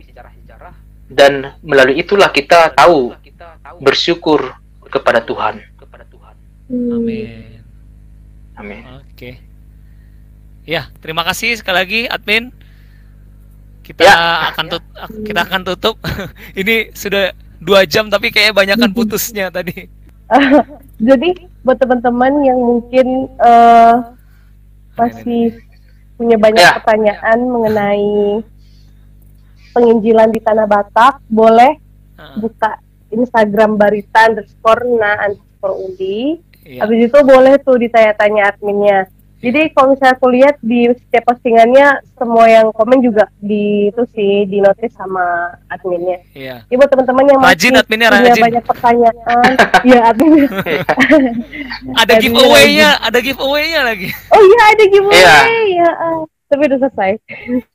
dan melalui itulah kita tahu bersyukur kepada Tuhan. Hmm. Amin. Amin. Oke. Ya, terima kasih sekali lagi admin. Kita Ya. akan tut kita akan tutup. (laughs) Ini sudah dua jam tapi kayak banyakan putusnya (laughs) tadi. Jadi buat teman-teman yang mungkin eh, masih punya banyak Ya. pertanyaan mengenai penginjilan di Tanah Batak, boleh Ah, buka Instagram barita underscore na underscore uli. Iya. Habis itu boleh tuh ditanya-tanya adminnya. Jadi kalau misalnya aku lihat di setiap postingannya semua yang komen juga di itu sih di notice sama adminnya. Iya. Buat teman-teman yang Rajin masih adminnya, punya rajin. banyak pertanyaan, (laughs) ya adminnya. (laughs) Ada giveaway-nya, ada giveaway-nya lagi. Oh iya ada giveaway Iya. ya. ah. Tapi udah selesai.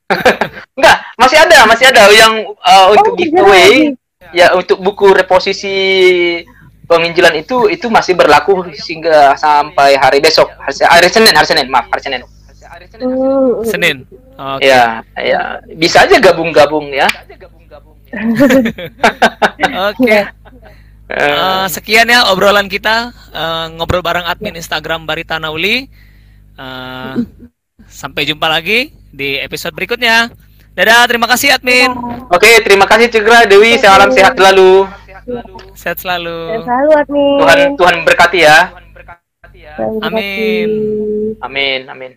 (laughs) Enggak, masih ada, masih ada yang uh, untuk Oh, giveaway. jadi. Ya untuk buku reposisi penginjilan itu itu masih berlaku hingga sampai hari besok, hari, hari Senin, hari Senin, maaf, hari Senin. Hmm, Senin. Oke. Ya, ya, bisa aja gabung-gabung ya. (laughs) Oke. Eh, Eh, sekian ya obrolan kita eh, ngobrol bareng admin Instagram Barita Nauli. Eh, sampai jumpa lagi di episode berikutnya. Dadah, terima kasih admin. Oke, okay, terima kasih Cegra Dewi, saya Salam sehat selalu. Sehat selalu. Sehat selalu admin. Tuhan Tuhan berkati ya. Tuhan berkati ya. Amin. Amin, amin.